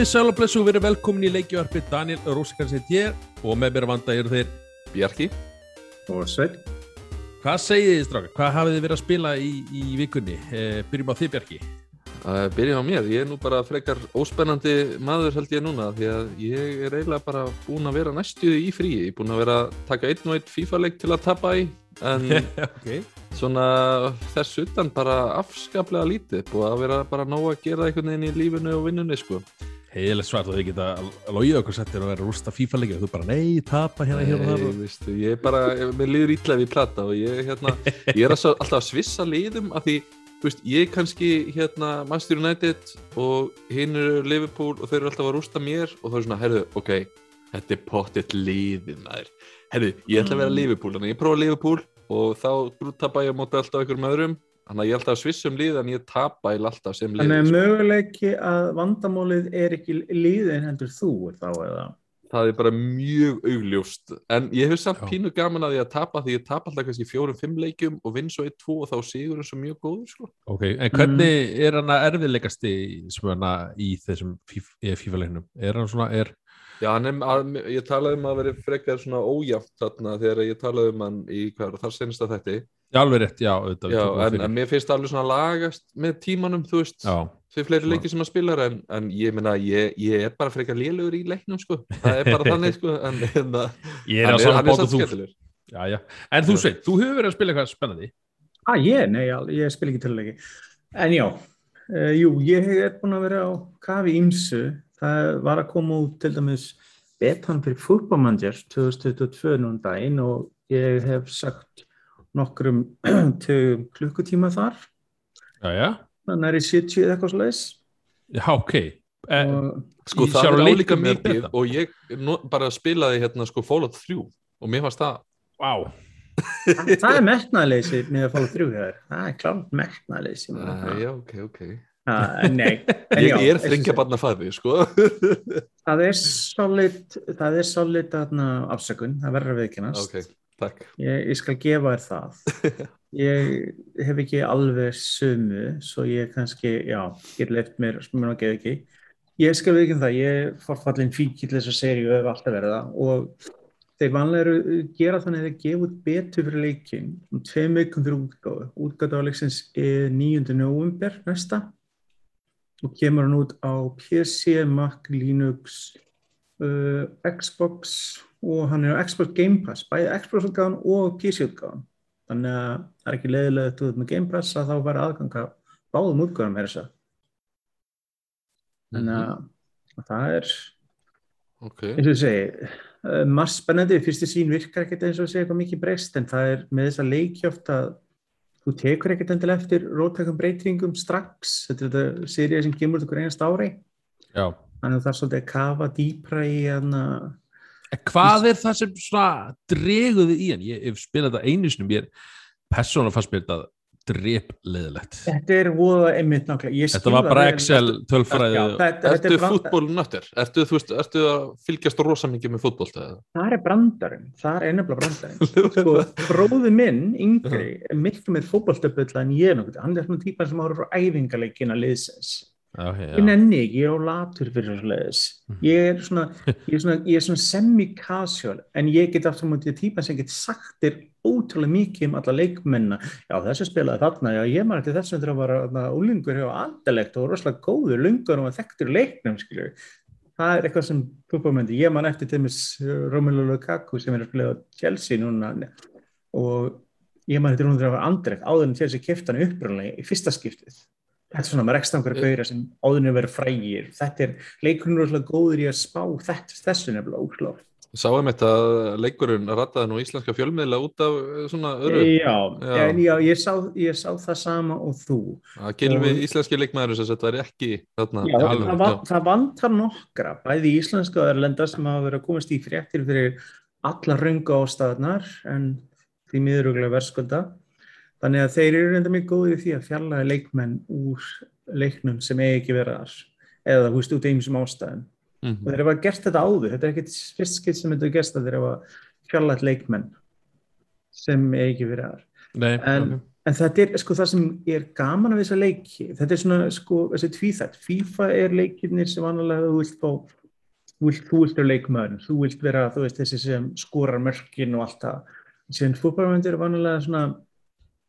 komið sæl og blessu og verið velkomin í leikjuarpi Daniel Rósikarsitt hér og með mér vanda eru þeir Bjarki. Og Svein Hvað segið þið strákar? Hvað hafið þið verið að spila í, í vikunni? Eh, byrjum á þið Bjarki. Uh, Byrjum á mér, ég er nú bara frekar óspennandi maður held ég núna því að ég er eiginlega bara búin að vera næstuði í frí, ég er búin að vera að taka einn og einn FIFA-leik til að tapa í en okay. svona þess utan bara afskaplega lítið, búið að vera bara nóg að gera einhvern veginn í lífinu og vinnunni sko heiðilegt svart og þið geta logið okkur settir og vera rústa FIFA-leiki og þú bara nei, tapa hérna hérna og Nei, veistu, ég er bara, mér liður ítla við plata og ég, hérna, ég er alltaf að svissa liðum af því, þú veist, ég er kannski hérna Master United og hinn eru Liverpool og þau eru alltaf að rústa mér og það er svona, herðu, ok þetta er pottitt liðin maður. Herðu, ég ætla að vera Liverpool, þannig að ég prófa Liverpool og þá grúttapa ég á móti alltaf einhverjum öðrum Þannig að ég alltaf að svissa um lið en ég tapa í alltaf sem lið. Þannig að möguleiki að vandamálið er ekki liðin heldur þú þá eða? Það er bara mjög augljóst. En ég hef samt Já. pínu gaman að ég að tapa því ég tapa alltaf kannski fjórum-fimm leikjum og vinn svo eitt, tvo og þá sigur það svo mjög góður. Sko. Ok, en hvernig mm. er hann að erfiðleikast í, í þessum FIFA-leiknum? Er hann svona, er... Já, hann er, ég talaði um að veri frekar svona ójáft þarna þegar ég talaði um hann í hver, þar senast að þetta Já, alveg rétt, já, auðvitað, já en, en mér finnst það alveg svona lagast með tímanum, þú veist fyrir fleiri leiki sem að spila en, en ég minna, ég, ég er bara frekar lélugur í leiknum, sko, það er bara þannig sko, en, en ég er að svona bóta þú. já, já. en þú sveit, þú hefur verið að spila eitthvað spennandi? Ah, ég, nei, ég spil ekki töluleiki. En já, uh, jú, ég hef búin að vera á kafi ímsu það var að koma út til dæmis betan fyrir fútbólmandjar 2022 núna daginn og ég hef sagt nokkrum tögum klukkutíma þar já, já. þannig að það er í 70 eða eitthvað slags Já, ok eh, Sko það er álíka mikið og ég bara spilaði hérna sko Fallout 3 og mér fannst það wow. það, það er metnaðleysi með að Fallout 3 hér. það er klámt metnaðleysi Já, ok, ok Uh, nei, ég, já, ég er þringja barna fæði sko. það er solid það er solid afsökun það verður að viðkynast okay. Takk. Ég, ég skal gefa þér það. Ég hef ekki alveg sumu, svo ég kannski, já, get leift mér, mér náttúrulega ekki. Ég skal við ekki um það, ég fór fallin fíkill þess að serju og hef alltaf verið það og þeir vanlega eru gera þannig að þeir gefa út betur fyrir leikin um tveim vikum fyrir útgáðu. Útgáðu á leiksins er 9. november næsta og kemur hann út á PC, Mac, Linux, uh, Xbox og hann er á Xbox Game Pass bæði Xbox útgáðan og PC útgáðan þannig að það er ekki leiðilegt út með Game Pass að þá vera aðganga báðum útgáðan með þess að þannig að mm -hmm. það er okay. eins og ég segi uh, margt spennandi, fyrstu sín virkar ekkert eins og ég segi eitthvað mikið breyst en það er með þessa leikjóft að þú tekur ekkert endil eftir rótækum breytingum strax, þetta er þetta sérið sem kemur út okkur einast ári Já. Þannig að það er svolítið að kafa dýpra í hann að Hvað er það sem svona dreguði í hann? Ég hef spilað þetta einu sinum, ég er persónulega fannst mér þetta drepleðilegt. Þetta er voða einmitt nákvæmlega. Þetta var bara Excel tölfræði. Ertu fútbólnöttur? Ertu, ertu að fylgjast rosa mikið með fútból? Það er brandarinn, það er ennabla brandarinn. sko, bróði minn, yngri, er miklu með fútbólstöpull en ég er nákvæmlega. Hann er svona típan sem áður frá æfingarleikina liðsins. Okay, ég nenni ekki, ég er á latur fyrir þessu leiðis ég er svona, svona, svona semi-casual en ég get aftur mútið típa sem get sagt þér ótrúlega mikið um alla leikmenna. Já þessu spilaði þarna, já ég maður til þess að það var úlingur hjá andalegt og rosalega góður lungur og þekktur leiknum skilju það er eitthvað sem fútbólmyndi, ég man eftir til mis Romelu Lukaku sem er að spila á Chelsea núna og ég man eftir hún þegar það var andrekt áður en Chelsea kæft hann uppröðanlega í fyrsta skiptið þetta er svona með rekstangar gauðra sem áðurinn verið frægir. Þetta er leikurinn rosalega góður í að spá þetta, þessu nefnilega óklár Sáum þetta að leikurinn rattaði nú íslenska fjölmiðla út af svona öru Já, já. En, já ég, sá, ég sá það sama og þú. Að Gilvi og... íslenski leikmæður sem þetta er ekki þarna, já, alveg, það, van, það vantar nokkra bæði íslenska og erlenda sem hafa verið að komast í fréttir fyrir alla runga ástæðnar en því miðuruglega verðskulda Þannig að þeir eru reynda mjög góðið því að fjalla leikmenn úr leiknum sem eigi ekki vera þar eða þú veist út í einsum ástæðum. Mm -hmm. og þeir hefa gert þetta áður, þetta er ekkert fyrst skilt sem þetta er gert að þeir hefa fjallað leikmenn sem eigi ekki vera þar. Nei, en, okay. en þetta er sko það sem er gaman af þessa leiki, þetta er svona sko þessi tvíþætt, FIFA er leikirnir sem vanlega þú vilt fá vilt, þú vilt vera leikmaður, þú vilt vera þú veist þessi sem skorar mörkin og allt það, sem fútballmyndir er vanlega svona,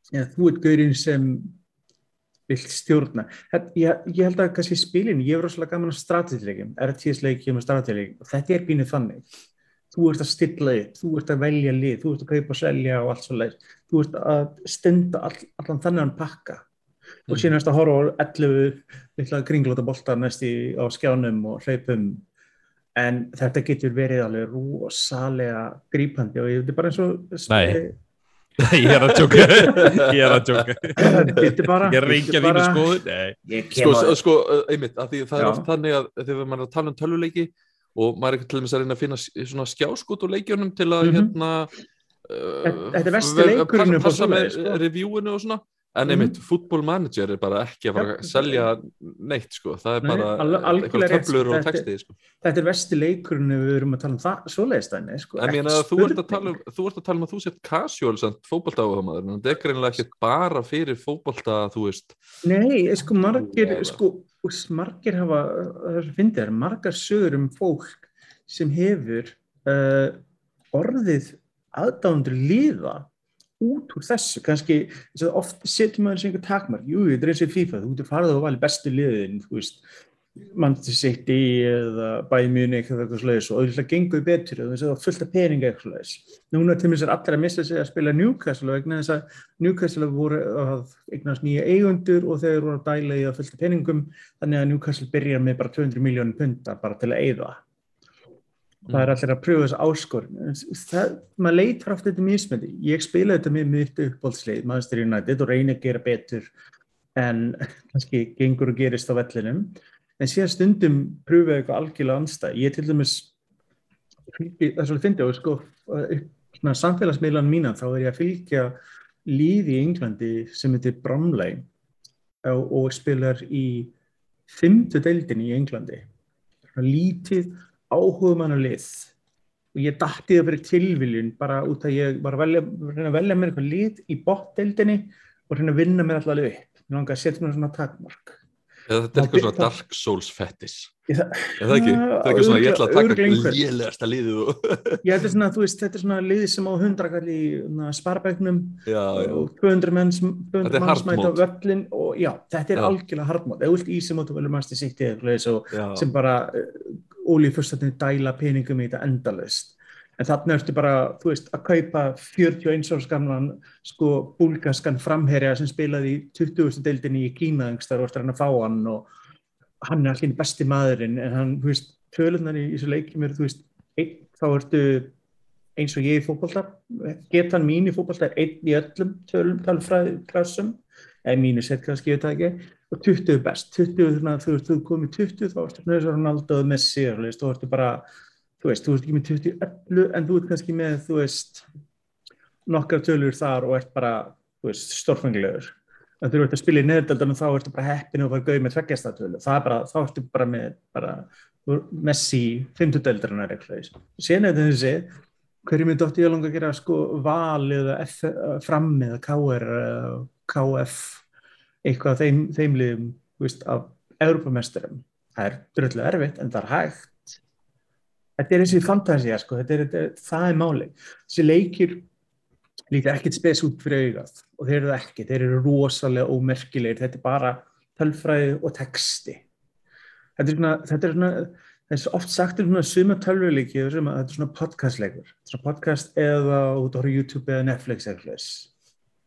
ja, þú ert gaurinn sem vilt stjórna, þetta, ég, ég held að kannski spilin, ég er rosalega gaman að strategileikum, RTS leikjum og strategileikum og þetta er býnið þannig. Þú ert að stilla þig, þú ert að velja lið, þú ert að kaupa og selja og allt svo leið, þú ert að stenda all, allan þannig pakka. Og síðan erst að horfa á 11 litla kringlóta boltar næst í á skjánum og hlaupum. En þetta getur verið alveg rosalega grípandi og ég veit bara eins og Nei, ég er að tjóka ég er að tjóka bara, ég ringja þínu skoðun. Sko, sko, einmitt, því það Já. er oft þannig að þegar maður er að tala um tölvuleiki og maður er ekki til dæmis að reyna að finna svona skjáskút og leikjónum til að mm -hmm. hérna uh, er passa með sko. reviewinu og svona en mhm. einmitt, mm fútbólmanager er bara ekki að fara að selja neitt sko, það er bara Nei, eitthvað töflur og texti sko. Þetta er vesti leikurinn við erum að tala um það svoleiðstæni sko, En mér að þú ert að tala um þú ert að tala um að þú sett casual fókbóltáðuhamaður, en þetta er greinlega ekki bara fyrir fókbólta, þú veist. Nei, sko margir, sko margir hafa, það finnir þér, margar sögur um fólk sem hefur uh, orðið aðdándur líða út úr þessu, kannski oft setjum maður sem einhver takmar, jú, þetta er eins og FIFA, þú ert að fara þá vali bestu liðin, þú veist Manchester City eða Bayern Munich eða eitthvað slúðis og auðvitað gengur betur og það af peninga eitthvað slúðis. Núna til minnst er allir að missa sig að spila Newcastle og eignan þess að Newcastle voru að eignast nýja eigundur og þeir voru að dæla í að fullt af peningum þannig að Newcastle byrjar með bara 200 miljónum punta bara til að eigða. Mm. Það er allir að pröfa þessu áskorun. Það, maður leitar ofta þetta mjög smöndi. Ég spila þetta með mitt uppbólslið, Master United og reyna að gera betur en kannski gengur og gerist á vellinum en síðan stundum pröfuðu eitthvað algjörlega anstæð. Ég til dæmis, það er svolítið fyndið og sko, samfélagsmiðlan mína þá er ég að fylgja líði í Englandi sem heitir Bromley og, og spilar í fymtu deildin í Englandi. Lítið áhugamann og lið og ég dætti það fyrir tilviljun bara út að ég var að velja, að velja mér eitthvað lið í botdeildinni og að vinna mér alltaf upp. Mér langar að setja mér svona takmark Eða þetta er eitthvað svona Dark Souls fettis eða ekki, þetta er eitthvað svona ég ætla að taka lélægasta liðu Já, þetta er svona, þú veist, þetta er svona liði sem á hundrakall í sparbæknum og 200 menns 200 manns mæta völlin og já, þetta er já. algjörlega hardmót, eða út í sem áttu velur mannstu sitt í sem bara ólíð fyrstatinu dæla peningum í þetta endalust en þarna ertu bara, þú veist, að kaupa 41 árs gamlan sko búlgaskan framherja sem spilaði í 20. deildinni í Kínaðangstar og stræna fáan og hann er allir besti maðurinn. En hann, þú veist, tölunar í þessu leikjum er, þú veist, einn, þá ertu eins og ég í fókbalta getan mín í fókbalta er einn í öllum tölum talfræði klassum. Eða mínu sett kannski, ég ekki. Og 20 best, 20, þannig að þú veist, þú komið 20 þá ertu Ronaldo og Messi og þú ertu bara þú veist, þú ert ekki með 20 öllu en þú ert kannski með, þú veist nokkar tölur þar og ert bara þú veist, stórfengilegur en þú ert að spila í neðaldalunum þá ertu bara heppin og bara gauð með tveggjastatuölu það er bara, þá ertu bara með bara, Messi, fymtudeldarinnar eitthvað, sen er þetta þessi hverju myndi ótti ég langa að gera sko val eða fram eða KR KF eitthvað þeim, þeimliðum, þú veist, af Europamesterum, það er dröllu erfitt en það er hægt þetta er þessi fantasía sko, þetta er, þetta er, það er máli þessi leikir líka ekkert spes út fyrir augað og þeir eru ekki, þeir eru rosalega ómerkilegir, þetta er bara tölfræði og texti. Þetta er svona, þetta er svona er oft sagt um svona suma tölvuleiki þetta er svona podcastleikur. Svona podcast eða út á YouTube eða Netflix eða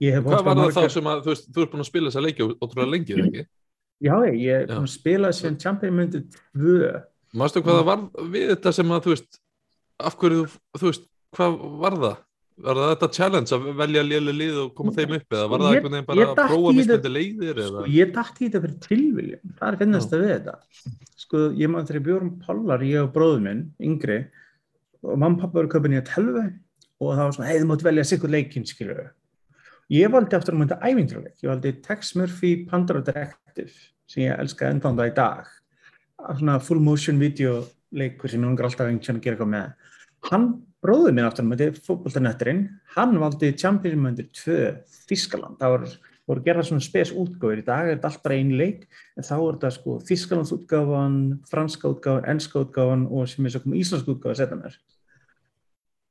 Hvað var það þá sem að þú þú ert búin að spila þessa leiki ótrúlega lengið, ekki? Já, ég er búin að spila sem Champion myndið 2 Mástu hvað það var við þetta sem að þú veist, af hverju þú veist, hvað var það? Var það þetta challenge að velja léli lið og koma þeim upp eða var það einhvern veginn bara að prófa mismöndi leiðir? Sko, ég dætti í þetta fyrir tilviljum, það er finnast að við þetta. Sko, ég maður þegar Björn Pallar, ég og bróðum minn, yngri, og mamma og pappa voru köpinn í að telva og það var svona, hei, þú mátt velja sikkur leikinn, skiljuðu. Ég valdi aftur að mynda ævindraleik, ég valdi Tex Murphy Pandora Directive sem ég elskaði ennþá það í dag svona full motion video leikur sem ég langar alltaf að gera eitthvað með hann bróður minn aftur með fótboltanetturinn, hann valdi Champions 2 Þískaland, það var, voru gerða svona spes útgáfur í dag, er þetta allt bara einu leik, en þá er þetta sko Þískalands útgáfan, franska útgáfan, enska útgáfan og sem er svo komið íslensk útgáfa að setja mér.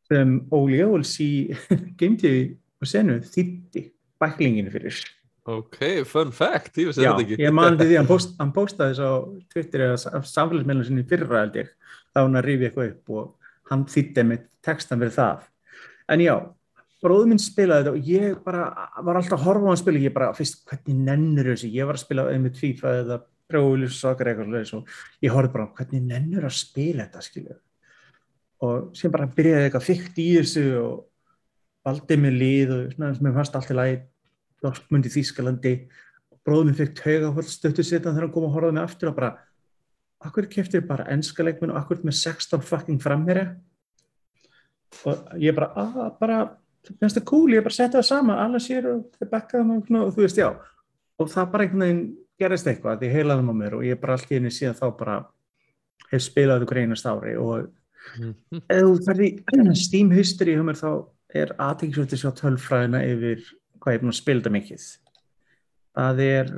Sem Óli Jóls í geimtíði og senu þýtti bæklinginu fyrir. Ok, fun fact, ég Já, þetta ekki. ég man til því að hann, post, hann postaði þess á Twitter eða samfélagsmeilinu sinni fyrra held ég, þá hann að rífi eitthvað upp og hann þýtti með textan fyrir það. En já, bróður minn spilaði þetta og ég bara var alltaf að horfa á hann spila, ég bara, fyrst, hvernig nennur þessi, ég var að spila með tvífa eða prjóðulis sakar eitthvað slags og ég horfði bara, hvernig nennur að spila þetta, skilju. Og sem bara byrjaði eitthvað fyrkt í þessu og valdi með lið og svona sem ég fannst allt í lagi Dortmund í Þýskalandi. Bróðum fikk tauga stöttu setan þegar hann kom að horfaði mig aftur og bara akkur keftir bara ennska leikmenn og akkur með 16 fucking framherja? Og ég bara að bara, finnst það cool, ég bara setja það saman alveg sér og þeir bekkaðum og, og þú veist já, og það bara einhvern veginn gerist eitthvað, því heilaðum á mér og ég bara allt í henni síðan þá bara hef spilað ykkur einast ári og ef þú ferði Steam History hjá mér þá er aðeinsvöldi sjá tölfræðina yfir hvað ég er búin að spila þetta mikið. Það er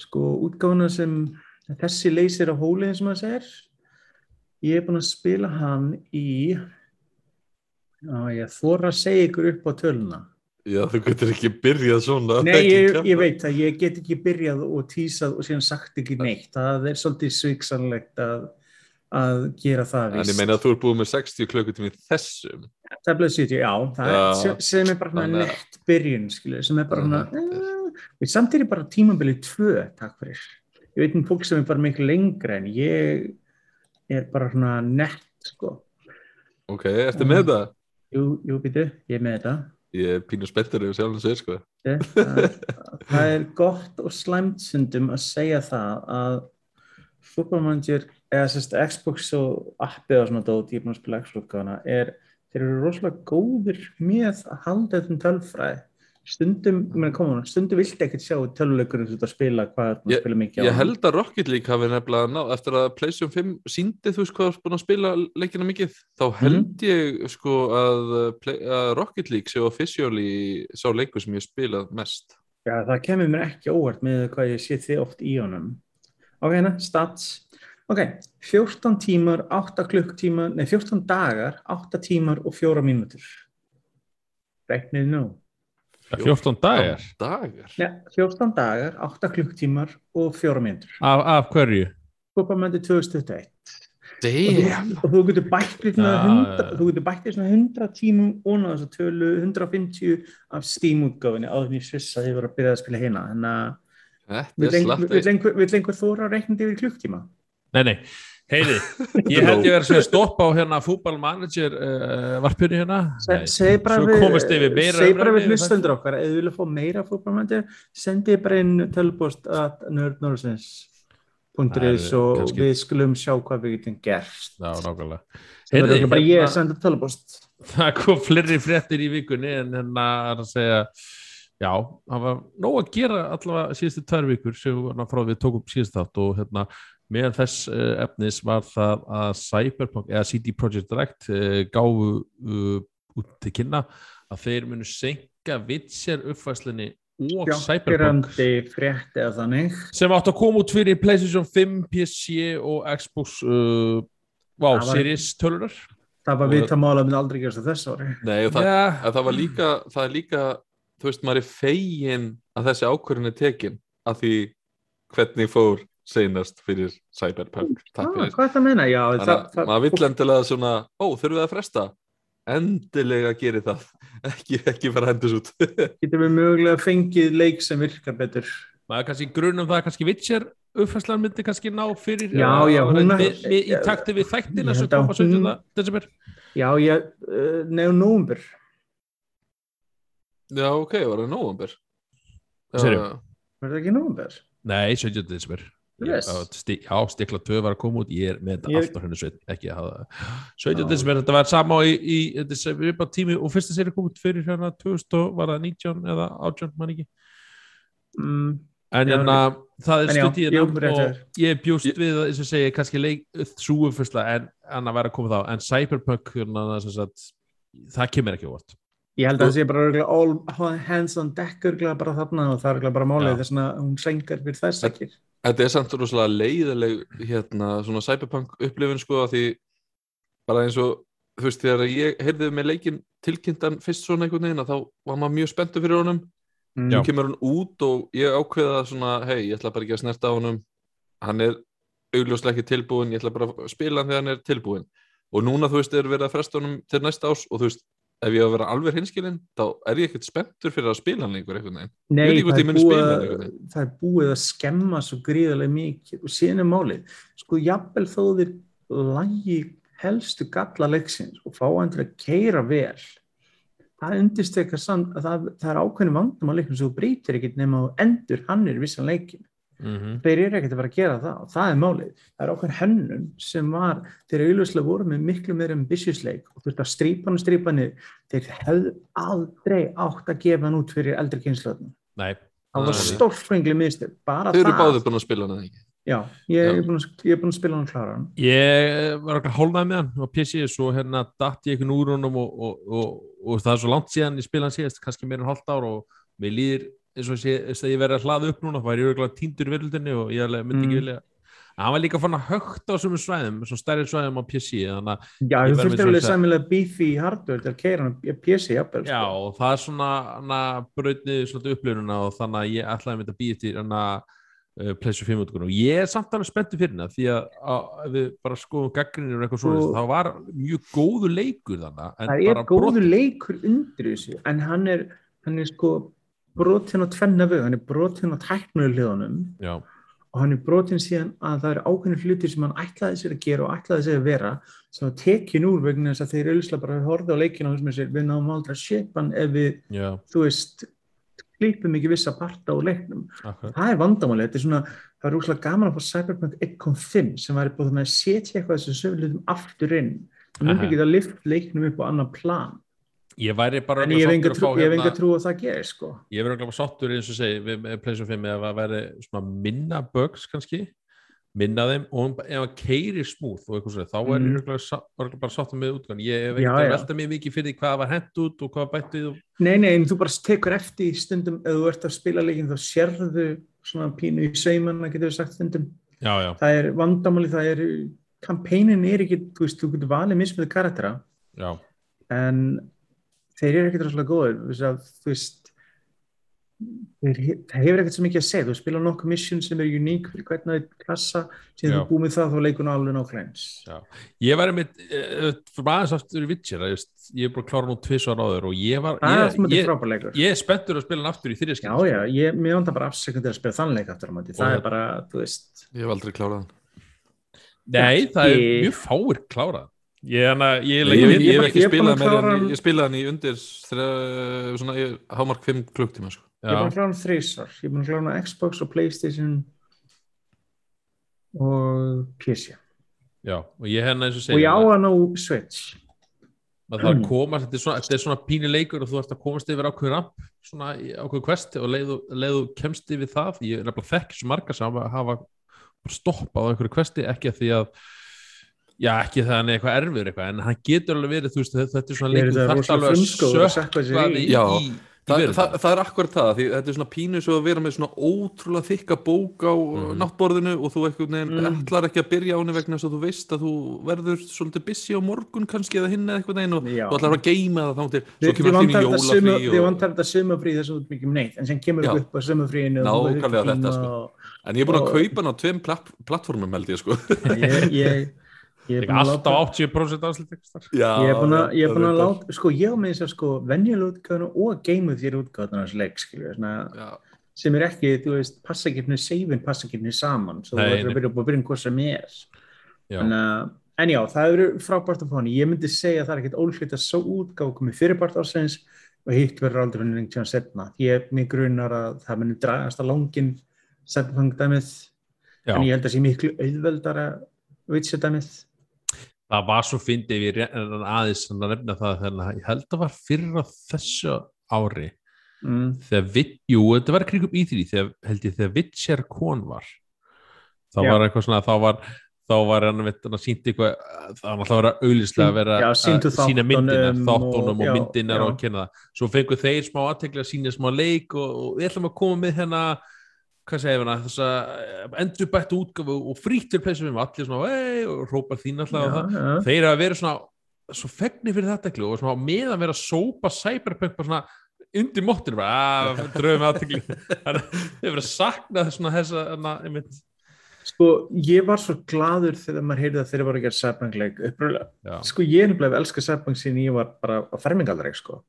sko útgáfuna sem þessi leysir á hólið sem það segir. Ég er búin að spila hann í á, ég þóra að segja ykkur upp á töluna. Já, þú getur ekki byrjað svona. Nei, ég, ég veit að ég get ekki byrjað og tísað og síðan sagt ekki neitt. Það er svolítið sviksanlegt að, að gera það En ég meina að þú ert búið með 60 klukkutími þessum. Tablet City, já, það Já. er sem, er bara Þannig að- nett byrjun, skilur, sem er bara svona, uh, samtidig bara tímabilið tvö, takk fyrir. Ég veit um fólk sem er bara miklu lengra en ég er bara svona nett, sko. Ok, ertu með þetta? Jú, jú, býtu, ég er með þetta. Ég er pínu spettur yfir sjálfum sér, sko. Það, það er gott og slæmt sundum að segja það að fútbolmanager eða sérst Xbox og appið og svona dót, ég er búin að spila Xbox-gáðana, er þeir eru rosalega góðir með að halda þessum tölfræði stundum, ég meina koma, stundum vilti ekkert sjá töluleikurinn sem þú ert að spila hvað að spila mikið á Ég held að Rocket League hafi nefnilega náð, eftir að PlayStation 5 síndi þú veist hvað þú ert búin að spila leikina mikið, þá Mhm. held ég sko að, play, að Rocket League sé officially sá leikur sem ég spilað mest. Já, það kemur mér ekki óvart með hvað ég sé þið oft í honum. Ok, hérna, stats. Ok, 14 tímar, 8 klukktímar, nei 14 dagar, 8 tímar og 4 mínútur. Regnið nú. 14 dagar Dagar? Nei, 14 dagar, 8 klukktímar og 4 mínútur. af, af hverju? Fótballmændi 2021. Damn! Og þú getur bætt við svona Já, 100, já, já. þú getur bætt við svona 100 tímum og náðu þessu tölu 150 af Steam-útgáfinni áður en ég svissa að ég var að byrja að spila hérna. Þannig að Vill er einhver, einhver, vill einhver þóra að reikna yfir klukktíma? Nei, nei, heyri, ég held ég verið að stoppa á hérna fútballmanager uh, varpinu hérna Nei, Segð bara við, hlustendur okkar, ef þið vilja fá meira fótballmændir, sendið bara inn tölpost Það er og kannski- við skulum sjá hvað við getum gerst. Já, nákvæmlega Heyrðu, bara ég hérna- senda tölpost. það kom fleiri fréttir í vikunni en hérna að segja já, það var nóg að gera allavega síðustu tvær vikur sem frá við tókum síðust þátt og hérna meðan þess uh, efnis var það að Cyberpunk eða CD Projekt Direct uh, gáfu uh, út til kynna að þeir munu senka vitsjar uppfæslinni og Cyberpunk að sem átt að koma út fyrir PlayStation 5, PC og Xbox uh, wow, var- Series tölurar Það var Og- vita mála að aldrei gerast á þessu ári. Nei, það, Já, að það var líka, það er líka, þú veist, maður er fegin að þessi ákvörðin er tekin að því hvernig fór seinast fyrir Cyberpunk. Takk Ah, fyrir. hvað það að meina? Já, Þannig það, að maður vill endilega svona, ó, þurfum við að fresta? Endilega geri það. Ekki, ekki fara að hendus út. getur við mögulega fengið leik sem virkar betur. maður kannski grunum það að kannski Witcher uppfærslan myndi kannski ná fyrir Já, eða- já, hún er- við, við, í takti við þættina sem held að koma 17. hún- desember Já, ég, uh, nefnum nómbur. Já, ok, var það nóvambur? Serðu? Var það ekki nómbur? nei, 17. desember Yes. já, sti, já, stikla 2 var að koma út ég er með þetta Ég- allt á hennu sveit ekki að hafa það 17. Já. desember, þetta var sama í, í þetta er svipa tími og fyrsta séri kom út fyrir hérna 2000 og var það 19 eða 18, mann ekki Mm, en Já, hérna, það er en stutt í rétt og er. ég bjúst við að, eins og segi, kannski leik þrúumfyrsla en hann að vera að koma þá en Cyberpunk, hérna, það kemur ekki óvart Ég held að það sé bara all hands on deck örugglega bara þarna og það er örugglega bara málið þess að hún sengar fyrir þess ekki. Þetta er samt rosalega leiðileg hérna, svona cyberpunk upplifun sko að því bara eins og þú veist þegar ég heyrði með leikin tilkynntan fyrst svona einhvern veginn að þá var maður mjög spenntur fyrir honum. Mm. nú kemur hann út og ég ákveða svona hei, ég ætla bara ekki að snerta á honum. Hann er augljóslega ekki tilbúin ég ætla bara að spila hann þegar hann er tilbúin og núna þú veist er verið að fresta honum til næsta ás og þú veist ef ég á að vera alveg hinskilinn þá er ég ekkert spenntur fyrir að spila hann lengur einhvern veginn. Nei, það er, veginn. það er búið að skemma svo gríðarlega mikið og síðan er málið. Sko jafnvel þó þeir lægi helstu galla leiksins og fá hann til að keira vel það undirstekar samt að það, það er ákveðinu vandum á leiknum sem þú breytir ekkert nema og endur hann er vissan leikin mm -hmm. þeir eru ekkert að fara að gera það. Og það er málið. Það er ákveðin hönnun sem var þeir auðvitað voru með miklu meira ambitious leik og þú veist að strípa hann og strípa niður. Þeir hefðu aldrei átt að gefa hann út fyrir eldri kynnslöðnum Nei, það var stórfengli mistök. Bara Þau eru það. báðir búin að spila hann eða ekki? Já, ég er búin að, ég er búin að spila hann og hann. Ég var ekki hálnað með hann á PC svo hérna datt ég einhvern úr honum og, og, og, og það er svo langt síðan ég spila hann síðast, kannski meira en hálft ár og mér líður eins og þess að ég verið að hlaða upp núna, það var ég týndur í veröldinni og ég myndi ekki Mm. vilja en hann var líka fann að högt á þessum svæðum svona stærri svæðum á PC að já, þú þurfti alveg sæmilega beefy hardware til að keira hann pjessi jafnvel já, sko. og það er svona svolítið upplifuna og þannig að ég ætlaði að mynda að býja til hana uh, Plessu 5 útgóðun og ég er samt alveg spenntur fyrir hérna því að, að við bara skoðum gaggrinir og eitthvað svona, Og- þá var mjög góðu leikur þannig það er bara góður brotinn. leikur undir þessu en hann er, hann er sko brotin á tvenna vög, hann er brotin á já, og hann er brotin síðan að það eru ákveðnir hlutir sem hann ætlaði sér að gera og ætlaði sér að vera sem var tekin úr vegna þess að þeir auðvitað bara horfði á leikina og þessum sér við náum aldrei að shipa hann ef við, já, þú veist klipum ekki vissa parta á leiknum. Akkurat. Það er vandamáli, þetta er svona það er rúslega gaman að fá Cyberpunk 1.5 sem væri þannig að setja eitthvað þessum sögulegum aftur inn. Það myndi ekki að lift leiknum upp á annan plan ég væri bara en ég hef enga að trú, hérna- trú að það gerir sko. Ég verður ekki sáttur eins og segi við Playstation 5 ef að veri svona minna bugs kannski minna þeim og ef að keiri smúð og eitthvað svo þá er Mm. ég örugglega bara sáttur með útgáðan ég hef ekkert að velta mig mikið fyrir hvað var hent út og hvað var bætt við og... nei, nei, en þú bara tekur eftir í stundum ef þú ert að spila leikin þá sérðu svona pínu í saumanna getur við sagt stundum. Já, já, það er vandamáli, það er kampænin er ekki, þú veist, þú þeir eru ekkert rosalega góður þú veist, að, þú veist þeir, það hefur ekkert svo mikið að segja þú spila nokkuð mission sem er uník fyrir hvernig það klassa, síðan Já. þú búið með það þá leikun alveg nákvæmst já. Ég var einmitt uh, fyrir aðeins aftur í Witcher að ég er bara klára nú tvisvar áður og ég var er ég, sem er ég, er spenntur að spila hann aftur í þriðja já, skil já, ég, mér vantar bara afsökundir að spila þannleik aftur á móti, það er bara, þú veist. Ég hef aldrei klárað hann. Nei, það er mjög fáir klárað ég, hana, ég, Ég, ég, hef ekki spilað en hann- ég spilaði hann í undir þrjá, svona, ég, hámark 5 klukktíma sko. ég er búin að klára hann þrísvar ég er búin að klára hann á Xbox og Playstation og PC já, og ég henni eins og og segja ég á hann á Switch. Að það er komast, þetta er svona, þetta er svona pínu leikur og þú ert að komast yfir ákveður ramp svona ákveður quest og leiðu, leiðu kemst yfir það, ég er nefnilega þekk svo marga sem hafa, hafa bara stoppað á einhverju questi, ekki að því að já, ekki það hann er eitthvað erfur eitthvað, en hann getur alveg verið, þú veist, þetta er svona leikur, þarft alveg að frumskógur að sökkva sér sökkva í? Já, í, í Þa, verið það, það er akkurat það, því þetta er svona pínu svo að vera með svona ótrúlega þykka bók á Mhm. náttborðinu og þú eitthvað neginn Mm. ætlar ekki að byrja á henni vegna þess að þú veist að þú verður svolítið busy á morgun kannski eða hinn eða eitthvað neginn og Já. þú ætlar að geima það þá til svo kemur allt í jólafrí þið og... vantar þetta sumafrí þess að þú byggum neitt en sem kemur Já. upp á sumafríinu Nákvæmlega þetta, sko. en ég er búin að kaupa hann á tveim platt, plattformum held ég sko ég, ég, alltaf láta 80% afslutekstar Já, ég er búin að, ég er búin að það láta sko ég á með þess að sko venjulega útgáðuna og geimuð þér útgáðuna hans leik sem er ekki, þú veist, passakipni seifin passakipni saman, svo þú verður að byrja upp að byrja hvað sem er. Já, en, uh, en já, það eru frábært að fá hann. Ég myndi segja að það er ekkert ólflýtt að svo útgáð komið fyrirbært ársins og hitt verður aldrei fyrir lengt síðan setna ég er mig grunar að það muni dragast að langin setnfang dæmið já. en ég held að sé miklu auðveldara vitsja dæmið það var svo fyndið við aðeins að nefna það þegar ég held að var fyrir á þessu ári mm. þegar við, jú, þetta var kringum í því þegar held ég þegar Witcher Con var þá Já. var eitthvað svona, þá var þá var hann hann sínt eitthvað það var alltaf að vera auðlislega að vera að sýna myndina, þáttunum þáttunum og, og- myndinar já. og kynna það svo fengu þeir smá aðtekli að sína smá leik og, og við ætlum að koma með hérna hvað segir hana, þess að endurbættu útgafu og frítur plesum við allir svona, ei, og rópar þín alltaf á það. já, já. þeir hafa verið svona svo fegni fyrir þetta ekki og svona meðan vera að sópa cyberpunk bara svona undir móttinu bara, að dröfum aðtekli þannig að þeir verið að sakna svona þessa, hana, einmitt. Sko, ég var svo gladur þegar maður heyrði að þeir voru að gera Cyberpunk-leik uppröðlega. já, Sko, ég er nefnilega elska Cyberpunk síðan ég var bara á fermingaldareik, sko.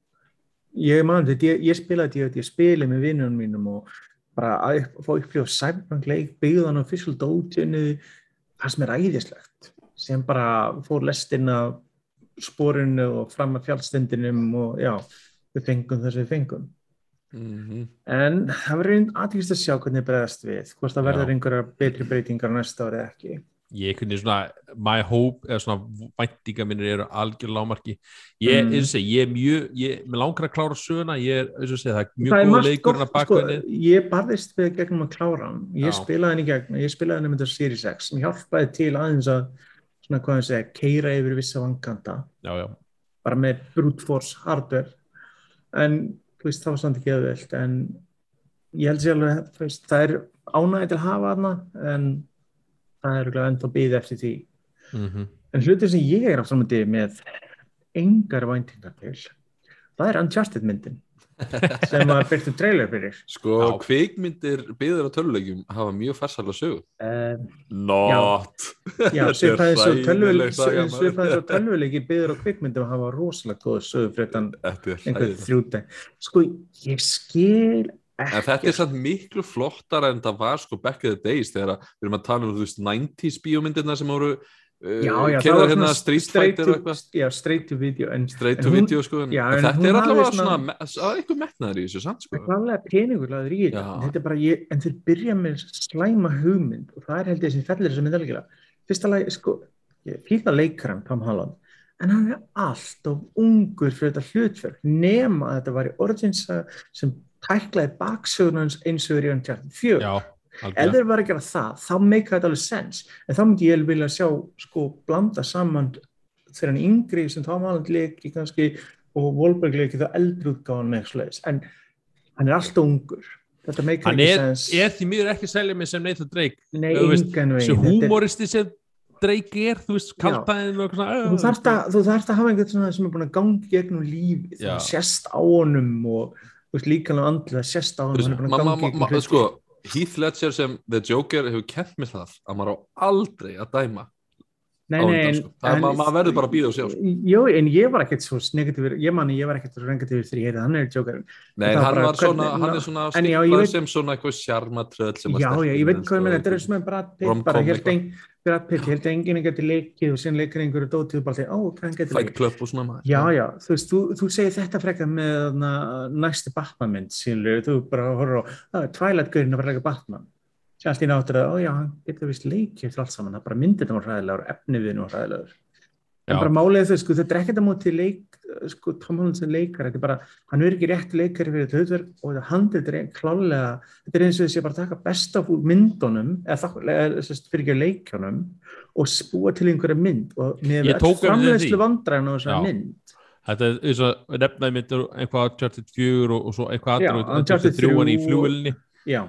Ég man ég, ég spilaði þetta, ég spili með vinnunum mínum og bara að upp, fá upplifa Cyberpunk-leik, byggðan á Official Dojo-nu, það sem er æðislegt. Sem bara fór lestin af sporinu og fram að fjallstendinum og já, við fengum þess að við fengum. Mhm. En það verður einn aðtíkist að sjá hvernig bregðast við, hvort það verður einhverja betri breytingar næsta ári eða ekki. Ég kunni svona my hope, eða svona væntinga minnir eru algjör lámarki ég, Mm. mm. segi, ég er mjög, ég, mér langar að klára söguna, ég er, eins og segja, það er mjög góð leikur sko, ég barðist við gegnum að klára hann, ég Já. spilaði hann í gegn, ég spilaði hann um þetta Series X sem hjálpaði til aðeins að svona hvað ég segja, keira yfir vissa já, bara með brute force hardware, en þú veist, það var samt ekki auðvelt, en ég held sér alveg, það er ánægði til að hafa hana, en það er örugglega ennþá býð eftir því. mm En hlutir sem ég er á framöndi með engar væntingar til, það er Uncharted myndin sem var byrtu trailer fyrir. Sko, Já. kvikmyndir byggðir á tölulegjum hafa mjög farsala sögu. Um, Not! Já, Þetta er svipaði svo hræðileg saga, maður. svipaði svo tölvuleiki byggður á kvikmyndum hafa rosalega góða sögur fyrir þann er einhvern þrjúta. Sko, ég skil En þetta er samt miklu flottara en það var sko back in the days þegar við erum að tala um þú veist 90s bíómyndirna sem voru uh, var hérna Street Fighter og eitthvað Já, straight to video. En, straight to hún- video sko en Já, en þetta er allavega svona- eitthvað metnaður í þessu samt sko klálega peningur laður í þetta. Ég, en þeir byrja með slæma hugmynd og það er held ég sem fellir þessum myndalgjöla. Fyrsta lagi, sko, ég fíla leikaran Tom Holland, en hann er alltof ungur fyrir þetta hlutverk nema að þetta var í Origins sem tæklaði baksögunans eins og er í Uncharted 4. já, Ef þeir var að gera það, þá meika þetta alveg sens. En þá myndi ég vilja sjá, sko, blanda saman þegar hann yngri sem Tom Holland leiki kannski og Wahlberg leiki þá eldri útgáðan með slags. En hann er alltaf ungur. Þetta meika hann ekki er, sens. er því miður ekki selja mig sem Nathan Drake Nei, þú engan sem veginn. Þetta er- húmoristi sem Drake er, þú veist, svona Þú þarft að, þú þarft að hafa einhvern svona sem er búin að gangi gegnum lífi. Það sést á honum og þú veist, líka alveg andlega sést á. Hann sko, Heath Ledger sem The Joker hefur kent mér það að maður á aldrei að dæma Nei, nei, sko. En- ma- maður verður bara að bíða og sjá, sko. Jó, en ég var ekkert svo negatífur, ég manni, ég var ekkert svo negatífur þegar ég heyrði hann er jokerinn. Nei, var hann bara var svona, hvernig- hann er svona veit- sem svona eitthvað sjarmatröð Já, já, ég veit hvað ég og meina, þetta er eitthvað. með Brad Pitt, bara helt eitthvað. Pitt, helt enginn geti leikið og síðan leikir einhverju dótið og bara því, ó, hann getur leikið. Club og svona maður. Já, já, þú veist, þú, segir þetta frekar með na, næsti Batman-mynd, síðanlega, þú bara horfður á, að Twilight-gaurin að fara að leika Batman. Allt í náttur að, ó já, hann getur vist leikið eftir allt saman, það bara myndinu var hræðilegur, efniviðinu var hræðilegur. En bara málið þau, sko, þetta er ekkert að móti leik, sko, Tom Holland sem leikar, þetta er bara, hann er ekki rétt leikari fyrir þetta hlutverk og þetta handið er klálega, þetta er eins og bara að taka best af úr myndunum, eða þess fyrir ekki leikjónum og spúa til einhverja mynd og með Ég tók eftir framleiðslu því. vandræðin á þessari Já. mynd. Þetta er eins og nefnaði myndir eitthvað Uncharted 4 og, og svo eitthvað Já, aðra Uncharted Uncharted 3 í 3 flugulni Já,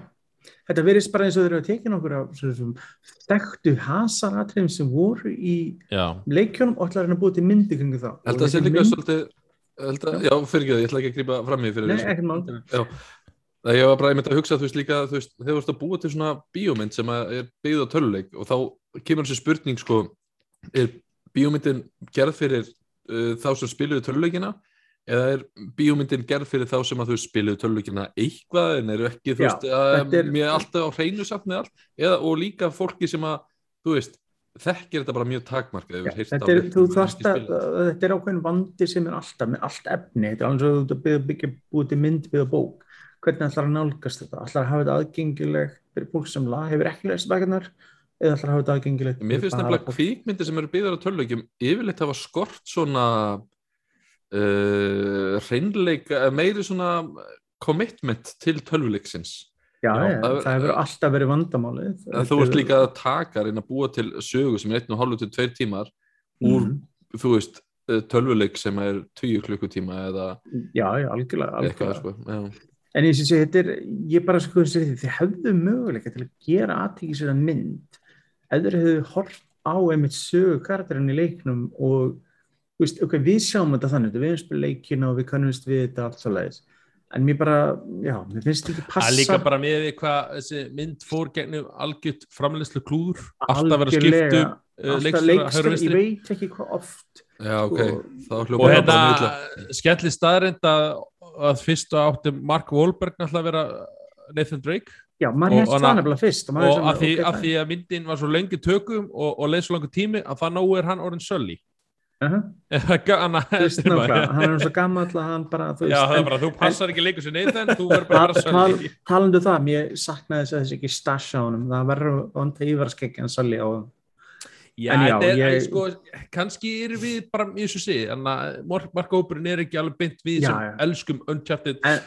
þetta verðist bara eins og þeir eru að tekið nokkur þekktu hasaratriðum sem voru í Já, leikjónum og ætlaði að búið til myndi kringu það. Held að það sé líka mynd- svolítið að, Já, fyrir ekki það, ég ætla ekki að grípa fram í fyrir Nei, þessu. ekkert mál. Já, það ég var bara einmitt að hugsa þú veist líka, þú veist, þegar þú ert að búa til svona bíómynd sem að er byggð á töluleik og þá kemur þessi spurning sko, er bíómyndin gerð fyrir uh, þá sem spiluðu töluleikina eða er bíómyndin gerð fyrir þá sem að þú spiluðu töluleikina eitthvað en eru ekki, þú Já, veist, að, þetta er- mér alltaf á hreinu samt með allt, eða, og líka fólki sem að, þú veist, þekkir þetta bara mjög takmarkað heyrt þetta er, að, þetta er ákveðin vandi sem er alltaf með allt efni, þetta er alveg svo þú byggja, byggja búið til mynd, byggja bók. Hvernig ætlar að nálgast þetta, ætlar að hafa þetta aðgengilegt fyrir fólk sem la, hefur ekki lesið bækarnar eða ætlar að hafa þetta aðgengilegt Mér finnst nefnilega kvíkmyndir sem eru byggðar á töluleikjum yfirleitt hafa skort svona uh, hreinleika, eða meiri svona commitment til tölvuleiksins Já, Já, það það, hefur alltaf verið vandamálið. Þú ert líka að taka að búa til sögu sem er einn og hálfu til tveir tímar úr, Mhm. þú veist, eh, tölvuleik sem er 20 klukkutíma eða Já, já, algjörlega. eitthvað, algjörlega. sko. Já. En eins og sé, þetta er, ég bara sko þessi því, þið hefðu möguleika til að gera aðtíkisverða mynd eða þeir hefðu hort á einmitt sögu karakterinn í leiknum og veist, ok, við sjáum þetta þannig, við erum spil leikina og við kannumst við þetta allt svo leiðis. En mér bara, já, mér finnst ekki Það passa er líka bara með því hvað þessi mynd fór gegnum algjört framleyslu klúður alltaf verið að skiptu alltaf leikstjóra, hægri ég veit ekki hvað oft Já, ok, Og- þá og hljópa hérna bara mjög skelli staðrind að, að fyrst átti Mark Wahlberg náttúrulega að vera Nathan Drake. Já, maður Og- hefst og það nefnilega fyrst og, og að því, ok, að því að myndin var svo lengi tökum og, og leið svo langur tími að það nógu er hann orðin Sully. Aha, Hann veist, nákvæmlega, hann er svo gammal að hann bara, þú Já, það er en- bara, þú passar ekki leikur sem Nathan, þú verður bara tal, Sully talandu það, mér saknaði þess ekki stash á honum, það verður yfarskeggja hann salli á honum. Já, En já, er, ég- sko, kannski erum við bara í þessu sig, en að Mark, Mark Oberon er ekki alveg beint við Já, sem já. elskum en,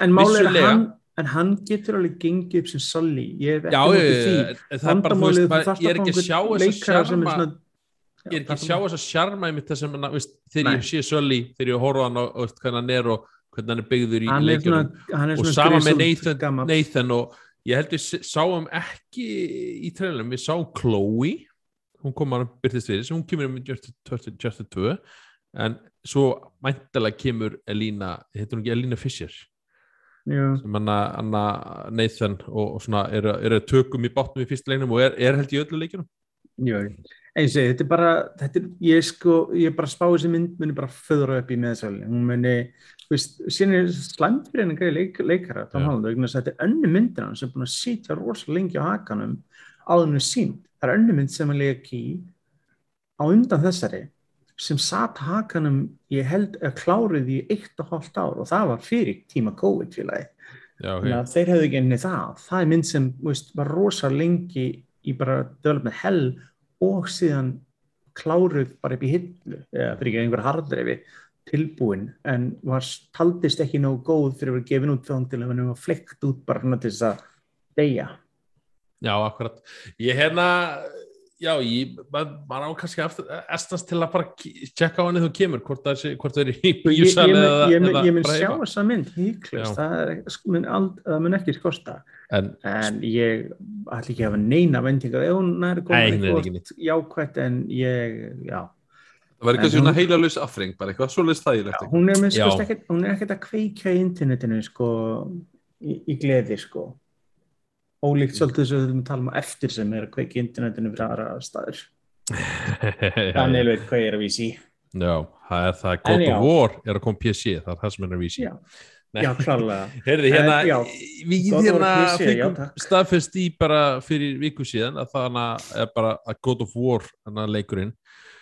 en er Vissulega. hann en hann getur alveg gengið upp sem salli ég hef ekki á móti ég, því. það er þú veist, bara, ég er ekki að sjá þess að sjarma svona, ég er ekki að sjá þess að sjarma í mitt þessum, en að, þegar ég sé Sully, þegar ég horfa á hann veist, hvernig hann er og hvernig hann er byggður í hann hann er og sama með Nathan. Nathan og ég held við s- sáum ekki í trailerum, við sáum Chloe. Hún kom að byrtist fyrir hún kemur um Justice 2 en svo mæntalega kemur Elina, heitir hún ekki Elina Fisher? Já. sem hann að Nathan og, og svona eru er að tökum í bátnum í fyrsta leiknum og er, er held í öllu leikjunum. Jú, eins og þetta er bara þetta er, ég sko, ég bara spá þessi mynd muni bara föðra upp í meðsali hún muni, þú veist, síðan er slæmt fyrir henni greið leik, leikara þetta er önnu myndir hann sem er búin að sitja rosalega lengi á hakanum við sínt, það er önnu mynd sem hann leik í á undan þessari sem satt hakanum ég held að klárið í eitt og hálft ár og það var fyrir tíma COVID félagi. Þannig að þeir hefðu ekki enni það. Það er mynd sem veist, var rosa lengi í bara development hell og síðan kláruð bara upp í hillu eða fyrir ekki einhver hardreifi tilbúin en var taldist ekki nógu góð fyrir að vera gefin út þá til að vera flekt út bara til þess að deyja. Já, akkurat. Ég hérna, já, ég, maður mað á kannski aftur, estast til að bara tjekka á henni þú kemur, hvort það sé, hvort það er í ég, eða, ég, ég, eða ég mun bara sjá þessa mynd híklust, það, er- mun ald- það mun ekki skosta En, en ég ætla ekki að hafa neina vendingar ef hún er góð er jákvætt en ég, já. Það var eitthvað En svona heilalus affring, bara eitthvað þægilegt. Hún er með sko ekkert, hún er ekkert að kveikja í internetinu sko í, í gleði sko ólíkt. Svolítið að við erum að tala um eftir sem er að kveikja í internetinu fyrir aðra staður Daniel veit hvað ég er að vísi já, það er það, En God of War er að koma PC, það er það sem er að vísi. já, já klálega. Heyrði, hérna, Eh, já. við hérna fengum staðfest í bara fyrir viku síðan að það er bara að God of War hana leikurinn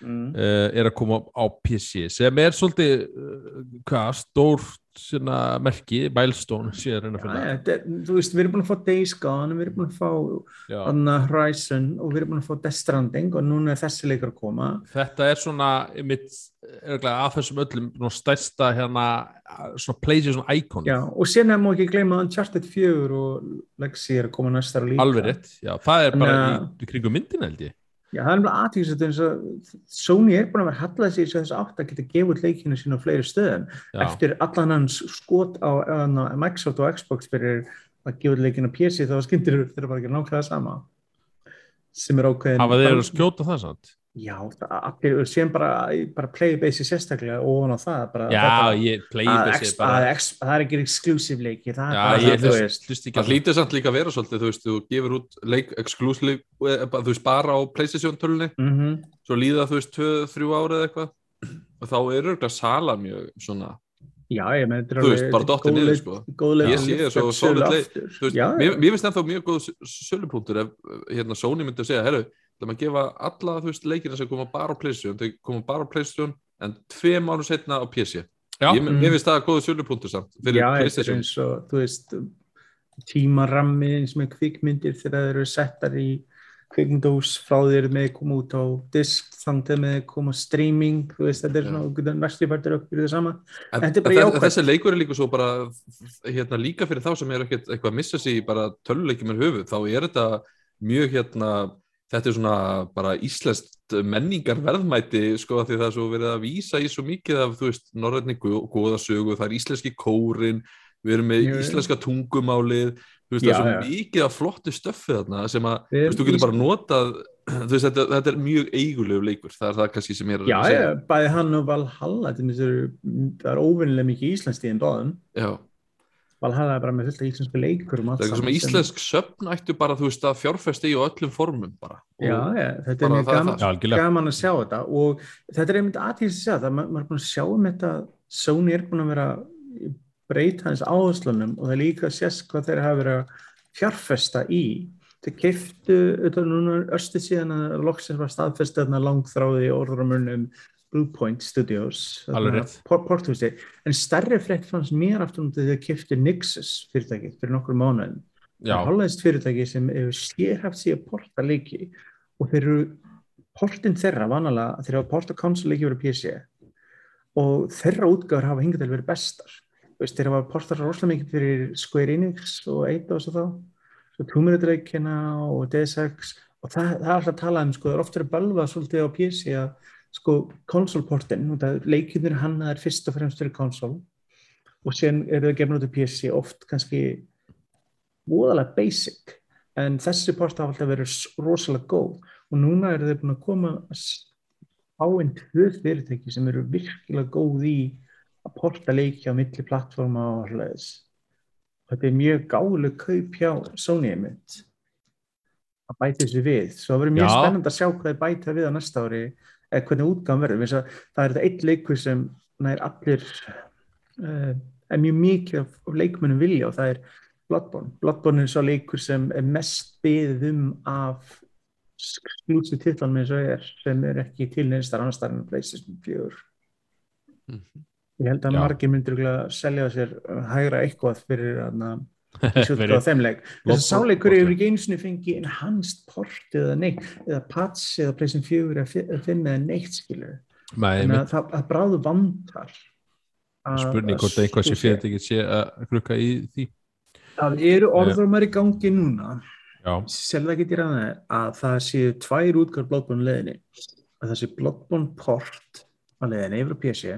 mm. uh, er að koma á PC sem er svolítið uh, hvað, stór svona, merki, milestone síðan reyna að finna. Þetta er- þú veist, við erum búin að fá Days Gone, við erum búin að fá. Anna Horizon og við erum búin að fá Death Stranding og núna er þessi leikur að koma. Þetta er svona mitt, að þessum öllum stærsta hérna svona PlayStation icon Já, og er maður ekki gleyma Uncharted 4 og Lexi er að koma næstar líka. Alveg rétt, já, það er bara í, í kringum myndin held ég Já, það er alveg aðtíðis eins og Sony er búin að vera hallað sér þess átt að geta gefið leikinu sín á fleiri stöðum. Já, eftir allan hans skot á, á, Microsoft og Xbox fyrir að gefa leikinu á PC þá skyndir þeir bara ekki nákvæða sama sem er ákveðin hafa þeir að skjóta það samt Já, það- allir, síðan bara, bara playbase sérstaklega og á það bara, já, þetta- ég playbase bara það er ekki exclusive leiki það er já, bara ég það, hlust Það hlýtur samt líka að vera svolítið, þú veist, þú gefur út leik exclusive, eh, þú veist, bara á Playstation tölunni, Mhm. svo líða þú veist, tvö, þrjú ára eða eitthvað, og þá er auðvitað sala mjög svona, Já, ég menn, þetta er Þú veist, bara dottið góð niður, sko. góð leið Ég sé lyfta svo veist, Já, mér, finnst ennþá mjög góð sölupunktur ef hérna Sony myndi að segja, herru, það maður gefa alla, þú veist, leikina sem koma bara á Playstation, þau koma bara á Playstation, en tvei mánu setna á PC. Já. Ég, Mm. finnst það góð sölupunktur samt, fyrir Playstation. eins og, þú veist, tímarammi eins með kvikmyndir þegar þeir eru settar í kvikmyndós frá þér með koma út á disk þangtið með koma streaming þú veist þetta er svona næstu færtur upp fyrir það sama En, Þetta er bara en þessi leikur er líka svo bara hérna, líka fyrir þá sem er ekkert eitthvað að missa sig í bara töluleikjum er höfuð þá er þetta mjög hérna þetta er svona bara íslenskt menningar verðmæti sko því það er svo verið að vísa í svo mikið af þú veist norrætni góðasögu, það er íslenski kórin við erum með Jú, íslenska tungumálið. Þú veist Já, það er svo já. mikið af flottu stöffi þarna sem að þú, veist, þú getur bara notað þú veist þetta, þetta er mjög eigulegu leikur. Það er það kannski sem ég er að Já, að já, segja bæði hann og Valhalla það er óvinnilega mikið íslenskt í þeim báðum Já. Valhalla er bara með fullt af íslensku leikur um Það er eitthvað sem saman íslensk söfn ættu bara, þú veist, að fjárfesta í á öllum formum bara. Já, já, þetta er mjög gaman, algjörlega. gaman að sjá þetta og þetta er einmitt aðtíðis að sjá það, Ma- maður er búin að sjá um þetta Sony er búin að vera breyta hans áherslunum og það er líka að sést hvað þeir hafa verið að fjárfesta í þeir keiftu, er núna örstu síðan að loksins var staðfest þarna langþráði orðramurnum Bluepoint Studios. Porthúsi, en stærri frétt fannst mér aftur um þegar þeir keiftu Nixus fyrirtækið fyrir nokkur mánuðin Já, Hollandst fyrirtæki sem hefur sérhaft að porta leiki og þeir eru portin þeirra vanalega þeir hafa porta konsoleiki verið PC og þeirra útgáður hafa hingað til verið bestar. Þú veist, þeir hafa portað svo rosalega mikið fyrir Square Enix og Eidos og þá. Svo leikina og Deus Ex. Og það, það er alltaf að tala um sko, það er ofta að bölva svolítið á PC að sko konsolportin, leikinir hann er fyrst og fremst fyrir konsol og sen eru það gefnur út af PC oft kannski voðalega basic en þessi port hafa alltaf verið rosalega góð og núna eru þeir búin að koma á einn tvö fyrirtæki sem eru virkilega góð í að porta leiki á milli plattforma og hlæðis þetta er mjög gáðuleg kaup hjá Sony að bæta þessu við. Svo það verður mjög Já. spennandi að sjá hvað þeir bæta við á næsta ári eða hvernig útgáðan verður að það er þetta eitt leikur sem nær allir uh, er mjög mikið af, af leikmennum vilja og það er Bloodborne. Bloodborne er svo leikur sem er mest byggð um af slútsu titlanum eins og er sem er ekki til neinstar annars þar en PlayStation 4. Mhm. Ég held að Já. margir myndir selja sér uh, hægra eitthvað fyrir þarna Fyrir- fyrir þeim leik. Þess að Bloodborne- sáleikur hefur ekki einu sinni fengið enhanced port eða neitt, eða patch eða PlayStation 4 eða 5 eða neitt skilur. Nei, Þannig að það, það bráðu vandar. að- spurning hvort að einhvað sé fyrir þetta ekki sé að klukka í því. Það eru orðrumar í gangi núna selða ekki dýra það að það séu tvær útgar Bloodborne leðinni að það sé Bloodborne port á leðinni yfir á PC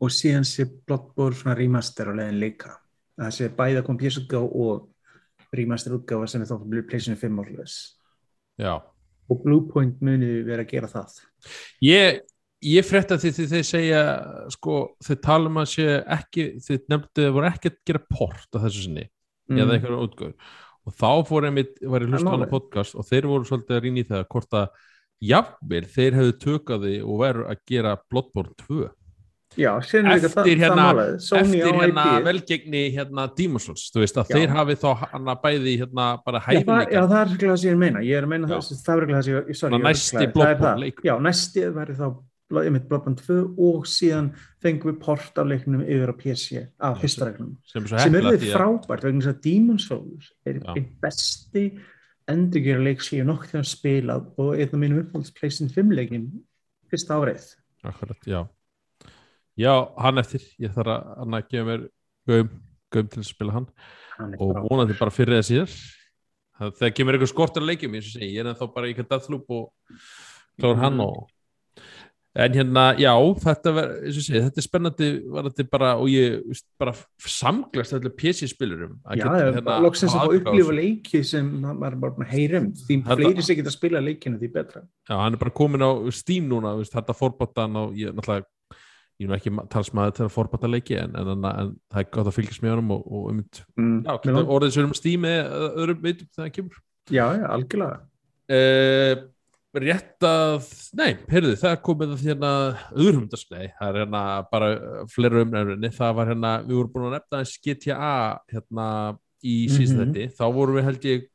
og síðan sé Bloodborne remaster á leðin líka að það sé bæða kom útgáf og remaster útgáfa sem er þá fyrir PlayStation 5 orðlis já. og Bluepoint muni vera að gera það Ég, ég frétta því því þeir segja, sko, þeir tala um að sé ekki, þeir nefndu þeir voru ekki að gera port á þessu sinni, eða einhverju útgöður. Og þá fór einmitt, var ég hlusta á hana podcast og þeir voru svolítið að rýna í það hvort að jafnvel þeir hefðu tökaði og veru að gera Bloodborne 2. Já, það, Eftir hérna- það hérna IP velgegni hérna Souls, þú veist að Já. þeir hafi þá hana bæði hérna bara það, já, það er ekki það sem ég er að meina. Ég er að meina það, það er ekki það sem ég, leikur. Já, næsti verður þá einmitt Bloodborne 2 og síðan fengum við port af leiknum yfir á PC af fyrsta regnum sem sem er því að frábært vegna þess að Souls er einn besti endurgera leik sem ég nokk til að spila og einn af mínum uppáhalds PlayStation 5 leikin fyrsta árið. Akkurat, já. Já, hann eftir, ég þarf að að gefa mér gaum, gaum til að spila hann. Hann er og vonandi bara fyrir það síðar Það- þegar kemur eitthvað skortur að leikjum segi, ég er ennþá bara í eitthvað Deathloop og kláður hann og en hérna, já, þetta ver, eins og segi, þetta er spennandi var þetta bara, og ég bara samglast allir PC-spilurum Já, já, loksins að upplifa leiki sem maður er bara búin að heyra um. Því fleiri sem geta að spila leikinu því betra. Já, hann er bara komin á Steam núna, þetta fórbátan og ég náttúrulega ég er nú ekki talsmaður til að fórbáta leiki en, en, en, en það er gott að fylgjast með honum og, og um, mm. já, orðið sér um Steam eða öðrum veitum þegar það kemur já, já, algjörlega uh, rétt að nei, heyrðu, það er komið að hérna öðrumdagsplay, það er hérna bara fleira umræðinni, það var hérna við vorum búin að nefna þess GTA hérna í síðan Mhm. þetta, þá vorum við held ég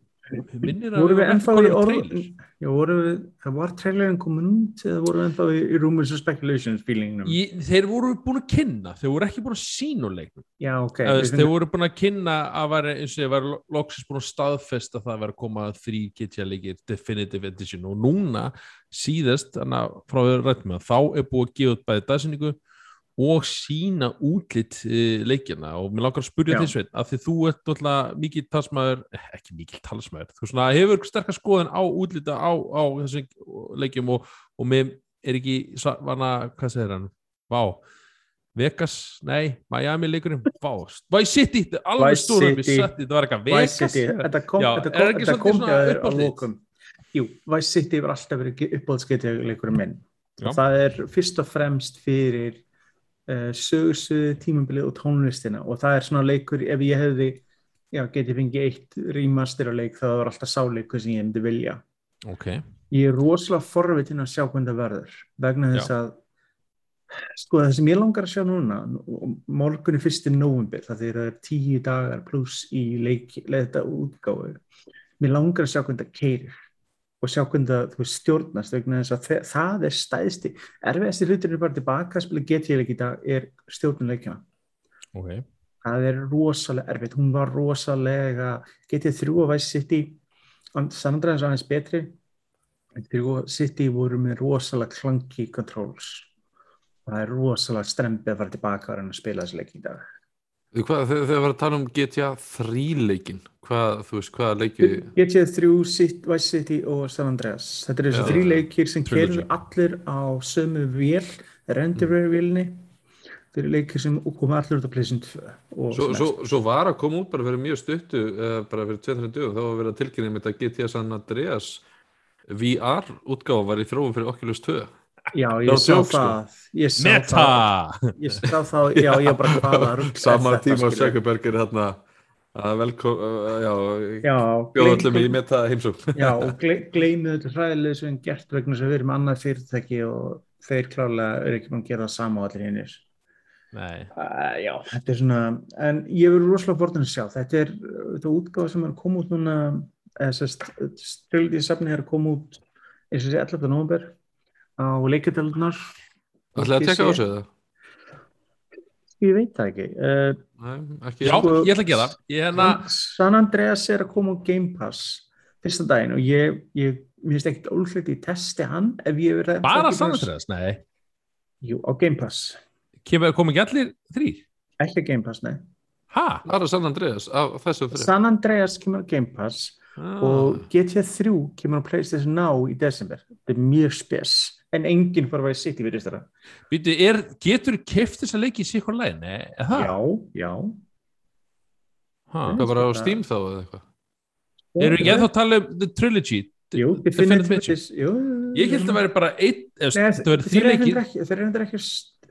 minnir að við var ennþá kominn í orð trailer. Já, vorum við, það var trailerin komin út eða vorum við ennþá í, í rumors and speculations feelingnum Í, þeir voru búin að kynna, þeir voru ekki búin að leiknum. Já, ok þeir finnum- voru búin að kynna að vera eins og þeir var loksins búin að staðfesta það að vera að koma þrý GTA leikir Definitive Edition og núna síðast, þannig að frá við rættum með þá er búið að gefa út bæði dagsinningu og sína útlitt uh, leikina og mér langar að spurja Já. því sveit að því þú ert alltaf mikið talsmaður, eh, ekki mikið talsmaður þú svona, hefur sterkar skoðun á útlita á, á þessum leikjum og, og mér er ekki vana, hvað segir hann, vá. Vegas, nei, Miami leikurinn? Vá, Vice City, er alveg stórum við setti, þetta var eitthvað Vegas? Þetta kom, Já, þetta er kom, ekki þetta kom þér á lokum. Jú, Vice City hefur alltaf verið uppáhaldsgeitleikurinn minn. Já. það er fyrst og fremst fyrir sögursuðu tímabilið og tónlistina. Og það er svona leikur ef ég hefði já, getið fengið eitt rýmastir á leik þá var alltaf sáleikur sem ég hefði vilja. Ok, ég er rosalega forvitin að sjá hvernig það verður vegna þess Já. að sko það sem ég langar að sjá núna morgun er fyrsti november það er tíu dagar pluss í leik, þetta útgáfu. Mér langar að sjá hvernig það keirir og sjá hvernig það veist, stjórnast vegna þess að það er stæðsti erfiðasti hlutur er bara tilbaka spila GT-leik í dag er stjórnuleikjana ok. Það er rosalega erfitt, hún var rosalega getið þrjú að Vice City San Andreas aðeins betri. En þrjú að City voru með rosalega clunky controls. Og það er rosalega strempið að fara tilbaka og að spila þessi leik í dag Hvað, þegar þegar var að tala um GTA 3 leikin hvað, þú veist, hvaða leiki getið þrjú City, Vice City og San Andreas. Þetta eru þessi þrý leikir sem kerur allir á sömu vél renderware vélni þeir eru leikir sem koma allir út af pleysin 2 og Svo, svo, svo var að koma út bara fyrir mjög stuttu uh, bara fyrir 2-3 dögum, þá var verið að tilkynna með þetta GTA San Andreas VR útgáfa var í þróum fyrir Oculus 2 Já, ég sá sko. það ég sá Meta! það ég sá það, já, ég bara hvaða er Sama þetta, tíma skilur? Sökkerberg er hérna að velkom, já, Já, bjóða öllum í meta heimsókn Já, og gle- gleymið þetta hræðilega sem gert vegna þess að við erum annað fyrirtæki og þeir klárlega eru ekki búin að gera það sama á allir hinnir Nei, uh, Já, þetta er svona en ég verður rosalega vortin að sjá þetta er þetta útgáfa sem er koma út núna strildi safni er að koma út eins og þessi 11. november á leikjadölunar ætlaði að tekka á sig það? Ég veit það ekki uh, Nei, ekki já, Sko- ég ætla að gera það. Hérna, San Andreas er að koma á Game Pass fyrsta daginn og ég, ég finnst ekkert ólflegt ég testi hann bara samantræðast, nei Jú, á Game Pass Kemur, kom ekki allir þrýr? ekki Game Pass, nei Ha? bara San Andreas San Andreas kemur á Game Pass ah. og GTA 3 kemur á PlayStation Now í desember þetta er mjög spes en enginn fara að vera sitt í virðist þetta Býtu, er, getur keft þess að leiki í er það? já, já Ha. Hvað bara á Steam þá eða eitthvað Eru ekki ennþá að tala um The Trilogy? jú, Edition? Edition jú, Ég held að vera bara einn, eða þeir eru ekki-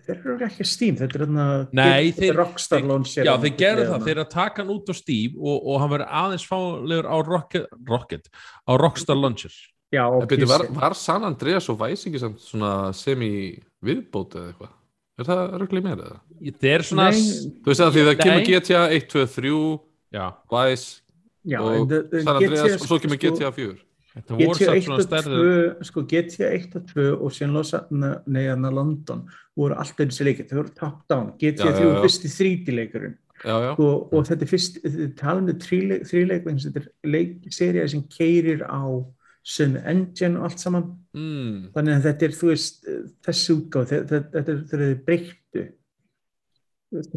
þeir eru ekki Steam þetta er þarna Nei, þeir- Rockstar launch Já, þeir gerðu það, þeir eru að taka hann út á Steam og, og hann verður aðeins fálegur á Rocket, Rocket á Rockstar Launcher já, og byrju, var, var San Andreas og Vice ekki samt svona semi-viðbót eða eitthvað? Er það rögglega meira eða? Þetta er svona Nei, Þú veist að því það kemur GTA 1, 2, 3, Já, Vice já, og San Andreas GTA og svo kemur sko- GTA 4 þetta voru 1 svona og 2 sko GTA 1 og 2 og síðan losa neðan London voru alltaf þessi leikir, þau voru top down. GTA Já, já, 3 já. var fyrsti 3D leikurinn Já, já, og, og þetta er fyrst talum við þrýleik þetta er leik, serið sem keirir á sömu engine og allt saman. Mm. þannig að þetta er, þú veist, þessi útgáð þetta er þið breyttu.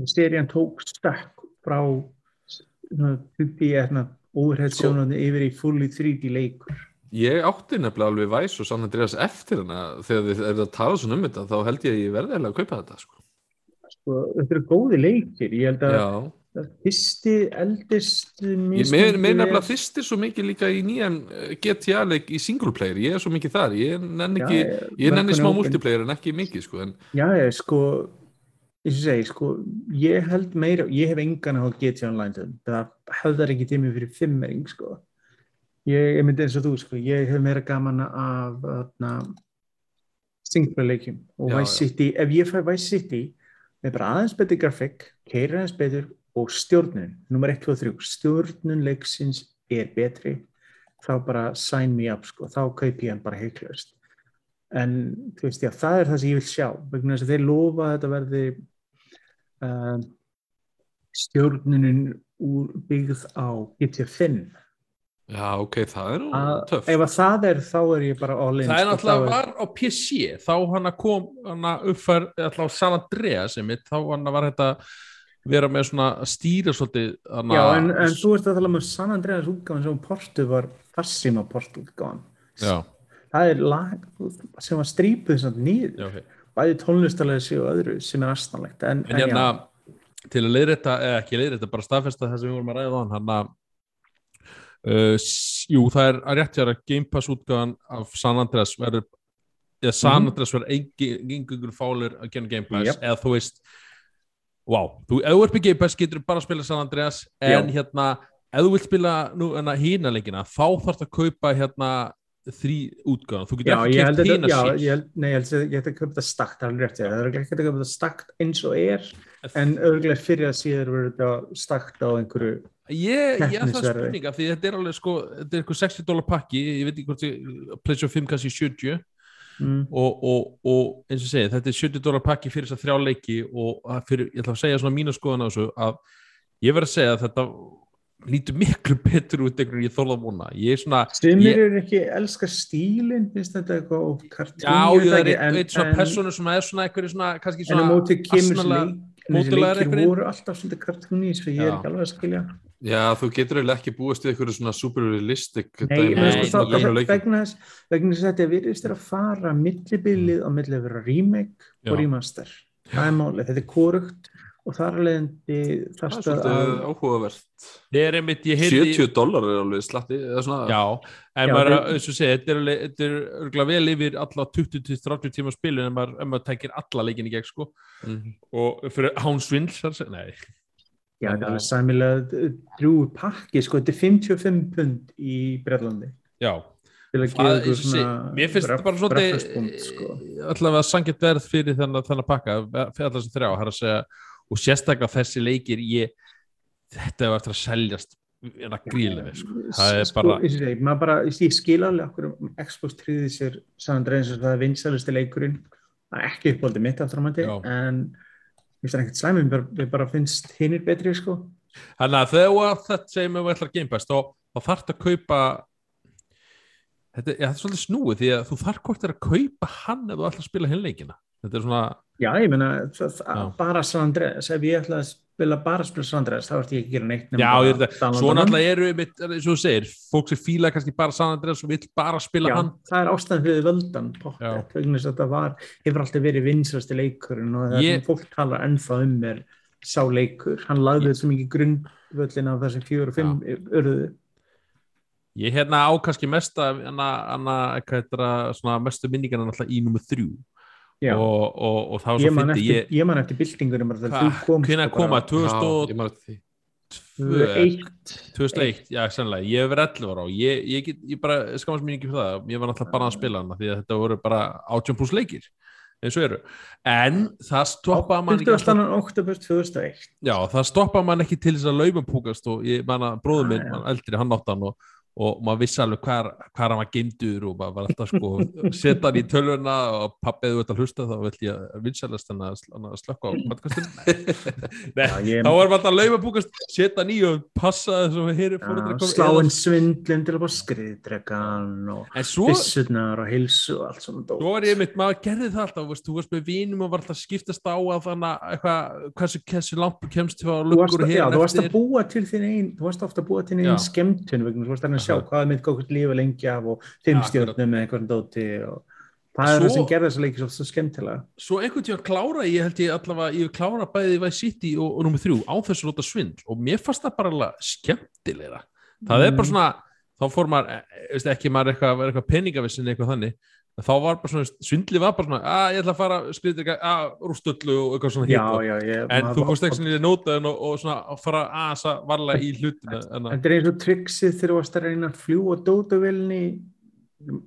Serían tók stökk frá svona, 20 eða óverhætt Sko- sjónandi yfir í fully 3D leikur. Ég átti nefnilega alveg Vice og San Andreas eftir hana. Þegar þið er að tala svona um þetta þá held ég að ég verði eiginlega að kaupa þetta sko. sko, þetta eru góði leikir. Ég held að Já, að fyrsti eldist ég mér, mér nefnilega þýstir svo mikið líka í nýjan eh, GTA-leik í single player, ég er svo mikið þar. Ég nenni ekki, ég nenni smá multiplayer en ekki mikið sko, en Já, ég, sko og segi, sko, ég held meira ég hef engan hafa GTA Online til það hefðar ekki tími fyrir fimmering sko. Ég, ég myndi eins og þú sko, ég hef meira gaman af þarna single leikjum og Já, Vice já. City, ef ég fæ Vice City með bara aðeins betur grafik keira aðeins betur og stjórnun nummer 1, 2, 3, stjórnun leiksins er betri. Þá bara sign me up sko, þá kaupi ég hann bara heiklaust. En þú veist, já, það er það sem ég vil sjá. Vegna þess að þeir lofa að þetta verði um, stjórnunin úr byggð á GT5 Já, ok, það er töff. ef að það er þá er ég bara all in það er sko, náttúrulega var á PC þá hann kom hann uppfær alltaf á San Andreas einmitt, þá hann var þetta vera með svona stýra svolítið hana, Já, en, en þú ert að tala um San Andreas útgáðan sem portu var farsíma portu útgáðan það er lag sem var strípuð nýður, já, ok. bæði tónlistarlega og öðru sem er astanlegt en, en hérna til að leiðrétta, eða ekki leiðrétta bara staðfesta það sem við vorum að ræða á hann hann að uh, jú, það er að rétt hjá að Game Pass útgáðan af San Andreas verður eða San Mhm. Andreas verður engungur fálur að gera Game Pass, Jep. eða þú veist wow, þú, þú ert með Game Pass getur bara að spila San Andreas en hérna, ef þú vilt spila hína leikina, þá þarf að kaupa hérna þrý útgáðan þú Já, getur ekki að hína já, sín ég nei, ég held að að köpa þetta stakt, það er alveg rétt, það er ekki að köpa þetta stakt eins og er, en örgulega fyrir að síður verður þetta stakt á einhverju, Ég, ég er það Keppnisverði. spurninga því þetta er alveg sko, þetta er eitthvað 60 dólar pakki ég veit ekki hvort ég, Pleasure 5 kannski 70 mm, og, og, og eins og segi, þetta er 70 dólar pakki fyrir þess að þrjá leiki og fyrir, ég ætla að segja svona mínu skoðan á þessu að ég verð að segja að þetta lítur miklu betur út einhvern veginn ég þorða að vona. Ég er svona, Sumir ég, eru ekki elska stílinn, finnst þetta eitthvað of kartún já, ég það er eitt, eitt svona persónu sem er svona einhverju svona, kannski en á svona móti kemur asnalega- leik, leikir einhverjir. voru alltaf svolítið kartúni svo ég er ekki alveg að skilja Já, þú getur eiginlega ekki búist við eitthvað svona super realistic Nei, sko, það, það, leikjum. vegna þess vegna þess að þetta virðist er að fara millibilið á milli að vera remake Já. og remaster það er málið, þetta er korugt og þar er leiðandi Það er stöð að svolítið áhugavert er einmitt, ég heyrði 70 dólar er alveg slatti eða svona Já, en Já, maður, eins og segja, þetta er, alveg- þetta er örgulega vel yfir alla 20-30 tíma spilin en maður, ef maður tekir alla leikin í gegn sko Mhm. og fyrir án svindl þar að segja, nei, Já, þetta er alveg sæmilega drúi pakki, sko, þetta er 55 pund í Breitlandi já að Það, sé, svona mér finnst þetta bara svolítið sko. allavega sangjart verð fyrir þennan, þennan pakka fyrir allar sem þrjá, það er að segja og sérstaklega þessi leikir ég, þetta hefur eftir að seljast en að grílega sko. það er sko, bara, og ég, segi, maður bara, ég skil alveg okkur Xbox tríði sér San Andreas og það er vinsælusti leikurinn það er ekki uppáldið mitt aftur á mæti en finnst það ekkert slæmum mér bara, finnst hinnir betri sko. Þannig að þegar þetta segjum við ætlar Game Pass, þá, þá þarf að kaupa þetta, ja, þetta er svolítið snúið því að þú þarf hvort er að kaupa hann ef þú ætlar að spila hinn leikina þetta er svona, já, ég Já. bara San Andreas. Ef ég ætla að spila bara að San Andreas þá ert ég ekki að gera neitt já, bara ég er svo náttúrulega eru, einmitt, eins og þú segir fólk sem fíla kannski bara San Andreas og vill bara spila Já, hann. það er ástæðan fyrir völdan að þetta var, hefur alltaf verið vinsrasti leikurinn og það Ég- sem fólk talar ennþá um er sá leikur, hann lagði þetta svo mikið grundvöllin af þessum fjóru og fimm urðu Ég hérna á kannski mesta hana, hana, hvað heitir það, svona mestu minningarna náttúrulega í nummer þrjú. Og, og, og ég svo fyndi ég, ég man eftir hvenær og koma, bara- 2002 ég maður því. 2001 2001, já sannlega, ég hef verið 11 ára og ég, ég, get, ég bara skamast mér ekki fyrir það, ég var náttúrulega bara að spila hana því að þetta voru bara 18 pluss leikir eins og eru, en það stoppaði mann ekki 20. alltaf, annan oktober 2001 já, það stoppaði mann ekki til þess að laumapúkast og ég manna, bróður minn, Ah, mann eldri, hann átt hann og, og maður vissi alveg hvar, hvar hann var geimdur og maður var alltaf sko setja hann í tölvuna og pappið þú ert að hlusta þá vill ég vinsælast hann að, hann að slökka á podcastin þá var maður alltaf að laumapúkast setja hann í og passa þess að hér er fóruðra sláinn svindlinn til að bara skriðdregan og byssurnar og heilsu og allt svona dót. svo var ég mitt, maður gerði það alltaf veist, þú varst með vinum og var alltaf að skiptast á að þannig að hversu, þú kemst til að Þú lukkur varst, að, já, hér þú varst að búa til þín einn þú varst ofta að búa til þín einn skemmtun vegna þú varst að að sjá hvað er mitt góðkvæmt lífa lengi af og fimm Já, stjórnum með einhvern dóti og það er Svo- það sem gerði þess að leiki svo skemmtilega. Svo einhvern tíma klára ég held ég allavega, ég klára bæði Vice City og, og nummer þrjú á þessu lóta svindl og mér fannst það bara alveg skemmtilegra. Það er bara Mm. svona, þá fór maður eh, veist, ekki maður eitthvað, eitthvað peningavissin eitthvað þannig, þá var bara svona svindli var bara svona, að ég ætla að fara skriðið ekki, að rústöllu og eitthvað svona hitt ég, en þú fórst ekki svona í nótaðin og, og svona að fara að varla í hlutina en að, Þetta er eins og trixið þegar þú varst að reyna að fljúa dótavilni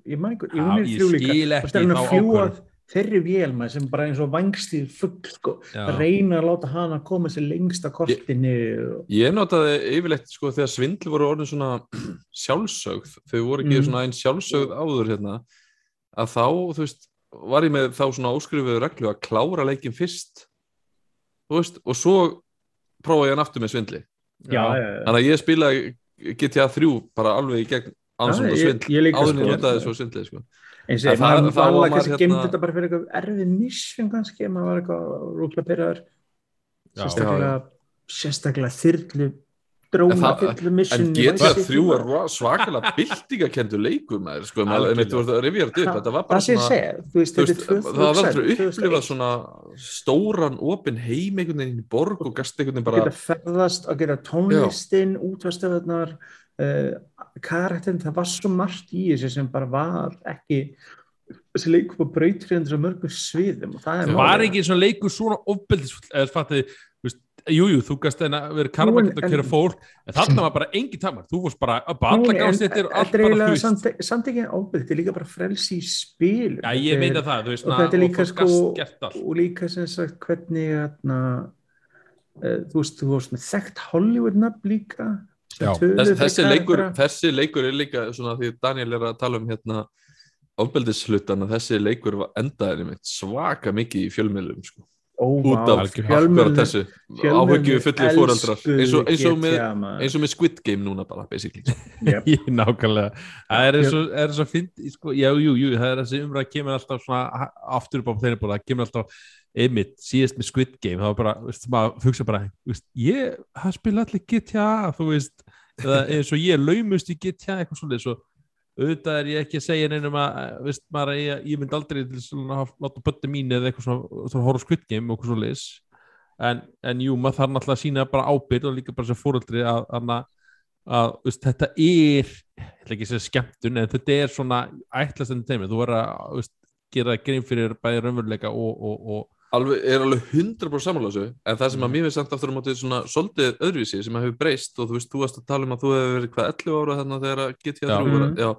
ég maður ekki, ég unir ég þrjú líka Þú varst að reyna að fljúa þeirri vélma sem bara eins og vangstíð fugg sko, að reyna að láta hana koma sér lengst að kortinu og, Ég notaði yfirleitt sko þegar svindl voru orðin svona sjálfsögð, þau voru ekki Mm. svona einn sjálfsögð áður hérna, að þá, þú veist, var ég með þá svona óskrifuðu reglu að klára leikin fyrst, þú veist, og svo prófaði ég hann aftur með svindli. já. Þannig að ég spilaði GTA 3 bara alveg í gegn ansvönda svindl, ég líka, áður en sko. ég notaði svo svindli, sko. eins og það- þá var maður kannski hérna- gemd þetta bara fyrir eitthvað erfið mission kannski, maður var eitthvað rúkla Já. sérstaklega, sérstaklega þyrlu dróna það, þyrlu mission en í GTA Vice 3 City. var ro- svakalega byltingakendur leikur maður, sko, að þetta var bara það er var aldrei 2000, upplifað svona stóran opin heim einhvern veginn í borg og gast einhvern veginn að bara geta ferðast, að gera tónlistin útvarstöðunar uh, karakterin, það var svo margt í þessu sem bara var ekki þessi leikur på brautriðandur á mörgum sviðum og það er Það málið. var ekki svona leikur svona ofbeldisfull eða fattiði, jújú, þú gast þeirna verið karmakend að en- kjöra fólk en þarna var bara engin tamar, þú vorst bara að alla Nei, en gáðstéttir og allt bara, þú veist. samt, ekki ábyrð, þetta er líka bara frelsi í spil Já, ég meina það, þú veist, og na, þetta er líka sko og líka sem sagt hvernig atna, uh, þú veist, þú veist með þekkt Hollywood nafn líka þessi, leikur, þessi leikur er líka svona því Daniel er að tala um hérna ofbeldishlutan að þessi leikur mitt svaka mikið í fjölmiðlum sko. Ó, út af fjölmiðlum áhyggju fullir fóreldrar elskuðu eins og, eins, og með, eins og með Squid Game núna bara basically. Yep. Nákvæmlega, það er eins og, er eins og finn, sko, já, jú, jú, það er þessi umræð kemur alltaf svona aftur upp á þeirri búin, það kemur alltaf einmitt, síðast með Squid Game, það var bara, veist, maður hugsa bara, veist, ég, það spila allir GTA, þú veist, eða eins og ég laumust í GTA, eitthvað svolítið, svo auðvitað er ég ekki að segja neinum að, eh, veist, maður, ég, ég myndi aldrei til svona að láta bötta mín eða eitthvað svona, svona horf Game og eitthvað svolítið, en, en jú, maður þarf náttúrulega að sína bara ábyrð og líka bara sem fóreldri að, að, að veist, þetta er ekki segja skemmtun en þetta er svona ætlast enn teimi þú verður að veist, gera grein fyrir bæði raunveruleika og, og, og alveg, er alveg 100% sammála þessu en það sem að mér finnst samt aftur á móti svona svolítið öðruvísi sem að hefur breyst og þú veist, þú varst að tala um að þú hefur verið hvað 11 ára þannig þegar að GTA Já. 3 var Mhm. já,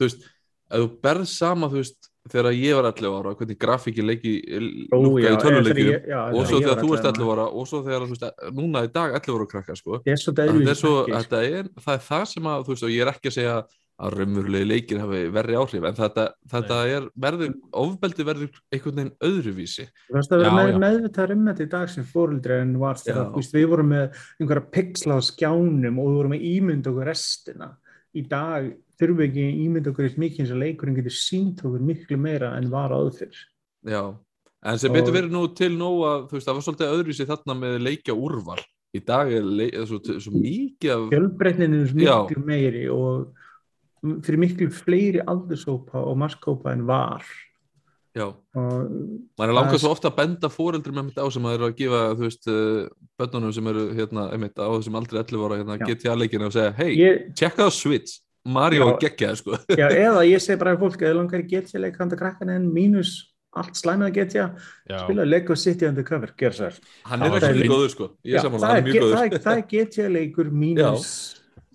þú veist, ef þú berð sama þú veist, þegar ég var 11 ára hvernig grafíki leiki já, í þegar já, og þegar svo þegar þú ert 11 11 ára og svo þegar þú veist, núna í dag 11 ára krakkar sko. Er svo Þetta er, svo, þetta það er það sem að, þú veist, og ég er ekki að segja að raunverulegi leikir hafi verri áhrif, en þetta, þetta er, verður, ofbeldi verður einhvern veginn öðruvísi. Þú veist að vera Já, með, já. meðvitaður um þetta í dag sem fóruldri en var veist, við vorum með einhverja pixla á skjánum og við vorum með ímynd okkur restina. Í dag þurfum við ekki að ímynda okkur eitt mikið eins og leikurinn getur sínt okkur miklu meira en var áður fyrr. Já, en sem betur verið nú til nóg að, þú veist, það var svolítið öðruvísi þarna með leikja úrval. Í dag er leik, svo, svo mikið af, Fjölbreytnin fyrir miklu fleiri aldursópa og markkópa en var. já, Og maður er Það langað svo ofta að benda fóreldrum með mitt á sem að eru að gefa, þú veist, uh, bönnunum sem eru, hérna, einmitt, á þessum aldrei 11 ára, hérna, Já. GTA leikina og segja, hei, ég, tjekka á Switch, Mario Já. er geggjað, sko. já, eða ég segi bara að fólk eða langar í GTA leik handa krakkan en mínus allt slæmið að GTA já, spila Lego City Undercover, svo vel. Hann Það er ekki góður, sko. Ég er saman, það, hann er, mjög góður. það, er, það GTA leikur mínus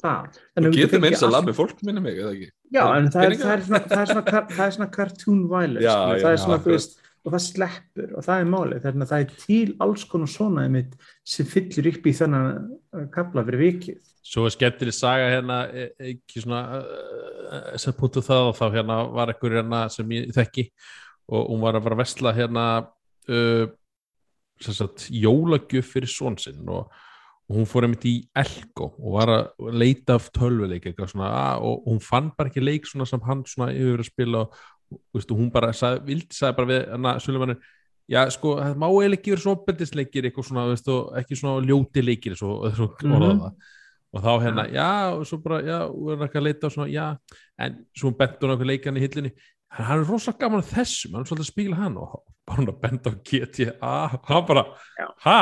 það. Þú getur meins að laga með fólk minni mig, eða ekki? Já, en það er, það er, svona, það er, svona, það er svona cartoon violence Já, já, það er svona, þú veist, og það sleppur og það er málið, þannig að það er til alls konar svona einmitt sem fyllir upp í þennan uh, kapla fyrir vikið. Svo er skemmtileg saga hérna e- ekki svona uh, sem punktu það og þá hérna var ekkur hérna sem ég þekki og hún var að fara að vesla hérna uh, sem sagt jólagjöf fyrir svon sinn og, og hún fór einmitt í Elko og var að leita af tölvuleik svona að, og hún fann bara ekki leik svona sem hann svona yfir að spila og, veistu, hún bara sagði, vildi sagði bara við hana Sulemann já sko það má eiginlega ekki vera svo opbeldisleikir eitthvað svona veistu, ekki svona ljóti leikir svo, svo orðaði það. Og þá hérna, já, og svo bara, já, og er ekki að leita og svona, já, en svo hún okkur leikan í hillinni, hann hann er rosa gaman að þessum, hann er svolítið að spíla hann og bara hún að benda á GTA, hann bara, ha?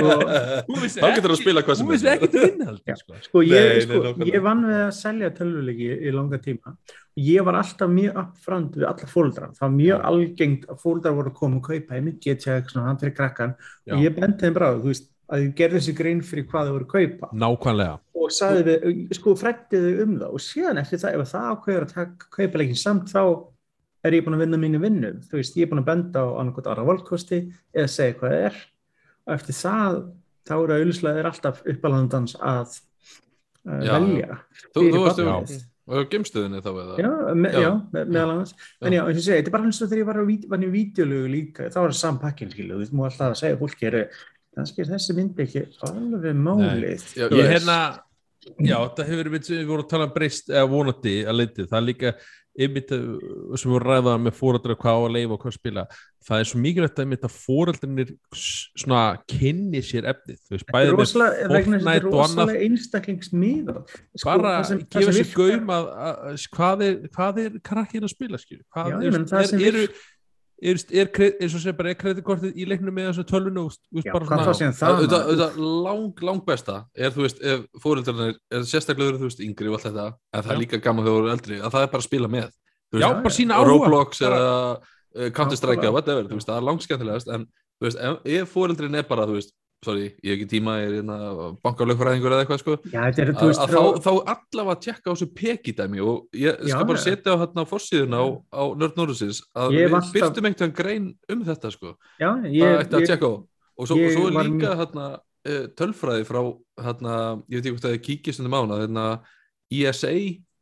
Og- vissi Þá getur þú að ekki- spila hvað sem Hún vissi er. ekki til innhaldi, Já. sko. Sko, ég, sko, ég vann við að selja tölvuleiki í, langa tíma og ég var alltaf mjög upfront við alla fóldrar. Það var mjög algengt að fóldrar voru að koma og kaupa ég myndi getja eitthvað svona hann fyrir krakkan Já. og ég bendi þeim bara, þú veist, að ég gerði þessi grein fyrir hvað þau voru að kaupa Nákvæmlega. og sagði við, sko, frætti þau um það og síðan eftir það, ef það ákveður að taka, kaupa leikin samt þá er ég búin að vinna mínu vinnu þú veist, ég er búin að benda á annarkot aðra valkosti eða segja hvað það er og eftir það, þá eru auðvitað alltaf uppalandans að uh, Já. velja Þú, fyrir þú varst barnið. á gemstuðinni þá eða? Já, me, Já. já. me, meðal annars en já, eins og segi, þetta er bara eins og þegar ég var, í vídeolögu líka, þá var það saman pakkin skilu, þú veist, mú alltaf að segja fólki er, kannski er þessi myndi ekki alveg málið. Já, þú ég hérna já, það hefur verið sem við vorum að tala um breyst eða vonandi að leitið, það er líka einmitt uh, sem við ræðaðum með fóreldra hvað á að leifa og hvað að spila. Það er svo mikilvægt að einmitt að fóreldrinir svona kynni sér efnið. Þú veist, Þetta er bæði með er og annað. rosalega einstaklingsmiðað. Sko, bara það sem- það gefa sér gaum að, að, að hvað er, hvað er krakkin að spila skilju, hvað Já, er, það er, eru er, er, er, eins og sem bara er kreditkortið í leiknum með þessu tölvunu og veist, lang, lang besta er, þú veist, ef fóreldrarnir er sérstaklega eru, þú veist, yngri og allt þetta, en það er líka gaman þegar þú eru eldri, að það er bara að spila með Þú já, veist, bara sína áhuga. Roblox eða uh, Counter-Strike Nákvæmlega. eða whatever, veist, það er langt skemmtilegast en, þú veist, ef, ef fóreldrin er bara, þú veist sorry, ég hef ekki tíma, ég er hérna bankalögfræðingur eða eitthvað, sko. Já, þetta er, að, að þá, þá allavega að tjekka á þessu pekidæmi og ég Já, skal bara já. setja á hérna forsíðuna á, á Nörd Norðusins að við byrtum einhvern grein um þetta, sko. Já, ég, að ég, tjekka á? Og svo, og svo er var líka mjög- hérna, uh, tölfræði frá hérna, ég veit ekki hvort það er kíkist stundum á hana hérna, ESA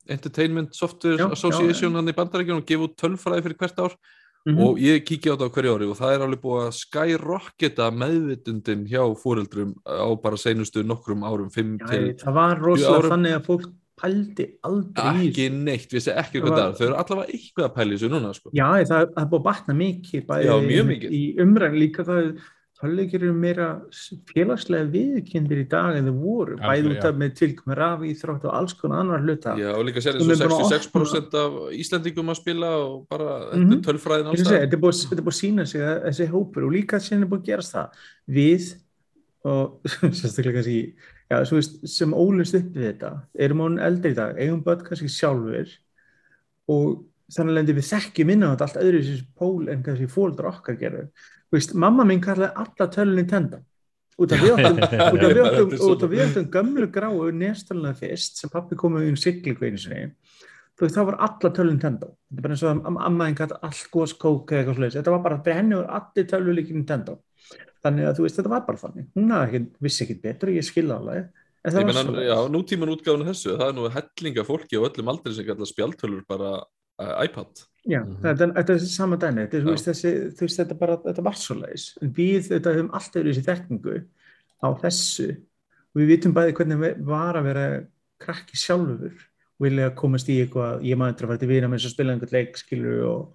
Entertainment Software Já, Association hann í bandarækjunum og gefa út tölfræði fyrir hvert ár Mhm. og ég kíkja á þetta á hverju ári og það er alveg búið að skyrocketa meðvitundin hjá fóreldrum á bara seinustu nokkrum árum 5 Já, til ég- það var rosalega þannig að fólk pældi aldrei í ekki neitt, vissi ekki Það hvað það var- er þau eru allavega eitthvað að pæla í þessu núna sko. Já, það, það er búið að batna mikið Já, mikið. í umræðin líka það Hálfleikir eru meira félagslega viðkyndir í dag en þau voru, Já, bæði já. út af með tilkomi rafi, íþrótt og alls konar annar hluta. Já, og líka sér eins og bara að 66% af Íslandingum að spila og bara, þetta er tölfræðin alls staðar. þetta er búið, er að sína sig að þessi hópur og líka síðan er búið að gerast það við og sérstaklega kannski já, veist, sem ólust upp við þetta erum án eldri í dag, eigum börn kannski sjálfur og þannig að við þekkjum minna á þetta allt öðru þessi pól en kannski fóldra okkar gerðu veist, mamma mín kallaði alla tölu Nintendo út af við áttum, gömlu gráu nestöluna fyrst sem pappi komið um siglingu einu sinni. Þú veist, þá var alla tölu Nintendo þetta er bara eins og að am- amma einn gæti allt góðs kók eða eitthvað sluðis, þetta var bara fyrir henni og allir tölu líki Nintendo þannig að þú veist, þetta var bara þannig. Hún ekki, vissi ekki betur, ég skilða alveg. Nútíman útgáfuna þessu, það er nú hellinga fólki á öllum aldrei sem kallar spjaltölur bara iPad. Já, Mhm. þetta, þetta er sama dæmi, þetta, er, þú veist, þessi, þú veist, þetta, bara, þetta var svo leiðis, en við þetta höfum alltaf verið þessi þekkingu á þessu og við vitum bæði hvernig ve- var að vera krakki sjálfur vilja komast í eitthvað, ég maður að fara til vina með þess að spila einhvern leik, skilur og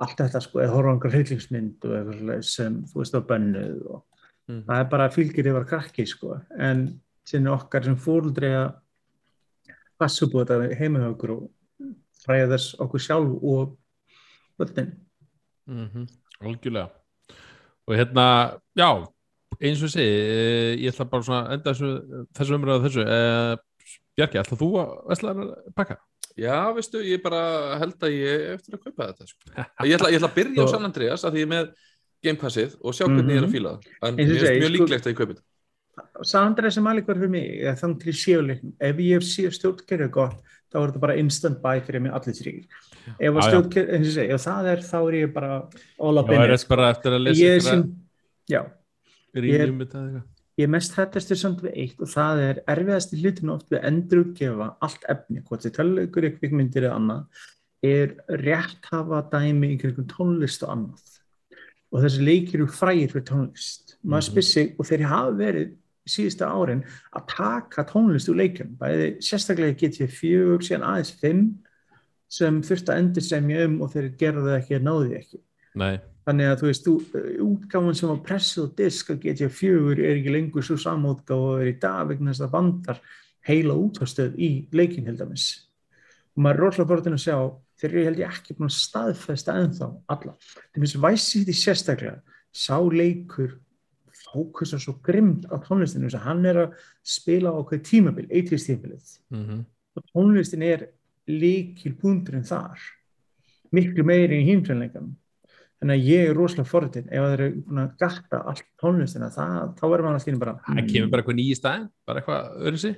allt þetta sko, eða horfa á einhver hryllingsmynd og eitthvað sem, þú veist, var bönnuð og Mhm. það er bara fylgir yfir krakki sko, en sinni okkar sem fóruldri að passa upp á þetta heima hjá okkur og fræða þess okkur sjálf og börnin. mm algjörlega og hérna, já eins og ég segi, eh, ég ætla bara svona enda þessu, þessu umræðu þessu eh, Bjarki, ætla þú að vesla að pakka? Já, veistu, ég bara held að ég er eftir að kaupa þetta. Sko. Ég, ætla, ég ætla að byrja á San Andreas að því ég er með Gamepassið og sjá hvernig ég er að Mhm. fíla það. En ég er mjög sko- líklegt að ég kaupi þetta. Sandra sem alveg var fyrir mig, eða þannig til sjöleiknum, ef ég sé stjórnkerfið gott, þá er þetta bara instant buy fyrir mig allir þrýr. Ef ef það er, þá er ég bara all up Já, in er it. þetta bara eftir að lesa Ég er ykkur sem, já, ég er- ég er mest hættastur samt við eitt og það er erfiðasti hlutin oft við endurútgefa allt efni, hvort þið töluleikur, kvikmyndir eða annað, er rétt hafa dæmi í kringum tónlist og annað. Og þessi leikir eru frægir fyrir tónlist. Maður Mhm. spyr sig, og þeir hafa verið síðustu árin að taka tónlist úr leikjum. Bæði sérstaklega get ég fjögur, síðan aðeins fimm sem þurft að endur semja um og þeir gerðu ekki að náði ekki. Nei, Þannig að þú veist, þú, útgáfan sem var pressuð á disk að GTA 4 er ekki lengur svo samútgáfa og er í dag vegna þess að vandar heila útástöð í leikin held dæmis. Og maður er rosalega bortin að sjá, þeir eru held ég ekki búin að staðfesta ennþá alla. Það finnst væsið í sérstaklega, sá leikur fókusar svo grimmt á tónlistinu þess að hann er að spila okkur tímabil, 80s tímabilið. Mm og tónlistin er líkil punkturinn þar miklu meiri í hýmtrænleikanum Þannig að ég er rosalega forritin ef það eru búin að garta allt tónlistina þá verður maður alltaf inn bara það kemur bara eitthvað nýji stæðin bara eitthvað öðru sig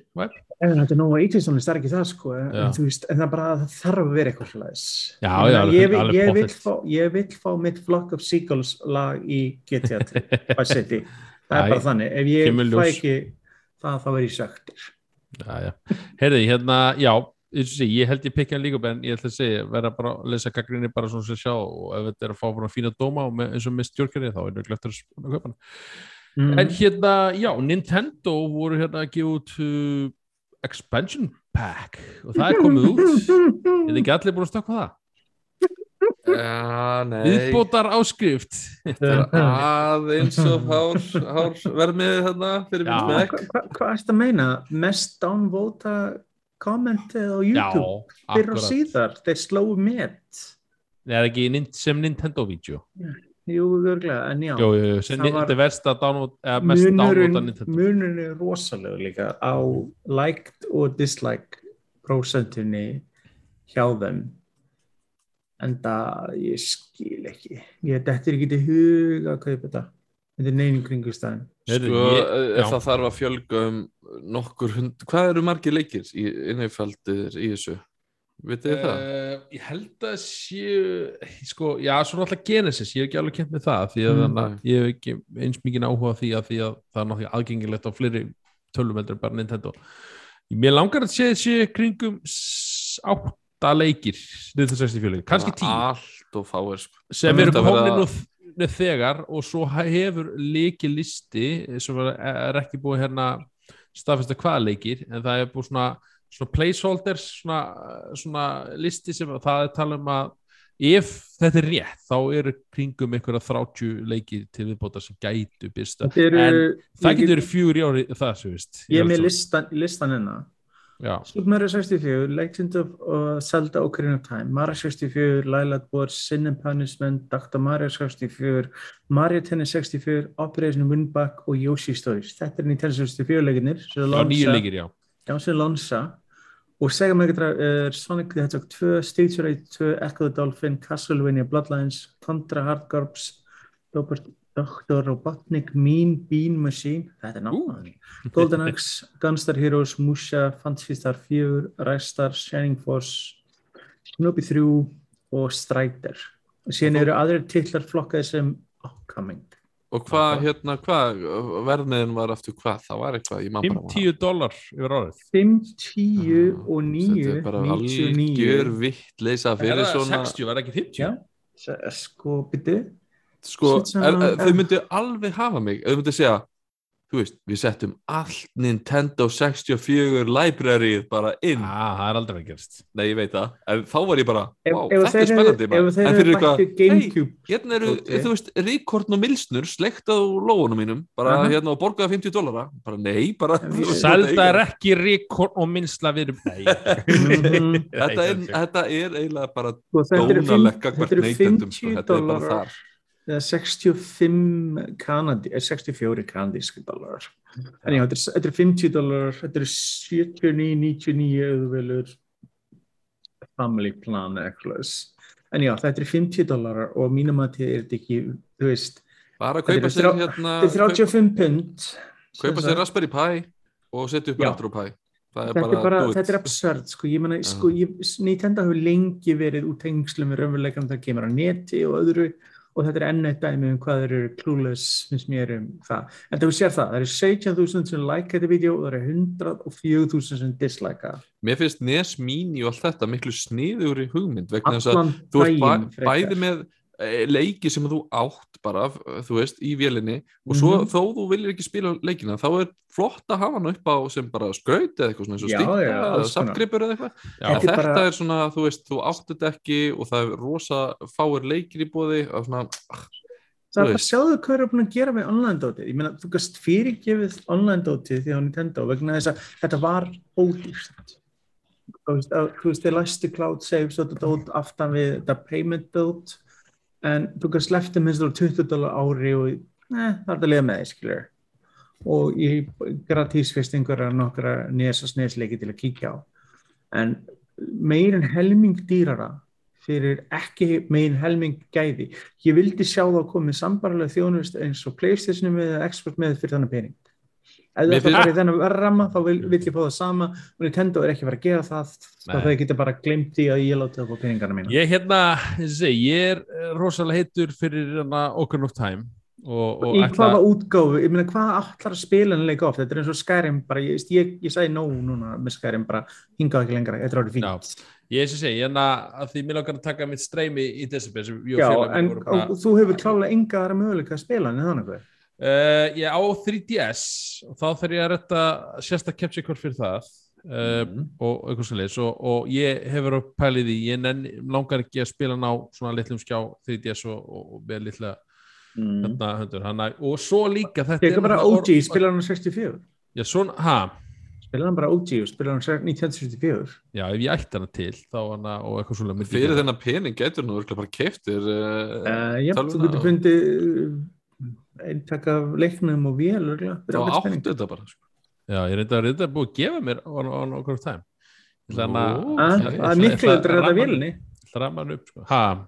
En þetta er nógu eitvístónlist, það er ekki það sko. En, veist, en það bara það þarf að vera eitthvað slags Já, já, ég, alveg ég, vil fá, ég vil fá mitt Flock of Seagulls lag í GTA 3 Vice City, það er bara þannig. Ef ég fæ ekki það þá er ég söktur heyrði, hérna, já sé, ég held ég pikka hann líka upp, en ég ætla að segja verða bara að lesa gaggrinni bara svona sem sjá og ef þetta er að fá bara fína dóma og með, eins og með stjórkari þá er það glögt að kaupa hann mm. En hérna, já, Nintendo voru hérna að gefa út uh, expansion pack og það er komið út er þið ekki allir búin að stökkva það? Já, nei Viðbótar áskrift er aðeins og hár, hár vermið smekk Hvað hva, hva erst að meina? Mest downvota kommentið á Já, YouTube. Fyrir og síðar, þeir slóu met. Nei, er ekki sem Nintendo-vídeó Jú, örgulega, en já. Jú, jú, Það þetta er verst að download eða mest downloada Nintendo. munurinn er rosalega líka á liked og dislike prósentunni hjá þeim. En það ég skil ekki. Ég þetta er ekki til hug að kaupa þetta þetta er neynum kringustæðin Heyrðu, Sko, ég- ef það þarf að fjölga um nokkur hund Hvað eru margir leikir í innifaldir í þessu? Vitið þið það? Uh, ég held að séu sko, já, svo náttúrulega Genesis ég hef ekki alveg kent með það því að Mm. ég hef ekki eins mikið áhuga á því að því að það er náttúrulega aðgengilegt á fleiri tölum heldur en bara Nintendo mér langar að sé sé kringum átta leikir 1964 leikir, kannski tíu Allt og fáir sko. sem eru komin nú þ- þegar og svo hefur leiki listi sem er er ekki búið hérna staðfesta hvaða leikir en það er búið svona, svona placeholders svona, svona listi sem það er tala um að ef þetta er rétt þá eru kringum einhverja 30 leikir til viðbóta sem gætu byrsta en það getur fjögur í ári það sem veist ég er með listan, listan Já, Super Mario 64, Legend of uh, Zelda Ocarina of Time, Mario 64, Lilac Wars, Sin and Punishment, Dr. Mario 64, Mario Tennis 64, Operation Windback og Yoshi Stories. Þetta er Nintendo 64 leikinnir já nýju leikir, já Já, sem lansa og Sega Mega Drive er Sonic the Hedgehog 2, Stage Raid 2, Echo the Dolphin, Castlevania Bloodlines, Contra Hard Corps, Dr. Dr. Robotnik, Mean Bean Machine, þetta er náttúrulega. Golden Axe, Gunstar Heroes, Musha, Fantasy Star 4, Rise Star, Shining Force, Snoopy 3 og Strider. Og síðan eru aðrir titlar flokkaði sem Upcoming. Og hvað, hérna, hvað, verðmiðin var aftur hvað? Það var eitthvað, ég man bara 50 dólar yfir árið 5, 10 og 9, Þetta er bara 99. algjör vittleysa Er fyrir það svona 60, var það ekki 50? Já, sko, byrju. Sko, er, er, þau myndu alveg hafa mig þau myndu segja þú veist, við settum allt Nintendo 64 libraryð bara inn, Ah, það er aldrei að gerast nei ég veit það en þá var ég bara, Ef, wow, ef þetta er spennandi bara. en fyrir eitthvað, Gamecube hérna eru, Dóti. þú veist, Ríkorn og Milsnur sleikt á lóunum mínum, bara Aha. hérna og borgaði 50 dólara, bara nei, bara Selda er ekki ríkor og minnsla við Nei Mhm. þetta er, þetta er eiginlega bara dónalega þetta hvert eru neytendum sko, 50 þetta er bara dollarar þar 65 kanadi, eh, 64 kanadíski dólarar en já, þetta er, þetta er 50 dólarar þetta er 79, 99 auðvelur family plan eða svoleiðis. en já, þetta er 50 dólarar og mínum að þetta er ekki, þú veist bara að kaupa sér hérna þetta er 35 pund. Kaupa sér Raspberry Pi og setja upp Já. Retro Pi. Er þetta bara, þetta er absurd sko, ég meina, sko, ég, Nintendo hefur lengi verið út tengslum með raunveruleikanum það kemur á neti og öðru og þetta er enn eitt dæmi um hvað þeir eru clueless finnst mér um það, en þú sér það það eru 17.000 sem like þetta vídeo og það eru 104.000 sem dislike Mér finnst NES Mini og allt þetta miklu sniður í hugmynd vegna þess að þú frekar. bæði með leiki sem þú átt bara, þú veist, í vélinni og svo Mhm. þó þú viljir ekki spila leikina þá er flott að hafa hann upp á sem bara skraut eða eitthvað svona já, eða samgripur eða eitthvað Þetta bara- er svona, þú veist, þú átt þetta ekki og það er rosa fáir leikir í bóði og svona, Það er bara veist. sjáðu hvað eru að gera með online dótið. Ég meina, þú gast fyrirgefið online dótið því á Nintendo vegna þess að þetta var ódýrst. Þú veist, að- þú veist, þeir læstu cloud saves og þetta dót aftan við þetta payment dót en þú gast leftið minnst þú 20 dólar ári og eh, það er þetta liða með því, skilur. Og ég gratísfist einhverja nokkra nes og snesleiki til að kíkja á. En meir en helming dýrara fyrir ekki megin helming gæði. Ég vildi sjá það komið sambarlega þjónust eins og Playstation með eða Xbox með fyrir þannig pening. Ef Mér það finnst- er í þennan verðramma þá vil, vil ég fá það sama og Nintendo er ekki að fara að gera það þá þau geta bara glemt því að ég láti það á peningana mína. Ég hérna, segi, ég er eh, rosalega heitur fyrir hana Ocarina of Time og, og Í ætla- hvaða útgáfu, ég meina hvað allar að spila en leika oft, þetta er eins og Skyrim bara, ég, ég, ég sagði nóg núna með Skyrim bara hingað ekki lengra, þetta er Já. fínt. Ég eins og segi, hérna að því mér langar að taka mitt streymi í sem ég Já, en þú hefur klálega enga aðra möguleika að spila en þannig hvað. Uh, ég á 3DS og þá þarf ég að retta sérstak capture card fyrir það uh, Mhm. og eitthvað svo leiðis og, og ég hefur að pælið í, ég nenn, langar ekki að spila ná svona litlum skjá 3DS og, og, og með litla Mm. hérna höndur hana, og svo líka þetta Ég er bara OG, spila hann á 64. Já, svona, ha, Spila hann bara OG og spila hann á 1964. já, ef ég ætti hana til þá hana og eitthvað svona myndi ég fyrir þennan pening getur nú örugglega bara keftir uh, Uh, já, þú getur fundið eintak af leiknum og vél þá ágætis áttu þetta bara sko. Já, ég reynda að reynda að búið að gefa mér á á okkur time. Ég ætla hana Nú, ég ætla- Það er miklu að að þetta að ramma hann upp sko. ha.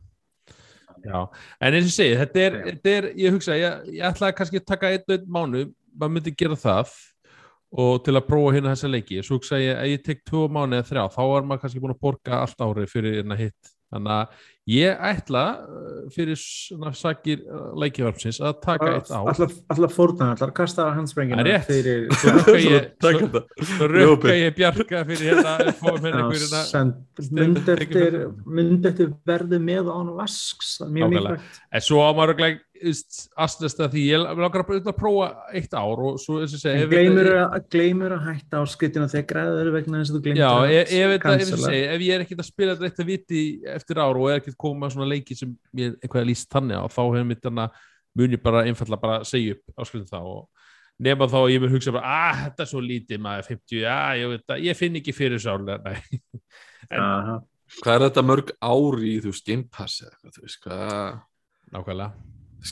Já, en eins og segi, þetta er, þetta er ég hugsa, ég, ég ætla að kannski taka einn einn mánu, maður myndi gera það og til að prófa hérna þessa leiki. Svo hugsa ég, ef ég tek tvo mánu eða þrjá, þá er maður kannski búin að borga allt árið fyrir hérna hitt, þannig að ég ætla uh, fyrir svona sakir leikjavarpsins að taka eitt ár Alltaf fórna, alltaf kasta handsprengina Það er rétt. fyrir svo rukka ég, bjarga fyrir hérna, fóðum hérna mynd eftir, mynd eftir verðu með án vasks, það er mjög mikilvægt. En svo á maður að astnast að því. Ég langar að, að prófa eitt ár og svo eins og segja þetta- að, gleymur að hætta á skrittinu þegar græður vegna þess að þú gleymur Já, að segi, ef ég er ekkert að spila þetta eitt að viti eftir ár og er ekkert koma svona leiki sem ég eitthvað líst þannig á þá hefur mitt þannig mun ég bara einfallega bara segja upp áskrifin þá og nema þá að ég mun hugsa bara að þetta er svo lítið maður 50, já, ég, veit það, ég finn ekki fyrir sálega, nei. En- Aha. hvað er þetta mörg ári í þú veist Game Pass eða eitthvað, þú veist hvað nákvæmlega.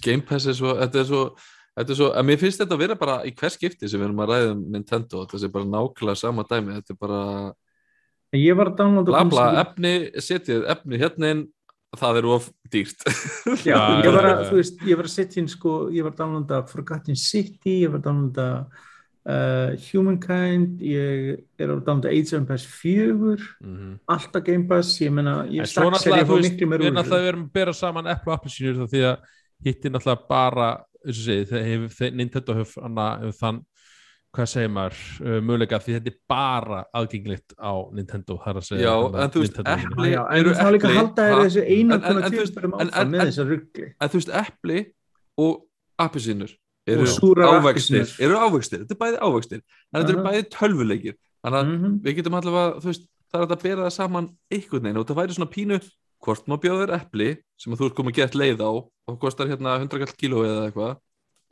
Game Pass er svo, þetta er svo Þetta er svo, að mér finnst þetta að vera bara í hver skipti sem við erum að ræða um Nintendo, þetta sé bara nákvæmlega sama dæmi, þetta er bara En Ég var að downloada bla bla, kannski- efni, setjið efni hérna inn, það er of dýrt Já, ég var að, þú veist, ég var að setja inn sko, ég var að downloada Forgotten City, ég var að downloada uh, Humankind, ég er að downloada Age of Empires 4, mm alltaf Game Pass, ég meina, ég er náttúrulega, ég fór miklu við meir erum úr náttúrulega þessu. verið að bera saman eplu og appelsínur því að hitti náttúrulega bara segið, þeir hefur þeir- Nintendo hefur þann hvað segir maður, uh, möguleika því þetta er bara aðgengilegt á Nintendo þar að segja Já, þarna en þú veist. Já, en þá líka halda þér þessu einu En- en- konar en- áfram en- með en- þessa ruggli. en þú veist, epli og appisínur eru appelsínur. eru ávextir, þetta er bæði ávextir en þetta eru bæði tölvuleikir þannig að Mhm. við getum allavega, þú veist það er að bera það saman einhvern veginn og það væri svona pínu hvort má bjóða þér epli sem að þú ert komið gett leið á og kostar hérna 100 kall kíló eða eitthvað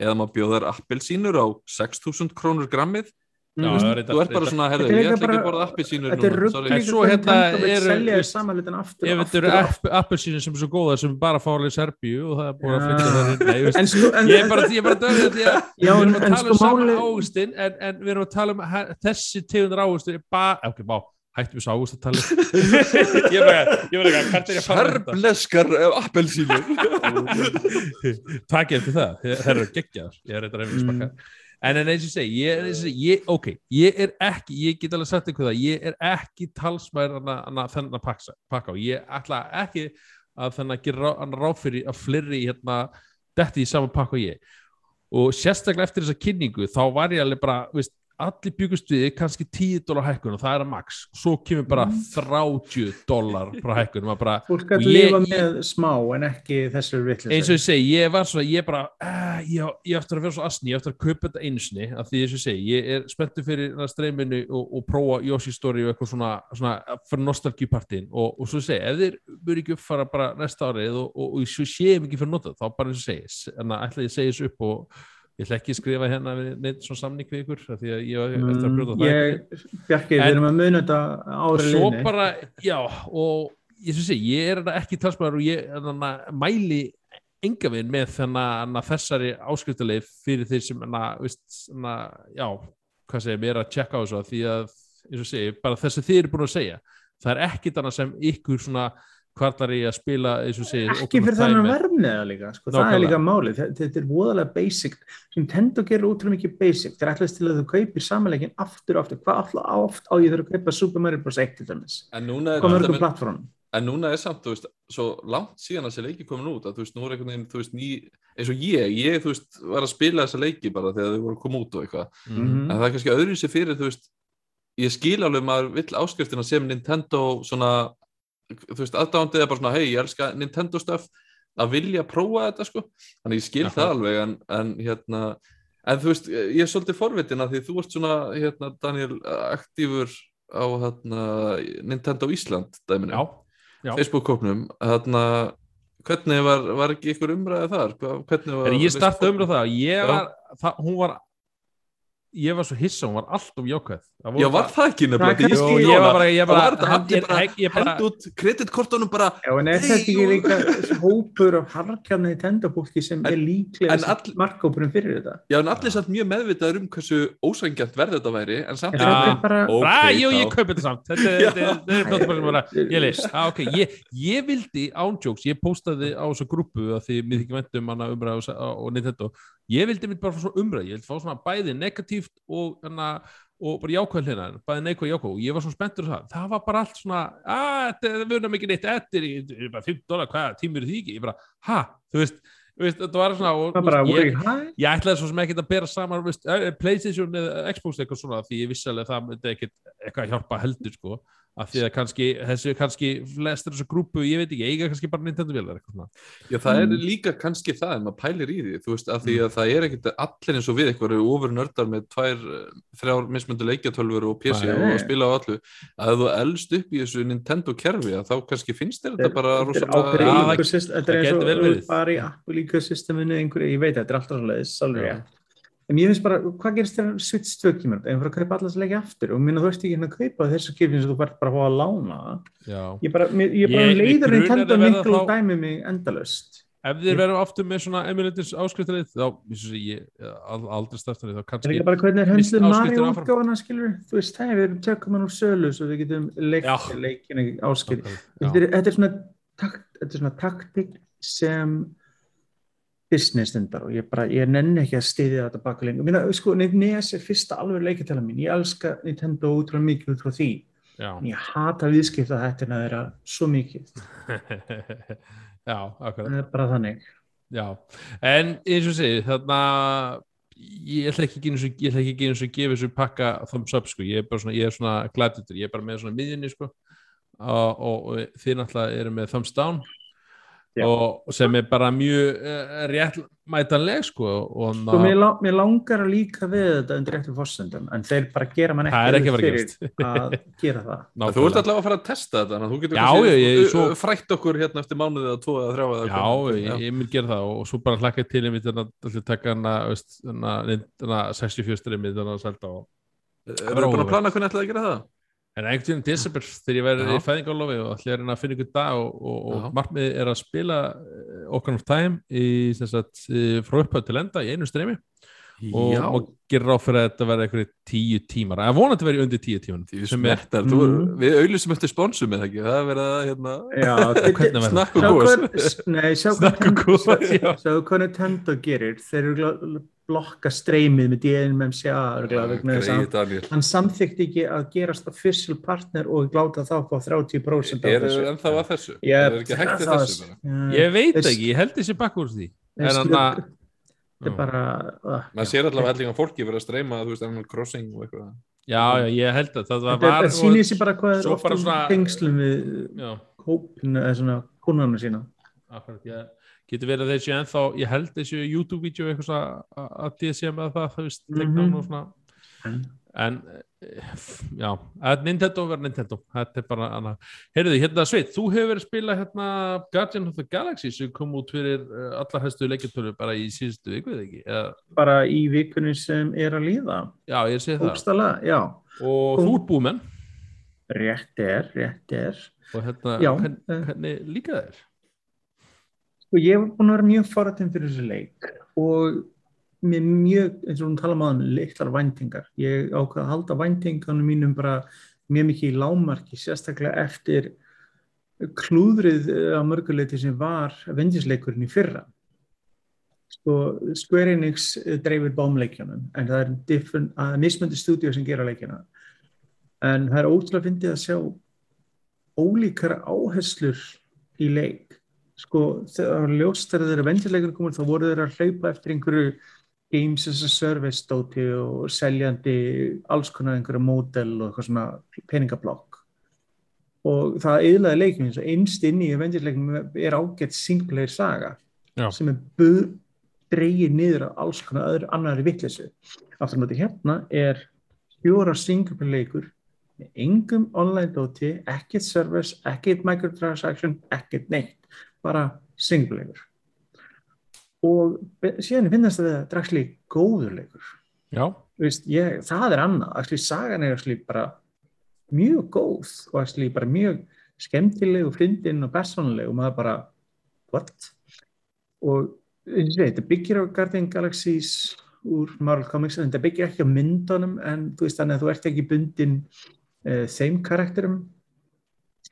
eða má bjóða þér appelsínur á 6000 krónur grammið? Já, það er þú ert bara svona, herðu, er ég ætla ekki að bara- borða appelsínur núna. En svo hérna eru- þú veist, saman og þetta eru appelsínur sem er svo góða sem bara fá alveg Serbíu og það er búin að flytja það Nei, ég veist, sko, ég er bara, ég er bara döfður því að Já, við en, erum að tala sko um saman máli águstin en, en við erum að tala um þessi tegundar águstin bara, ok, má, hættum við svo águst að tala ég er ég er bara, hvert er ég að fara þetta? Serbleskar appelsínur. Takk eftir það, það eru geggjaðar. Ég er eitthvað reyfið smakka en en eins og ég segi, ég, er eins og segi, ég, ok ég er ekki, ég get alveg sagt ykkur það ég er ekki talsmæður þennan pakka, pakka og ég ætla ekki að þennan gera rá- hann ráð fyrir að fleiri hérna detti í saman pakka og ég. Og sérstaklega eftir þessa kynningu þá var ég alveg bara, veist, allir byggust við kannski 10 dólar hækkun og það er að max. Svo kemur bara 30 dólar frá hækkun fólk ég- lifa með smá en ekki þessu eins og vittlis ég segi, ég var svona, ég bara uh, ég, ég eftir að vera svo asni, ég eftir að kaupa þetta einu sinni, af því eins og ég segi, ég er spenntur fyrir streyminu og, og prófa Yoshi Story og eitthvað svona, svona fyrir nostalgípartin og, og svo segi, ef þeir byrju ekki uppfara bara næsta árið og, og, og svo séum ekki fyrir notað, þá bara eins og segi en að ætla ég að segja þessu upp og ég ætla ekki að skrifa hérna neitt svona samning við ykkur, því að ég var eftir að brjóta það Mm, ég, Bjarki, við erum að muna þetta árið svo liðni bara, já og ég, sé, ég er ekki talsmaður og ég þarna, mæli enga veginn með þennan þessari áskriftalegi fyrir þeir sem hana, veist, hana, já, hvað segir mér að tjekka á þessu því að, eins og segi, bara þess að þið eru búin að segja það er ekkit annað sem ykkur svona kvartar í að spila eins og segir ekki fyrir þannig verðmiða líka sko. það er líka máli, þetta er voðalega basic. Nintendo gerur útrúlega mikið basic. Það er alltaf til að þú kaupir samanleikin aftur og aftur, hvað oft á ég þurfa að kaupa Super Mario Bros. 1 til dæmis? En núna er samt, þú veist, svo langt síðan að þessi leiki komin út, að þú veist, nú er einhvern veginn þú veist, ný, eins og ég, ég, þú veist var að spila þessa leiki bara þegar þau voru að koma út og eitthvað, mm -hmm. en það er kannski öðru sér fyrir, þú veist, ég skil alveg maður vill áskriftina sem Nintendo svona, þú veist, aðdándið er bara svona, hei, ég elska Nintendo stöf að vilja prófa þetta, sko. Þannig ég skil Aha. það alveg, en, en hérna en þú veist, ég er svolítið forvitin að því þú ert svona, hérna, Daniel aktífur á, hérna Nintendo Ísland, dæminu. Facebook-kóknum, hérna hvernig var, var ekki ykkur umræðið þar? Hvernig var, ég starta umræðið það, ég var, það, hún var ég var svo hissa, hún var alltaf jákvæð. Já, var það ekki nefnilega? Ég var bara, ég bara, hend út kreditkortunum bara Já, en er þetta ekki líka hópur af harkjarni tendabólki sem er líklega markkópurum fyrir þetta? Já, en allir satt mjög meðvitaður um hversu ósængjant verð þetta væri, en samt Jú, ég kaupi þetta samt. Þetta er flottum bara, ég leys Ég vildi ándjóks, ég postaði á þessu grúpu að því mér ekki vendum hana umræð og Nintendo ég vildi mitt bara fá svona umræð, ég vildi fá svona bæði negatíft og, hana, og bara jákvæð hlina, bæði neikvæð jákvæð. Og ég var svona spenntur það, það var bara allt svona að það vunna mikið neitt eftir bara 5 dólar, hvað tímur því ekki? Ég bara, ha, þú veist, veist þetta var svona og, bara, ég, ég ætlaði svo sem ekki að bera saman veist, eh, Playstation eða Xbox eitthvað svona því ég vissi alveg það myndi ekkert eitthvað hjálpa heldur sko af því að kannski, þessu kannski flestur þessu grúpu, ég veit ekki, eiga kannski bara Nintendo-vélar eitthvað svona. Já, það er mm. líka kannski það, en maður pælir í því, þú veist, af því mm. að það er ekkert allir eins og við eitthvað eru ofur nördar með tvær, þrjár mismöndu leikjatölfur og PC Nei. og spila á allu að þú eldst upp í þessu Nintendo-kerfi að þá kannski finnst þér þetta bara rosalega... Þetta er eins og bara í Apple ecosysteminu einhverju, ég veit, þetta er alltaf svolítið, svolítið en ég finnst bara, hvað gerist þegar Switch 2 kemur en fyrir að kaupa allast leiki aftur? Og minna þú veist ekki hérna að kaupa þessu kipin sem þú verður bara að fá að lána. Já. ég bara, ég bara ég, leiður Nintendo miklu og dæmi mig endalust ef þið verðum aftur með svona emulators áskriftarið þá, ég aldrei starftar þá kannski það er bara hvernig er höndluð Mario útgáðana skilur, þú veist, það er við tökum hann úr sölu svo við getum leikinu áskrift þetta er svona taktik sem business stundar og ég bara, ég nenni ekki að stiðja þetta baka lengur. Finnst sko, NES er fyrsta alveg leikatæla mín, ég elska Nintendo útrúlega mikið út frá því. Já. ég hata viðskipta þetta en það er svo mikið. Já, akkurat. Það er bara þannig. Já, en eins og segi þarna ég ætla ekki að gefa þessu pakka thumbs up sko, ég er bara svona, ég er svona glætutur, ég er bara með svona miðjunni sko. Og, og, og þið náttúrulega eru með thumbs down og sem er bara mjög uh, réttmætanleg sko og sko, mér, lang, mér langar að líka við þetta undir réttum fórsendum en þeir bara gera mann ekki fyrir að gera það. Ná, Þú ert allavega að fara að testa þetta þú getur já, ég, ég, svo... frætt okkur hérna eftir mánuðið að tóa að þrjá Já, ég, ég myndi gera það og svo bara hlakka til ég myndi að taka hana 64 strimi þannig að selta og Erum við búin að plana hvernig ætlaði að gera það? En einhvern tíðan í desember þegar ég verði í fæðingálofi og ætla ég að finna ykkur dag og, og, og margmið er að spila Ocarina of Time í, sagt, frá upphæðu til enda í einu streymi og maður gerir á fyrir að þetta verði eitthvað tíu tímar, að vona þetta verði undir tíu tíman er, mm. Við auðvitsum eftir sponsum eða ekki, það er verið að hérna, snakka og góðs Nei, sjá hvað Nintendo gerir. Þeir eru blokka streymið með DNMCA hann samþykti ekki að gerast official partner og gláta þá á 30% er það ennþá að þessu? Ég, er ekki hægt að þessu? Ég veit ekki, ég held þessi bakk úr því. En hann að þetta er bara uh, maður sér allavega hellinga fólki verið að streyma þú veist, Animal Crossing og eitthvað. Já, já, ég held að það var það sýnir sér bara hvað er ofta tengslum við hópinu eða svona konarnu sína. Akkurat, ég getur verið þessi ennþá, ég held þessi YouTube-vídeó eitthvað að DSM að það, það veist, mm -hmm. en, en já, Nintendo verður Nintendo, þetta er bara annað. Heyrðu, hérna Sveit, þú hefur verið að spila hérna Guardian of the Galaxy sem kom út fyrir uh, allar hægstu leikjartölu bara í síðustu viku, eða ekki? Eða... bara í vikunni sem er að líða. Já, ég sé það. Úpstala, og þú ert búmenn. Rétt er, rétt er. Og hérna, hvern, hvernig líka það er? Sko ég hef búin að vera mjög faratinn fyrir þessu leik og með mjög, eins og hún tala um leiklar væntingar. Ég ákvaði að halda væntinganum mínum bara mjög mikið í lámarki, sérstaklega eftir klúðrið á mörguleiti sem var vendisleikurinn í fyrra. Sko, Square Enix dreifir bámleikjanum en það er mismöndi stúdíu sem gera leikjana en það er ótrúlega fyndið að sjá ólíkara áherslur í leik. Sko þegar ljóst þegar þeirra vendisleikurinn komur þá voru þeirra að hlaupa eftir einhverju games as a service stóti og seljandi alls konar einhverju módel og eitthvað svona peningablokk. Og það eðlaði leikum eins og einst inn í vendisleikum er ágætt singleir saga Já. sem er buð dreigir niður á alls konar öðru annari vittlesu aftur á móti hérna er fjóra single leikur með engum online dóti, ekkert service ekkert microtransaction, ekkert neitt bara single leikur og síðan finnast það að dragsli góður leikur. Já, Þú veist, ég, það er annað, actually, sagan er actually bara mjög góð og actually, bara mjög skemmtileg og fyndin og persónuleg og maður bara what? og þetta byggir á Guardian Galaxies úr Marvel Comics þetta byggir ekki á myndunum en þú veist þannig að þú ert ekki bundin uh, þeim karakterum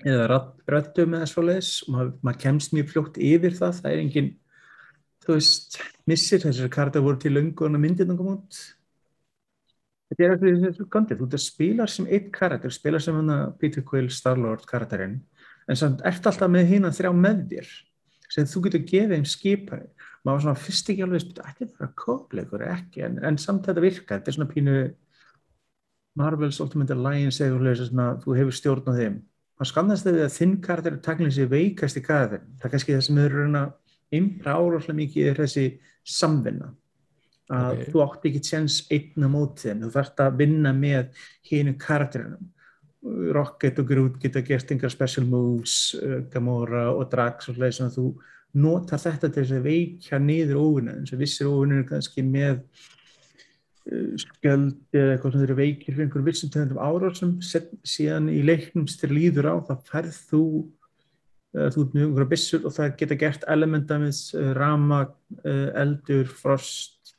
eða röddum eða svoleiðis. Og maður, maður kemst mjög fljótt yfir það, það er engin þú veist, missir þessar karakter voru til löngu og myndin kom út þetta er ekki þessu kontið, þú ert að spila sem eitt karakter, spila sem hana Peter Quill Star-Lord karakterinn en samt ert alltaf með hína þrjá með þér sem þú getur gefið þeim skipari. Maður var svona fyrst ekki alveg spyrt ætti þetta að kópleikur ekki? En, en samt þetta virkar, þetta er svona pínu Marvel's Ultimate Alliance eða svona, þú hefur stjórn á þeim. Maður skannast þegar að þinn karakter er taknilega sér veikast í karakter það er kannski það sem að impra áráslega mikið er þessi samvinna. Að Ok. þú átt ekki tjens einn á móti þeim, þú þarft að vinna með hínu karakterinum Rocket og Groot geta gert einhver special moves, uh, Gamora og Drax og sem að þú notar þetta til þess að veikja niður óvinna eins og vissir óvinnur kannski með uh, skjöld eða eitthvað sem þeir eru veikir fyrir einhverjum vissum tegundum árásum. Set- síðan í leiknum styr líður á það færð þú þú ert með einhverja byssur og það geta gert elementamis, uh, rama uh, eldur, frost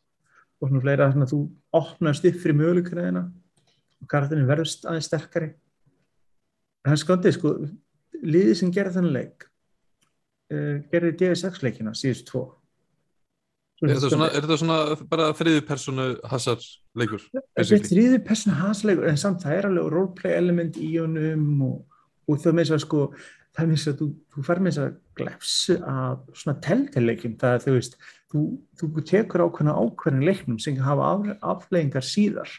og svona fleira. Þannig að þú opnast upp fyrir möguleikræðina og karakterin verðst aðeins sterkari. Það er skondið sko liðið sem gerði þennan leik gerði DSX leikina síðust tvo. Er þetta svona, er svona bara þriði personu hasar leikur? þetta er þriði persónu hasleikur en samt það er alveg roleplay element í honum og, og það með þess að sko það er þess að þú, þú fær með þess að glefsu af svona telteleikjum það er þú veist, þú, þú tekur ákveðna ákveðin leiknum sem hafa af, afleggingar síðar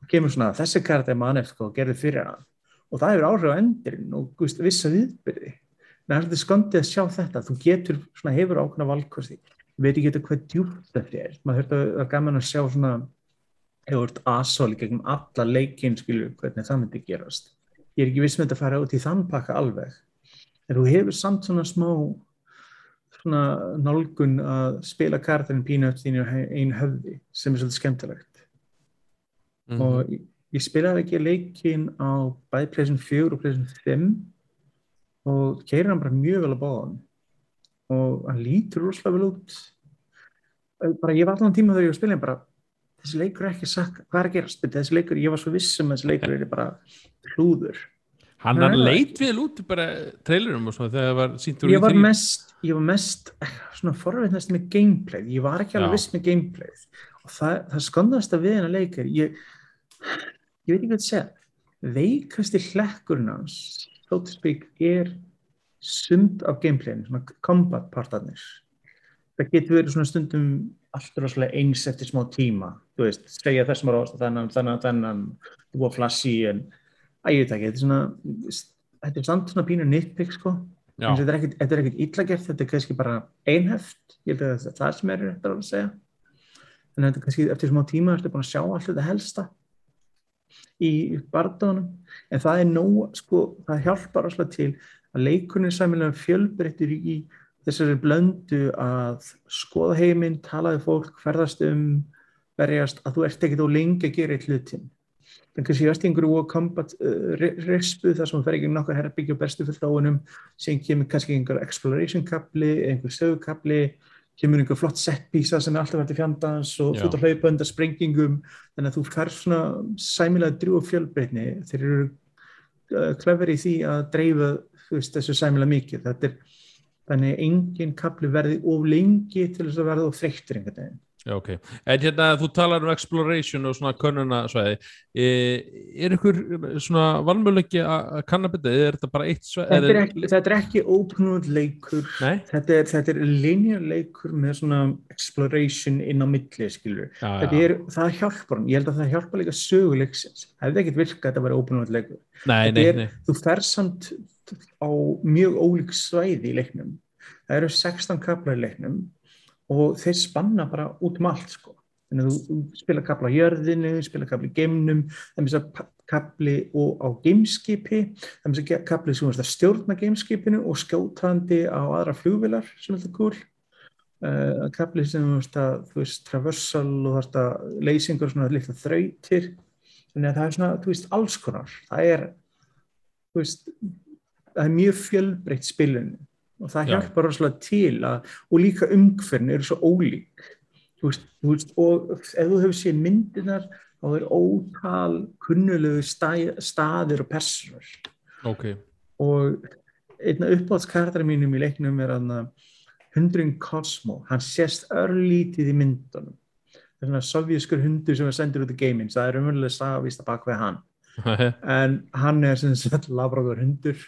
og kemur svona þessi karakter mann eftir sko og gerði fyrir hann og það hefur áhrif á endurinn og veist, vissa viðbyrði en það er skondið að sjá þetta þú getur, svona hefur ákveðna valkosti. Veit ekki eitthvað hvað djúpt þetta er. Maður hörta að er gaman að sjá svona hefur vart aðsóli gegnum alla leikinn skilur hvernig það myndi gerast. Ég er ekki viss með þetta að fara út í þann pakka alveg en þú hefur samt svona smá svona nálgun að spila kartarinn pínu eftir þínu einu höfði sem er svolítið skemmtilegt. Mhm. og ég, ég spilaði ekki leikinn á bæði pleysin 4 og pleysin 5 og keirir hann bara mjög vel að báðan og hann lítur rosalega vel út. Bara ég var allan tíma þegar ég var að spila hann bara þessi leikur er ekki sagt hvað er að gerast? Þessi leikur, ég var svo viss um að þessi leikur er bara hlúður hann nei. leit vel út bara trailerum og svona þegar það var sýntur ég var mest, ég var mest eh, svona forvittnast með gameplay ég var ekki alveg Já. viss með gameplay og það, það skondast að við hennar leikir ég, ég veit ekki hvað að segja veikasti hlekkurinn hans so to speak er sund af gameplayin, svona combat partarnir það getur verið svona stundum allt rosalega eins eftir smá tíma þú veist, segja þessum að rásta þennan, þennan, þennan þú var flashy en að ég veit ekki, þetta er svona þetta er samt svona pínu nitpick sko En þetta er ekkert- þetta er ekkert illa gert, þetta er kannski bara einheft, ég held að það er það sem er rétt að segja. En þetta er kannski eftir smá tíma ertu búin að sjá allt þetta helsta í barndónum. En það er nóg, sko, það hjálpar alltaf til að leikunni er sæmilega fjölbreyttir í þessari blöndu að skoða heiminn, tala við fólk, ferðast um, verjast, að þú ert ekkert á lengi að gera eitt hlutin. En kannski einhverju War Combat uh, respu þar sem þú fer ekki nokkuð herbyggja og bestu fulltáunum, sem kemur kannski einhver exploration kapli, einhver sögukapli, kemur einhver flott set písa sem er alltaf verið fjandans og að hlaupa undan sprengingum, þannig að þú fær svona sæmilega drjú og fjölbreytni. Þeir eru uh, klefur í því að dreifa veist, þessu sæmilega mikið. Þetta er, þannig að engin kapli verði of lengi til þess að verða of þreyttur einhvern veginn Já, ok. En hérna, þú talar um exploration og svona könnunasvæði. E, er ykkur svona valmöðleiki að kannabita, eða er þetta bara eitt svæði? Þetta er ekki, þetta er ekki open world leikur, Nei? þetta er, þetta er linear leikur með svona exploration inn á milli, skilur. Já, Þetta já. er, það hjálpar hann, ég held að það hjálpar líka söguleiksins. Hefði ekkert virkað að þetta væri open world leikur. Nei, nei, nei. Þú fer samt á mjög ólík svæði í leiknum. Það eru 16 kaplar í leiknum og þeir spanna bara út um allt, sko. Þannig að þú, spila kapla á jörðinu, spila kapla í geimnum, þess að kapli og á gameskipi, þess að kapli sem veist að stjórna gameskipinu og skjótandi á aðra flugvilar sem er alltaf cool. Uh, kapli sem veist að, þú veist, traversal og er að leysingur svona litla þrautir. Þannig að það er svona, þú veist, alls konar. Það er, þú veist, það er mjög fjölbreytt spilinu og það Já. hjálpar rosalega til að, og líka umhverfin eru svo ólík. Þú veist, þú veist, og ef þú hefur séð myndinar þá er ótal kunnulegu stæ, staðir og personur Ok. og einna uppáhaldskartari mínum í leiknum er hann hundurinn Cosmo, hann sést örlítið í myndunum. Það er svona sovjískur hundur sem er sendur út í geiminn, það er umverulega sagavist að bak við hann. En hann er sem sagt labrador hundur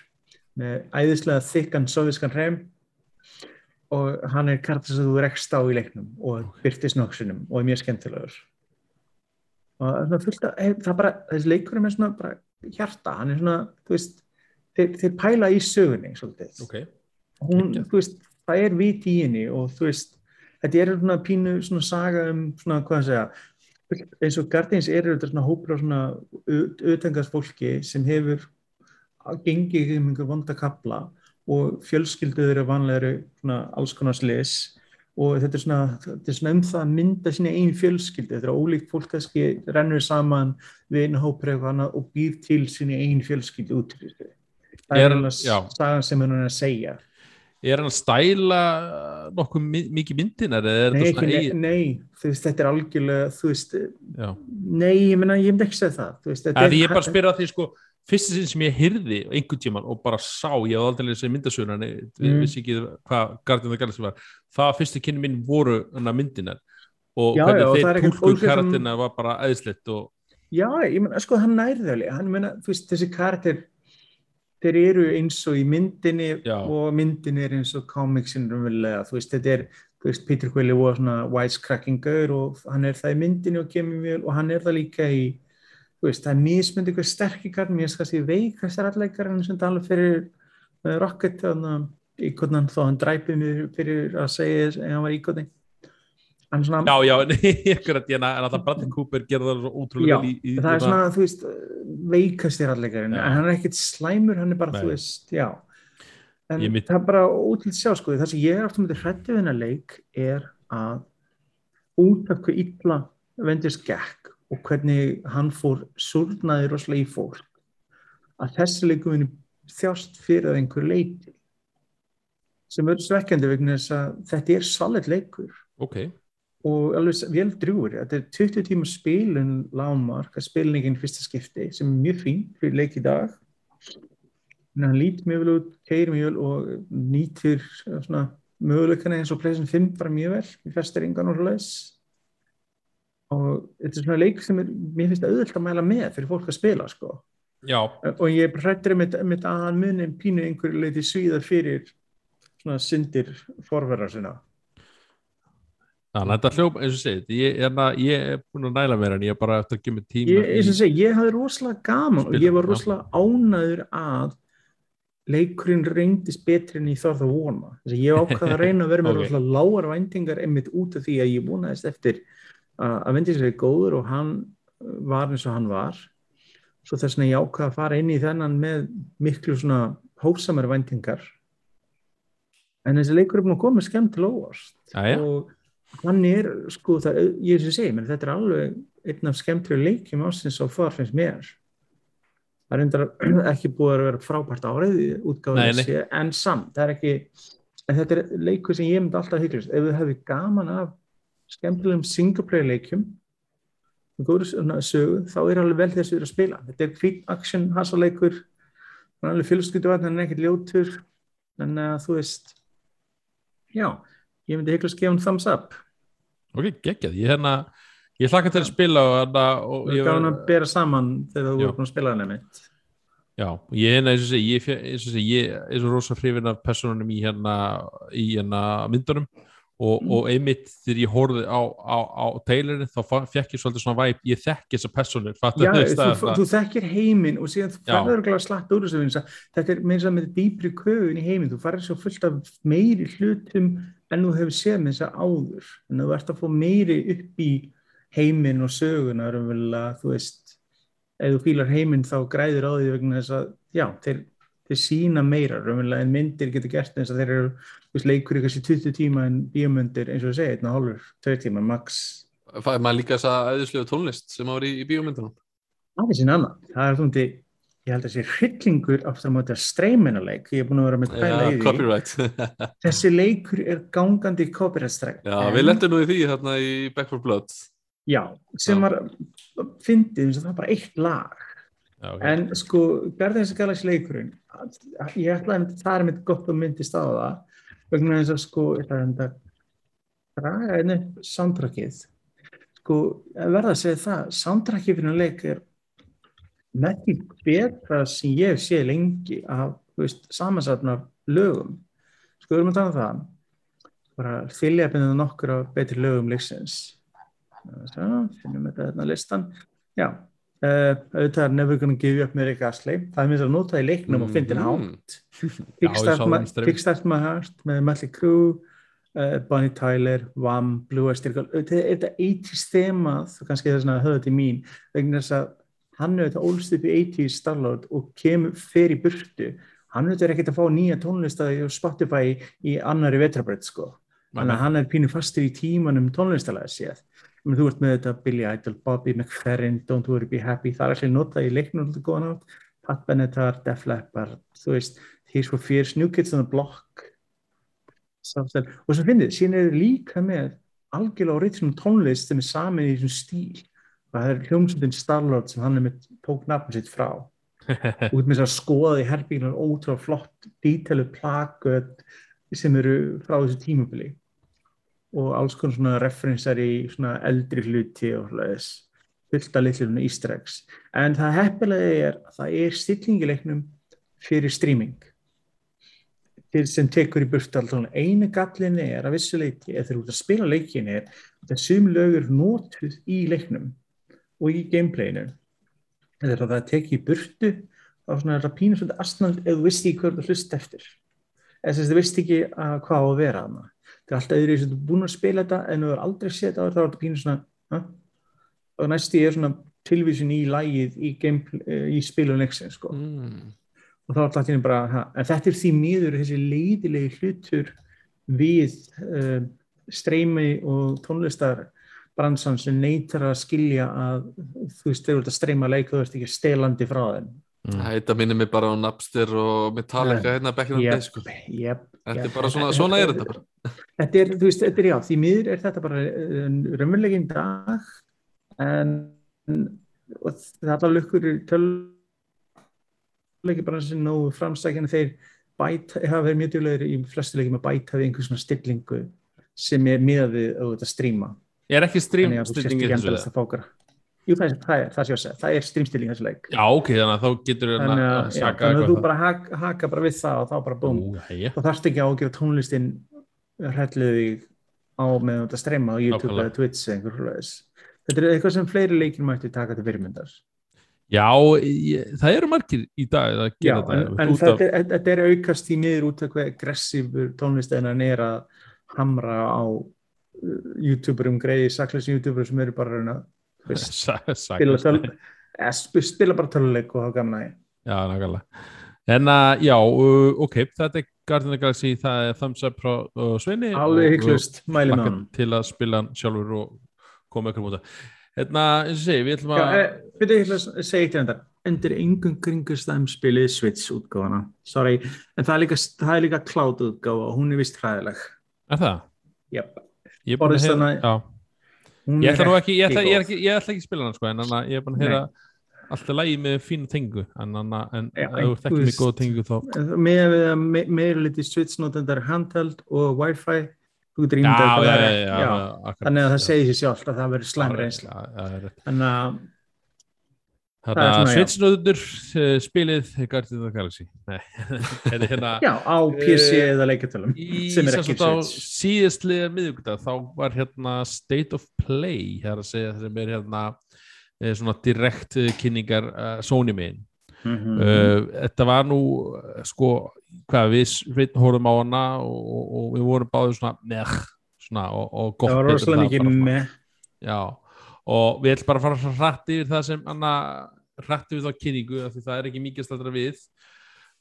með æðislega þykkan soviskan hreim og hann er kartur sem þú rekst á í leiknum og byrtist nokksunum og er mjög skemmtilegur og það er að það er bara, þessi leikur er með svona bara hjarta, hann er svona, þú veist þeir, þeir pæla í sögunni svolítið Ok. hún, Geggjað. þú veist, það er vit í henni og þú veist, þetta er svona pínu svona saga um svona, hvað að segja eins og Guardians eru þetta svona hópur á svona auðvitangast fólki sem hefur gengið um einhver vonda kapla og fjölskylduður er vanlegri svona alls konar slis og þetta er svona, þetta er svona um það að mynda sína einn fjölskyldu, þetta er ólíkt fólk kannski rennur saman við einu hópur eitthvað annað og býr til sína einn fjölskyldu út til þessu. Það Er- er alveg sagan sem hann er að segja. Er hann að stæla nokkuð mi- mikið myndinar eða er Nei, nei, nei, þú veist, þetta er algjörlega, þú veist, Já. nei, ég myndi ekki segja það, veist, Það er ég bara að spyrja því sko fyrsta sinn sem ég hyrði einhvern tíman og bara sá, ég hafði aldrei lesið myndasöguna við Mm. vissi ekki hvað Guardian of the Galaxy var það að fyrstu kynni mín voru myndinar og Já, hvernig já, þeir ekkert tólku fólk sem- karakterina var bara æðislegt og Já, ég meina, sko, hann nærði alveg, hann meina, þú veist, þessi karakter, þeir eru eins og í myndinni Já. og myndinni er eins og komiksin raunverulega, þú veist, þetta er, þú veist, Peter Quill var svona wisecrackingur og hann er það í myndinni og kemur mjög, og hann er það líka í, veist, það er mismyndi eitthvað sterkir karl, mér skast ég veikast er alleggar hann sem tala fyrir uh, Rocket, að íkotnan þó hann dræpið mér fyrir að segja þess að hann var íkotni. Hann svona, já, já, akkurat, en að Bradley Cooper gerði það svo ótrúlega vel í, í það er svona, þú veist, veikast þér Já. en hann er ekkert slæmur, hann er bara, Nei. þú veist, já. En mitt- það er bara ótrúlega sjá, sko, það sem ég er aftur með hrættið við hennar leik er að út af hvað illa vendist gekk og hvernig hann fór surnaði rosalega í fólk, að þessi leikum vinni þjást fyrir að einhver leiti sem verður svekkjandi vegna þess að þetta er svalit leikur. Ok, og alveg vel drúur þetta er 20 tíma spilin lámark að spilningin fyrsta skipti sem er mjög fín fyrir leik í dag. En hann lít mjög vel út keir mjög vel og nýtir svona möguleikana eins og Playson 5 bara mjög vel í festeringan og svoleiðis og þetta er svona leik sem er, mér finnst auðvitað að mæla með fyrir fólk að spila sko. Já, og ég bara hrættur um þetta að hann muni pínu einhverju leiti svíða fyrir svona syndir forverðar sinna. Þannig að þetta hljóp eins og segið, ég, að- ég er búin að næla mér en ég er bara eftir að gefa mig tíma ég, eins og í- segi, ég hafði rosalega gaman og ég var rosalega ánæður að leikurinn reyndist betri en ég þarf það að vona. Þess að ég ákvaði að reyna að vera með Ok. rosalega lágar væntingar einmitt út af því að ég vonaðist eftir að að vendis er góður og hann var eins og hann var. Svo þess vegna ég ákvaði að fara inn í þennan með miklu svona hófsamar væntingar. En þessi leikur er búin að koma skemmtilega óvart. Jæja. og hann er sko það, er- ég sem segi, menn, þetta er alveg einn af skemmtilega leikjum ásins á far finnst mér. Það er reyndar ekki búið að vera frábært árið nei. þessi en samt, það er ekki en þetta er leikur sem ég myndi alltaf hygglust ef við hefði gaman af skemmtilegum singleplayer leikjum sögu, þá er alveg vel þess að vera að spila. Þetta er hvít action hasaleikur hann er alveg fjölskyldu hann er ekkert ljótur en uh, þú veist já, ég myndi heiklust gefa hann thumbs up. Ok, geggjað, ég hérna ég hlakka til að spila og, og ég, gaf hann að bera saman þegar þú voru að spila hann einmitt. Já, ég hérna eins og er rosa hrifin af personunum í hérna í hérna myndunum og, Mm. og einmitt þegar ég horfði á, á, á Taylorin þá fekk ég svolítið svona væp, ég þekki þessar personur Já, þú, þú, þekkir heiminn og síðan þú farður að slatta úr þessu þetta er meins að með dýpri köfun í heiminn. Þú farður svo fullt af meiri hlutum en þú hefur séð með þess að áður en þú ert að fá meiri upp í heiminn og söguna raunverulega, þú veist. Ef þú fílar heiminn þá græðir á því vegna þess að já, þeir, þeir sína meira en myndir getur gert eins að þeir eru veist, leikur ykkur sér 20 tíma en bíómyndir eins og þú segir, einn og hálfur, tveir tíma max Fæði maður líka þessa æðislegu tónlist sem var í, í bíómyndunum Það er sín annað. Það er þúndi, ég held að sé hryllingur aftur á móti að streyminaleik. Ég er búin að vera með pæla Já, í því. Þessi leikur er gangandi copyright strike. Já, við lettum nú í því hérna í Back 4 Blood Já, sem Já. var, fyndið, það er bara eitt lag. já, ok. En sko, the Galaxy leikurinn, ég ætla að það er mitt gott að myndist á það, vegna þess að sko, ég ætla að þetta draga einu soundtrackið. Sko, að verða að segja það, soundtrackið fyrir að leik er því betra sem ég séð lengi af, samansatna lögum. Sko, við erum að tala um það, bara þylja bennið nokkur af betri lögum leiksins. Það, finnum þetta hérna listan. Já, uh, auðvitað er Never Gonna Give You Up með Rick Astley. Það er minnst að nota í leiknum og fyndin Mhm. hátt. Kickstart, my, Heart með Mötley Crüe, uh, Bonnie Tyler, Wham, Blue Cult. Þetta er þetta 80s þemað, og kannski það er svona höfða til mín, vegna þess að hann er þetta ólst upp í 80s Starlord og kemur í burtu. Hann er ekkert að fá nýja tónlistaði og Spotify í annari vetrabröð, sko. Að hann er pínu fastur í tímanum tónlistalega séð. Men þú ert með þetta Billy Idol, Bobby McFerrin, Don't Worry Be Happy, það er allir notað í leiknum alltaf góðan átt, Pat Benatar, Def Leppard, þú veist, Tears for Fears, New Kids on the Block, Samstæl. og svo finnir, síðan er líka með algjörlega original tónlist sem er samin í þessum stíl. Og það er hljómsveitin Starlord sem hann er með tók nafn sitt frá. Út með þess að skoða í herbyggjum ótrúlega flott dítalu plakut sem eru frá þessu tímabili og alls konar svona referensar í svona eldri hluti og hlæðis fullt að litlu svona easter eggs. En það heppilega er að það er stillingileiknum fyrir streaming. Til sem tekur í burtu alltaf einu gallin er að vissuleiti eða þegar þú ert að spila leikin er að sum lögur notuð í leiknum og í gameplayinu. Eða það tekið í burtu þá svona er það pínur svolítið astnald ef þú veist ekki hvað þú hlust eftir. Eða þess að þú veist ekki að hvað á að vera þarna það er alltaf öðru sem þú er búin að spila þetta en þú er aldrei séð þetta þá er þetta pínur svona ha? og næst ég er svona tilvísun í lægið í, gameplay, í spilun leiksins sko mm. og þá er alltaf bara, ha, en þetta er því miður þessi leiðilegi hlutur við uh, streymi og tónlistar bransan sem neytar að skilja að þú veist, þú ert að streyma leik þú ert ekki stelandi frá Mm. Þetta minnir mig bara á Napster og Metallica hérna back in the day sko. Þetta er bara svona, svona er þetta bara. Þetta er, þú veist, þetta er já, því miður er þetta bara uh, raunverulegin dag en það lukkur töluleiki bara sem nógu framstækjana þeir bæta, hafa verið mjög djúlegir í flestu leikjum að bæta við einhver svona stillingu sem er miðað við að stríma Ég er ekki stream þannig að þú Jú, það það er, það sé það er streamstilling í þessu leik Já, ok, þannig að þá getur við þannig að að, já, saka þannig að þú eitthvað bara haka, haka bara við það og þá bara búm og þarfst ekki á að gera tónlistin hrelluð þig á með þetta streyma á YouTube Nákvæmlega. eða Twitch eða einhver hlutis. Þetta er eitthvað sem fleiri leikir mætti taka til fyrirmyndar. Já, ég, það eru margir í dag að Já, gera en, þetta en út þetta, af, er, þetta er aukast í niður út af hvað aggressífur tónlisteginan er að hamra á uh, YouTuberum, greiði sakleysi YouTuberum sem eru bara að spila, töl, eh, sp- spila bara töluleik og hafa gamna í. Já, nákvæmlega En að, já, uh, ok, þetta er Guardian of the Galaxy, það er thumbs up frá uh, Sveini Alveg hygglust, mæli og með hlakka honum. til að spila hann sjálfur og koma ykkur múta Hérna, eins og segi, við ætlum að eh, byrju, ég ætla að segja eitt í þetta. Undir engum kringustæðum spilið Switch útgáfana. Sorry, en það er líka, líka cloud útgáfa og hún er vist hræðileg. Er það? Yep. Ég er búin að ég ætla er nú ekki, ég ætla, ég, er góð. ekki, ég ætla ekki að spila hann sko, en þannig að ég er búin að heyra alltaf lægi með fína tengu en, ef þú með veist- góða tengu þá með við að me meira liti Switch notendar handheld og Wi-Fi þú getur ímyndað er. þannig að það segir sér sjálft að það verður slæm reynsla þannig að Þannig að já. Switch-nóður spilið Guardians of the Galaxy. Hérna já, á PC Eh, eða leikjartölum í sem er ekki Switch. síðastlega miðvíkudag þá var hérna State of Play hér að segja sem er hérna eh, svona direkt kynningar uh, Sony megin. Mhm. uh, þetta var nú sko hvað við horfum á hana og, og, og við vorum báðið svona með svona og, og gott það var rosalega mikið með Já, og við ætlum bara að fara hrætt yfir það sem anna, hrætt yfir þá kynningu af því það er ekki mikið stættra við.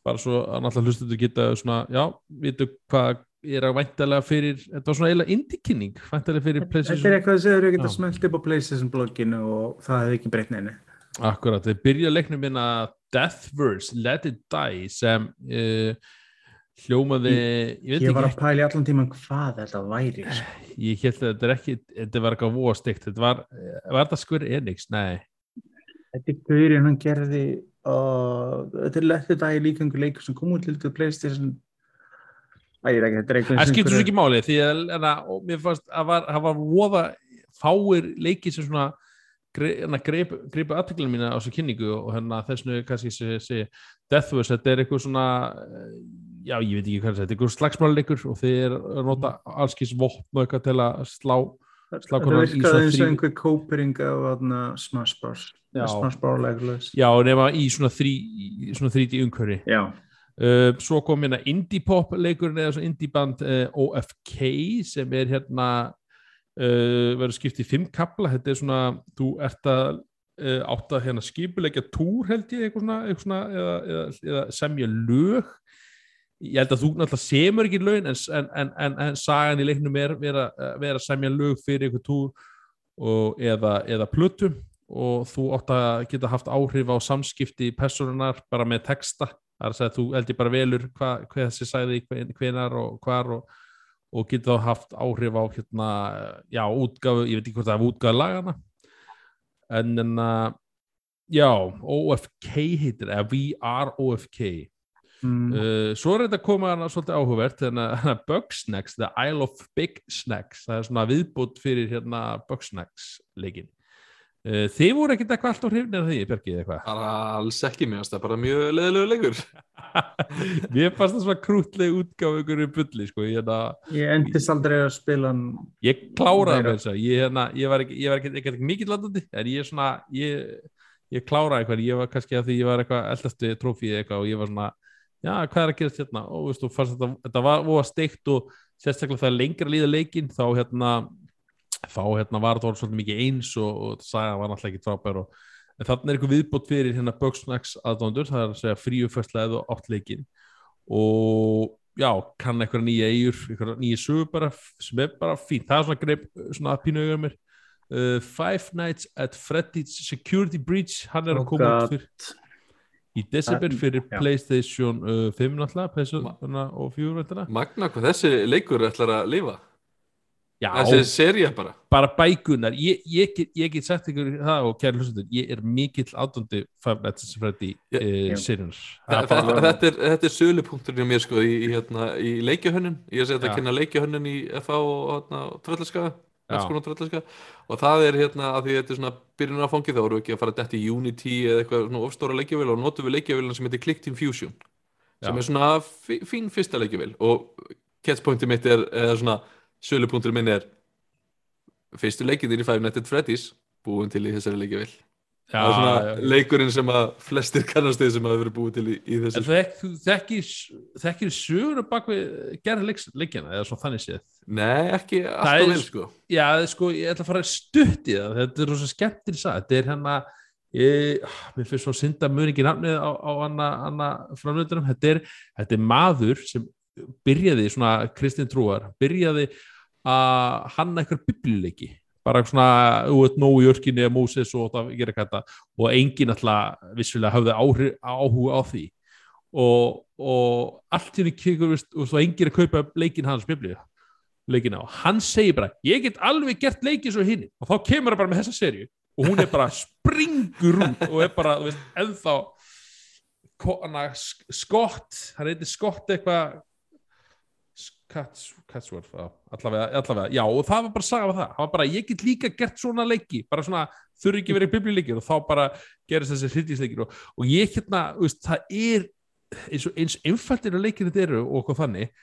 Bara svo að náttúrulega hlustundur geta svona, já, vitu hvað er að væntalega fyrir, þetta var svona eiginlega indie kynning, væntalega fyrir þetta er PlayStation. eitthvað sem þau geta Já. smelt upp á PlayStation blogginu og það hefði ekki breytt neina Akkurat, þeir byrja leiknum minna Deathverse, Let It Die sem uh, hljómaði ég veit ég var að pæla í allan tíman hvað þetta væri sko. ég held að þetta er ekki þetta var eitthvað stygt, þetta var eh, var þetta Square Enix, nei þetta er gaurinn hann gerði og þetta er letið dag í líkangu leikur sem kom út til er þetta er eitthvað Það skiptur svo ekki máli því að mér fannst að var, það var voða fáir leikir sem svona hérna, greip, greipu aðteklinu mína á þessu kynningu og hérna þessnu kannski sé, sé Deathverse, þetta er eitthvað svona eh, já, ég veit ekki hvað þetta er eitthvað slagsmáleikur og þeir nota allskis vopn og eitthvað til að slá í virkaði eins og einhver kópering af Smash Já. Smash Bros. Leikulegs já, nema í svona, þrí, í svona 3D umhverfi. Já, Uh, svo kom hérna indie pop leikurinn eða indie band uh, OFK sem er hérna uh, verður skipt í fimm kapla þetta er svona, þú ert að uh, átt að hérna skipulegja túr held ég eitthvað svona, eitthvað svona eða, eða, eða semja lög ég held að þú náttúrulega semur ekki lögin en, en, en, en, sagan í leiknum er vera, vera semja lög fyrir eitthvað túr eða, eða plötu. Og þú átt að geta haft áhrif á samskipti personunar bara með texta. Það er að segja að þú held ég bara velur hva, hvað þessi sagði hven- hvenar og hvar og, og getur þá haft áhrif á hérna, já, útgáfu ég veit ekki hvort það er útgáfu lagana en en að já, OFK heitir eða VROFK mm, uh, svo er þetta að koma hana svolítið áhugavert þannig að Bugsnax, The Isle of Big Snacks. Það er svona viðbútt fyrir hérna Bugsnax leikin uh, þið voru ekkert eitthvað allt á hrifnir af því, Björkið eitthvað? Bara alls ekki mér, það er bara mjög leðilegu leikur. Mér fannst það svona krútleg útgáfu ykkur í bulli, sko, ég, hérna, ég endist aldrei að spila hann ég kláraði með þess að ég, hérna, ég var ekki, ég var ekki, ekki, ekki mikið landandi, en ég svona, ég, ég kláraði eitthvað, ég var kannski að því ég var eitthvað eldastu já, hvað er að gerast hérna, og veistu, fannst þetta, þetta var voða steikt og sérstaklega það er lengra líða leikinn, þá hérna, þá hérna var þetta orðið svolítið mikið eins og, og saga var náttúrulega ekki frábær og þannig er eitthvað viðbót fyrir hérna Bugsnax aðdóndur, það er að segja fríufærsla eða átt leikinn. Og já, kann eitthvað nýja eigur eitthvað nýja sögur bara sem er bara fínt, það er svona greip svona pínu auðvitað mér. Uh, Five Nights at Freddy's Security Breach hann er að Oh koma God. út fyrir í desember fyrir já. Playstation uh, 5 náttúrulega, Playstation og 4 veitina. Magna hvað þessi leikur ætlar að lifa já, þessi seria bara bara bækunar ég, ég, get, ég get sagt ykkur það og kæri hlustundur, ég er mikill at Freddy Já. uh, seriunar þetta, þetta er, er sölupunkturinn hjá mér sko í, í, hérna, í leikjahönnun ég er að þetta kynna leikjahönnun í FA og, hérna, og Tröllaskaga Já. Og það er hérna að því þetta er svona byrjun af fangið þá við ekki að fara dætt í Unity eða eitthvað svona ofstóra leikjavél og notum við leikjavélina sem heitir Clickteam Fusion sem Já. er svona fí- fín fyrsta leikjavél. Og catchpointið mitt er eða svona sölupunkturinn minn er fyrstu leikinir í Five Nights at Freddy's búin til í þessari leikjavél já, það er svona já. leikurinn sem að flestir kannast þið sem hafa verið búið til í, í þessu. En þekkir, þekkir sögur bak við gerð leiks, leikjana eða svo þannig séð? Nei, ekki Það alltaf vel sko. Já, sko, ég ætla að fara stutt í það þetta er rosa skemmtir sað þetta er hérna ég, mér finnst svo synda mjög ekki nafnið á, á hana framlöndunum þetta er, þetta er maður sem byrjaði svona Kristinn Trúar byrjaði að hanna eitthvað biblíuleiki bara svona, veit, nógu jörkinni eða Móses og það gera eitthvað þetta. Og enginn alltaf vissulega hafði áhuga á því. Og, og allt hérna kemur og svo enginn að kaupa leikin hans biblíu leikina og hann segir bara ég get alveg gert leiki svo hinn og þá kemur það bara með þessa serju og hún er bara springur út og er bara, ennþá ko- hana, Sk- Scott hann heitir Scott eitthvað Cats, Catsworth já, allavega, allavega, já og það var bara saga af það, það var bara, ég get líka gert svona leiki, bara svona, þurfi ekki verið biblíuleikir og þá bara gerist þessi hryllingsleikir og, og ég hérna, veist, það er eins og eins einfaldir að leikir þetta eru og eitthvað þannig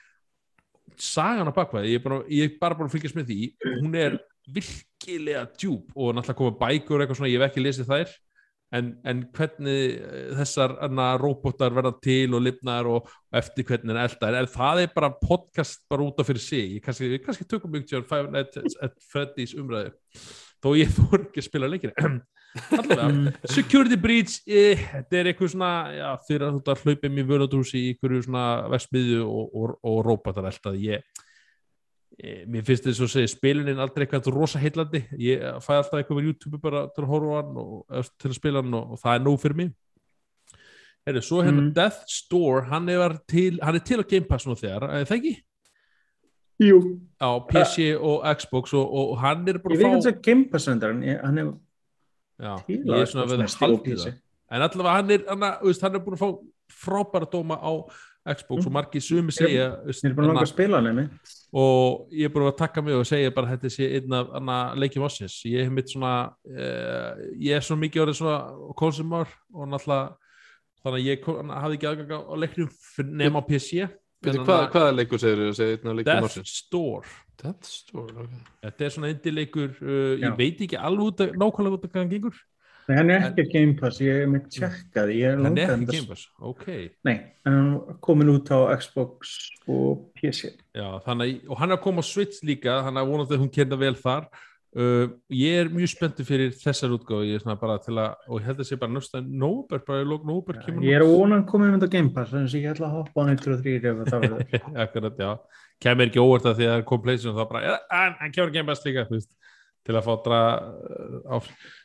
sagan á bakvæði, ég ég er bara búin að fylgjast með því, hún er virkilega djúb og náttúrulega koma bækur eitthvað svona, ég hef ekki lesið þær en, en hvernig eh, þessar róbótar verða til og lifnar og, og eftir hvernig er eldar? En það er bara podcast bara út af fyrir sig. Ég kannski, við kannski tökum mjög Freddy's umræðu. Þó ég þú ekki að spila leikir allavega, Security Breach eh, þetta er eitthvað svona já, þegar þú ert að hlaupa um í völadúsi í einhverju svona versmiðu og, og, og róbótar eldað ég mér finnst þess að segja spilunin aldrei eitthvað rosa heillandi. Ég fæ alltaf eitthvað með YouTube bara til að horfa á hann og til að spila hann og, og það er nóg fyrir mig. Heru, svo hérna Mm. Death Store hann er til, hann er til á Game Pass nú þegar, er það ekki? Jú, á PC og Xbox og, og hann er ég bara veit að ekki fá að Game Pass ég- hann er já, til ég er svona að Xbox haldið það en allavega hann er, hann er búin að fá frábæra dóma á Xbox Mm. og margir sumi segja Ég er bara hann- langa að spila einmitt. og ég er búin að taka mig og segja bara að þetta sé einn af leikjum ásins ég hef mitt svona uh, ég er svona mikið orðið svona konsumar og náttúrulega þannig að ég hafði ekki aðgang á leiknum nema á PC En hvað, hvaða leikur segir þú? Segir einn af leikum Death ársins? Store Death Store, ok. þetta er svona indileikur uh, Já. ég veit ekki alveg út að, nákvæmlega út að hvað hann gengur Nei, hann er ekki Game Pass, ég er með tjekkaði, ég er hann er ekki Game Pass, ok. Nei, en hann er komin út á Xbox og PC. Já, þannig, og hann er að koma á Switch líka þannig að vonandi að hún kenda vel þar. Uh, ég er mjög spenntur fyrir þessar útgáðu, ég er svona bara til að og ég held að sé bara nösta nóber, bara í lók nóber kemur Ég er að vona að koma um þetta Game Pass, þannig að ég ætla að hoppa á 1 og 3 ef það verður. Akkurat, já, kemur ekki óvart að því að kom PlayStation þá bara, ja, en hann kemur Game Pass líka þú veist, til að fá dra uh, á,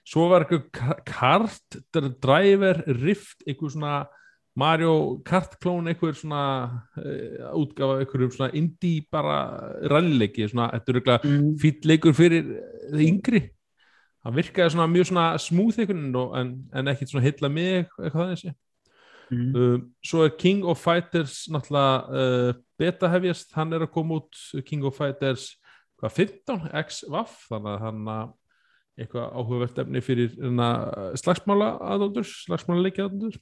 svo var eitthvað ka- kart driver rift, eitthvað svona Mario Kart klón eitthvað svona uh, útgafa eitthvað svona indie bara rannleiki svona, þetta er eitthvað Mm. fýll leikur fyrir það yngri hann virkaði svona mjög svona smúð veginn en, en ekkit svona heilla mig eitthvað þannig sé Mm. um, svo er King of Fighters náttúrulega uh, beta hefjast, hann er að koma út King of Fighters hvað, 15 x vaff þannig að hann að eitthvað áhugavert efni fyrir hérna, slagsmála aðdóndur slagsmála leiki aðdóndur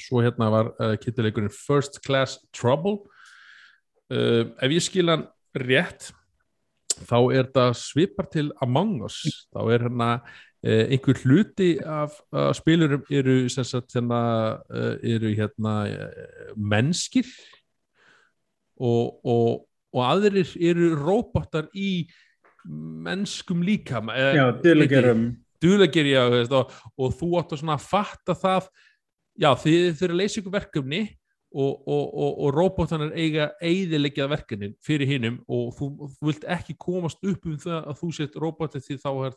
svo hérna var uh, kittileikurinn First Class Trouble. Uh, ef ég skil hann rétt þá er það svipar til Among Us. Þá er hérna uh, einhver hluti af spilurum eru sem sagt hérna eru hérna mennskir. Og, og, og aðrir eru róbótar í mennskum líka Já, þú veist, og, og þú átt að svona að fatta það. Já þið þurfið að leysa ykkur verkefni og, og, og, og róbótanar eiga eiðileggjað verkefnin fyrir hinnum og þú, þú vilt ekki komast upp um það að þú sett róbótið því þá er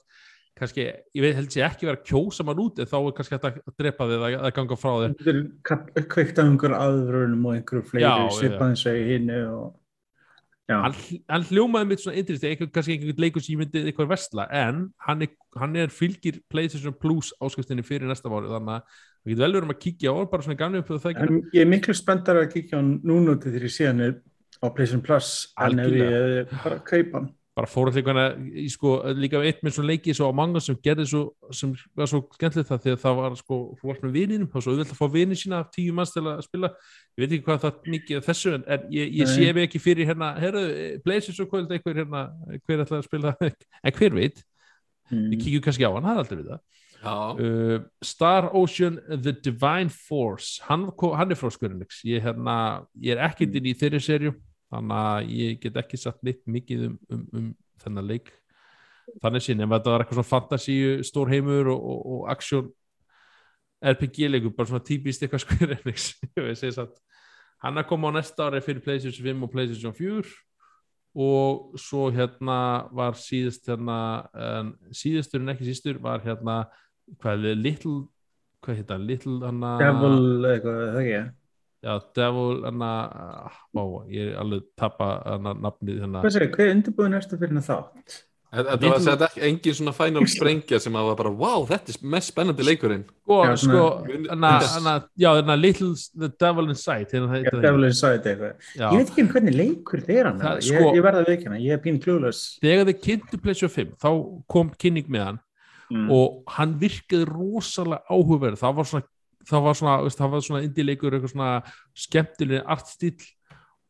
kannski, ég veit held sér ekki vera að kjósa mann út en þá er kannski að drepa þig að, að ganga frá þér. Þetta er kveikt af einhver aðrunum og einhverju fleiri svipaðins og hinnu og hann, hann hljómaði mitt svona interest kannski einhvern leikur sem ég myndi eitthvað versla en hann er, hann er fylgir PlayStation Plus áskriftinni fyrir næsta mánu þannig að það getur vel verið um að kíkja á hann bara svona gamlega upp það ekki en ég er miklu spenntar að kíkja á hann núna til því síðan er á PlayStation Plus en ef ég bara kaupa hann bara fór allir hvernig í sko líka eitt með svona leiki svo á manga sem gerði svo sem var svo skemmtilegt það því að það var sko þú varst með vininum það var svo auðvitað að fá vini sína af tíu manns til að spila. Ég veit ekki hvað það mikið af þessu en, en ég, ég sé mig ekki fyrir hérna herru, Blazers og kvöld einhver hérna hver ætlaði að spila? En hver veit, við mm. kíkjum kannski á hann það er aldrei við það. Uh, Star Ocean The Divine Force. Hann, hann er frá Square Enix. Ég, hérna, ég er ekkert inn í þeirri serju þannig að ég get ekki satt neitt mikið um, um, um þennan leik þannig sín, ef þetta var eitthvað svona fantasíu stórheimur og, og, og action RPG leikur, bara svona típist eitthvað Square Enix hann að koma á næsta ári fyrir PlayStation 5 og PlayStation 4 og svo hérna var síðust hérna en síðustur en ekki síðustur var hérna hvað er little hvað það, little hana Devil eitthvað, það ekki já, devil hana ó, ég er alveg tappa hana nafnið hérna Hvað segir, hvað er undirbúið næstu fyrir hennar þátt? Þetta þetta var þetta ekki engin svona final sprengja sem að var bara, wow, þetta er mest spennandi leikurinn. sko, Já, sko, hana, hana, já, hana Little The Devil Inside hérna, heitir það. Devil Inside eitthvað. Ég veit ekki um hvernig leikur þið er hann. Það- ég, sko- ég verða að veikina, ég er pín klúlaus. þegar þið kynntu PlayStation 5 þá kom kynning með hann Mm. og hann virkaði rosalega áhugaverð það var svona, það var svona, veist, það var svona indie-leikur, eitthvað svona skemmtileg artstíl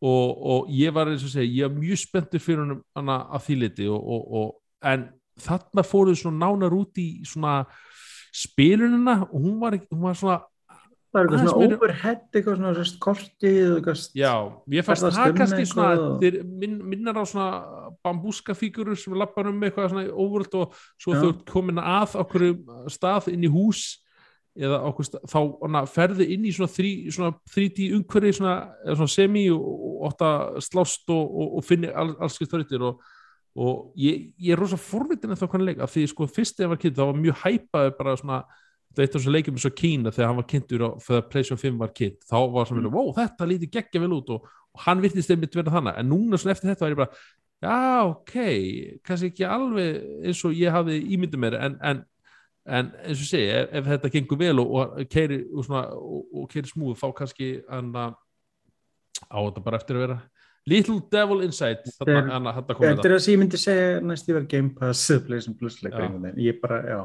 og, og ég var eins og segja, ég var mjög spenntur fyrir hann að því liti og, og, og, en þarna fóruð svona nánar út í svona spilunina og hún var, hún var svona Það er eitthvað svona overhead, eitthvað svona sérst, kortið og eitthvað. Já, ég fannst það kannski svona þeir minn, minnar á svona bambúska fígurur sem lappar um eitthvað svona óvöld og svo ert komin að okkur stað inn í hús eða stað, þá hana, ferði inn í svona, þrí, svona 3D umhverfi svona, svona semi og, og átt að slást og, og, og finni all, alls skipt þrautir og, og ég, ég er rosa forvitin að það hvernig leik af því sko fyrst þegar ég var kynnt þá var mjög hæpaður bara svona þetta er eitt af þessum leikjum eins og Kína þegar hann var kynntur og þegar PlayStation 5 var kynnt þá var svona, mm. wow, þetta lítið geggja vel út og, hann virtist einmitt verða þannig en núna svona eftir þetta var ég bara já, ok, kannski ekki alveg eins og ég hafði ímyndið mér en, en, en eins og segi ef, ef þetta gengur vel og, og keiri og, svona, og, og keiri smúð þá kannski hann að á þetta bara eftir að vera Little Devil Inside Þetta er- er það sem ég myndi segja næst ég var Game Pass. Ég bara, já.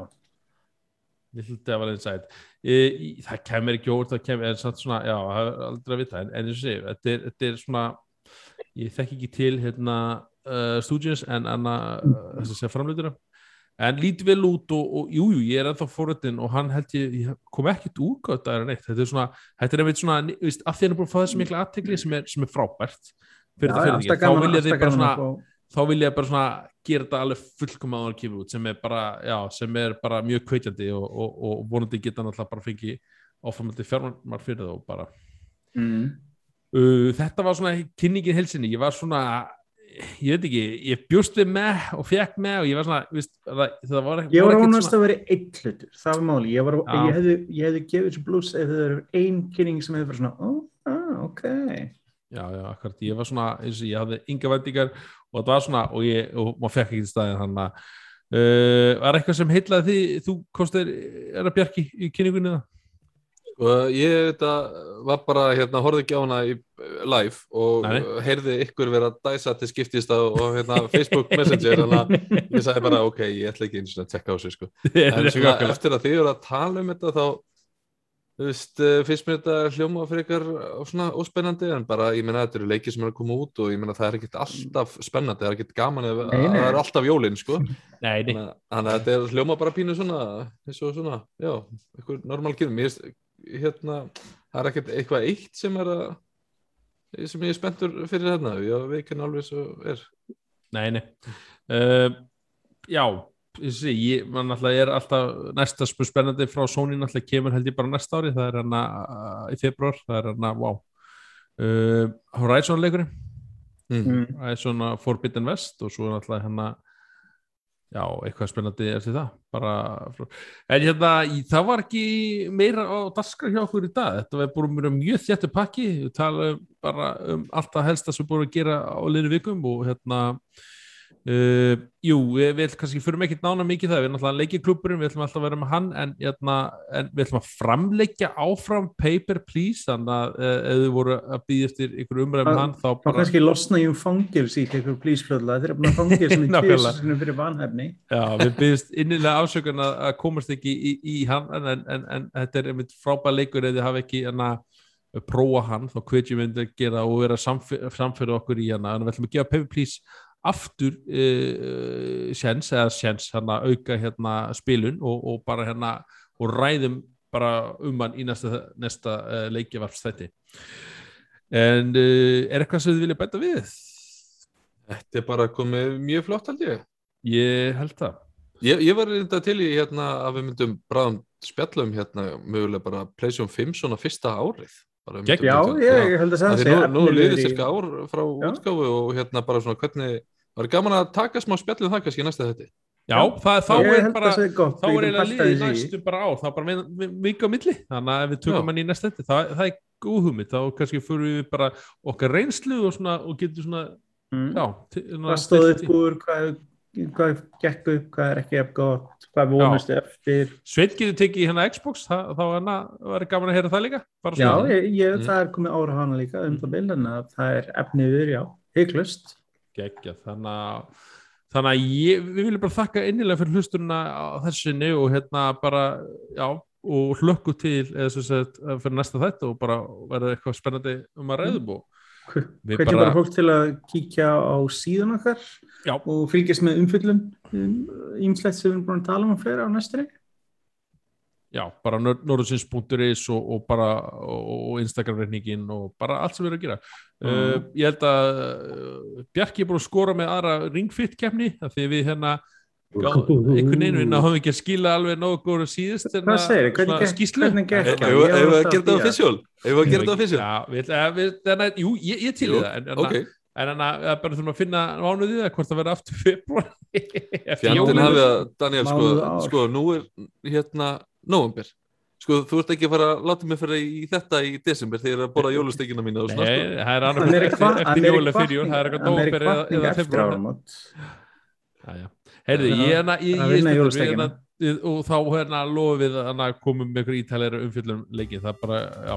Little Devil Inside. E, það kemur ekki óvart það kemur, en samt svona, já, það er aldrei að vita. En, eins og segi, þetta er, þetta er svona ég þekki ekki til hérna uh, Studios en anna uh, þess að segja framleitura en lítið vel út og, og jú, jú, ég er ennþá fóröldin og hann held ég, ég kom ekkert úrgátt að neitt, þetta er svona, þetta er einmitt svona veist, að því hann er búin að fá þessi mikla aðtekli sem sem er frábært fyrir það fyrir því, þá gaman- vilja þið bara svona fá- þá vil ég bara svona gera þetta alveg fullkom að kemur út sem er bara, já, sem er bara mjög kveitjandi og, og, og vonandi geta náttúrulega bara fengi áframöldi fjármar fyrir það og bara. Mm. uh, þetta var svona kynningin helsinni, ég var svona ég veit ekki, ég bjóst við með og fekk með og ég var svona viðst, það, það var, Ég var ánast að vera einn hlutur, það var máli. Ég, var, ég, hefði, ég hefði gefið þessu blues ef það eru ein kynning sem hefði verið svona, ó, ah, ok. já, já, akkurat, ég var svona eins og ég hafði ynga vendingar og það var svona og, ég, og maður fekk ekki til staðin hann að uh, var eitthvað sem heitlaði því þú kostir, er að bjarki í kynningunni það? Og ég þetta var bara hérna, horfði ekki á hana í uh, live og Nei. heyrði ykkur vera dæsa til skiptist og hérna, Facebook Messenger þannig að ég sagði bara ok, ég ætla ekki eins og að tekka á sig sko. en svona, eftir að þið eru að tala um þetta þá þú veist, uh, finnst mér þetta hljóma fyrir ykkar svona óspennandi en bara ég meina þetta eru leikir sem eru að koma út og ég meina það er ekkert alltaf spennandi það er ekkert gaman að það er alltaf jólin sko þannig að- þetta er hljóma bara pínu svona eins og svona, já, eitthvað normal kynum, ég veist, hérna það er ekkert eitthvað eitt sem er að sem ég er spenntur fyrir hérna ég veit ekki alveg svo er nei, nei. Uh, Já, ég sé, ég, man náttúrulega er alltaf næsta spennandi frá Sony náttúrulega kemur held ég bara næsta ári, það er hann í februar, það er hann wow uh, Horizon leikurinn mm. Mm. Horizon Forbidden West og svo er náttúrulega hann já, eitthvað spennandi eftir það bara, en hérna það var ekki meira á daskra hjá okkur í dag, þetta var búin mér mjög þjættu pakki, við tala bara um allt það helsta sem við búin að gera á liðinu vikum og hérna Uh, jú, við, við kannski fyrir ekki nána mikið það, við erum alltaf leikjaklúburinn við ætlum alltaf að vera með hann en, hérna, en við ætlum að framleikja áfram paper please, þannig að uh, ef þið voru að býða eftir ykkur umræðum Það- hann þá bara, kannski losna ég um fangils í eitthvað plísflöðla. Þeir eru að fangils sem í Nákvæmlega. tjóðsinu fyrir vanhefni. já, við býðist innilega afsökun að, að komast ekki í, í hann en, en, en, þetta er einmitt frábæð leikur ef þið hafa ekki hana, prófa hann, þá hvet ég myndi að gera og vera samfyrir, okkur í hana en við ætlum að gefa paper please aftur uh, sjens eða sjens hérna auka hérna spilun og, og bara hérna og ræðum bara um hann í næsta, næsta uh, leikjavarpstætti en uh, er eitthvað sem þið vilja bæta við? þetta er bara komið mjög flott held ég. Ég held það. Ég, ég var reynda til í hérna að við myndum bráðum spjallum hérna mögulega bara PlayStation 5 svona fyrsta árið Geggjað. Já, ég, ég held að það sé nú, nú efnilegur liðið cirka ár frá Já. útgáfu og hérna bara svona hvernig var gaman að taka smá spjallum það kannski næsta þetta Já, það, þá Ég er bara það gott. þá er eiginlega liðið næstu bara ár það er bara vika á milli þannig að ef við tökum hann í næsta þetta það, það er góð hugmynd, þá kannski fyrir við bara okkar reynslu og, svona, og getur svona Mm. já, til- svona Hvað stóð stillt upp í. úr, hvað hvað gekk upp, hvað er ekki eftir gott, hvað vonustu eftir. Sveit getur tekið hérna Xbox? Það, þá hérna var gaman að heyra það líka. Já, ég, ég, Mm. það er komið ára hana líka um það bil en að það er efnið við, já, hygglust Gekkja, þannig að þannig að ég, við viljum bara þakka innilega fyrir hlustunna á þessinni og hérna bara, já og hlökku til eða sem sagt fyrir næsta þætt og bara verða eitthvað spennandi um að ræðum og Við Hvernig bara- bara fólk til að kíkja á síðan okkar Já. og fylgjast með umfyllum ímslegt sem við erum búin að tala um að fleira á næstri já, bara norðsins.is og, og bara og, og Instagram-reikningin og bara allt sem við erum að gera Mhm. uh, ég held að uh, Bjarki er búin að skora með aðra ringfitt kemni því við hérna einhvern veginn við náðum ekki að skila alveg nógu góður síðust en ég var ef við alltaf að gera þetta að Ef við að gera þetta official? Já, við, eh, við, þannig, jú, ég, ég til það en, en, Ok, en en að að bara þurfum að finna mánuðið eða hvort það verður aftur februar fjandinn jólin. hafi að Daniel, sko, sko, nú er hérna november Sko, þú ert ekki að fara að láta mig fyrir í þetta í desember þegar ég er að borða jólustekina mína og svona, sko. Nei, það er er í eftir, jóla fyrir jól það er eitthvað er nóvember eða, eða februar er ég, að- hérna, að hérna, og þá hérna lofum við að hérna, komum með einhver ítalegri umfyllum leiki, það er bara, já.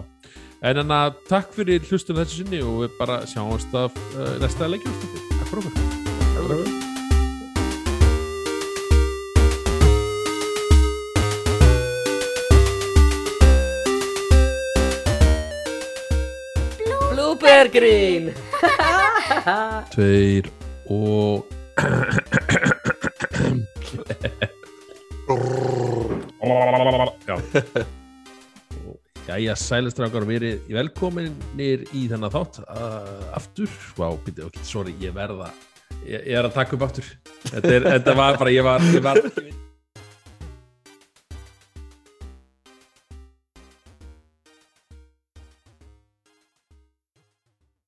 En hérna, takk fyrir hlustun þessu sinni og við bara sjáumst af uh, næsta leikjum Takk fyrir okkur. Blooper Green Tveir og Jæja, sælistrákar, verið velkominir í þennan þátt uh, aftur, vá, býttu, ok, sorry, ég verða ég, ég er að taka upp aftur. Þetta, er, þetta var bara, ég var, ég var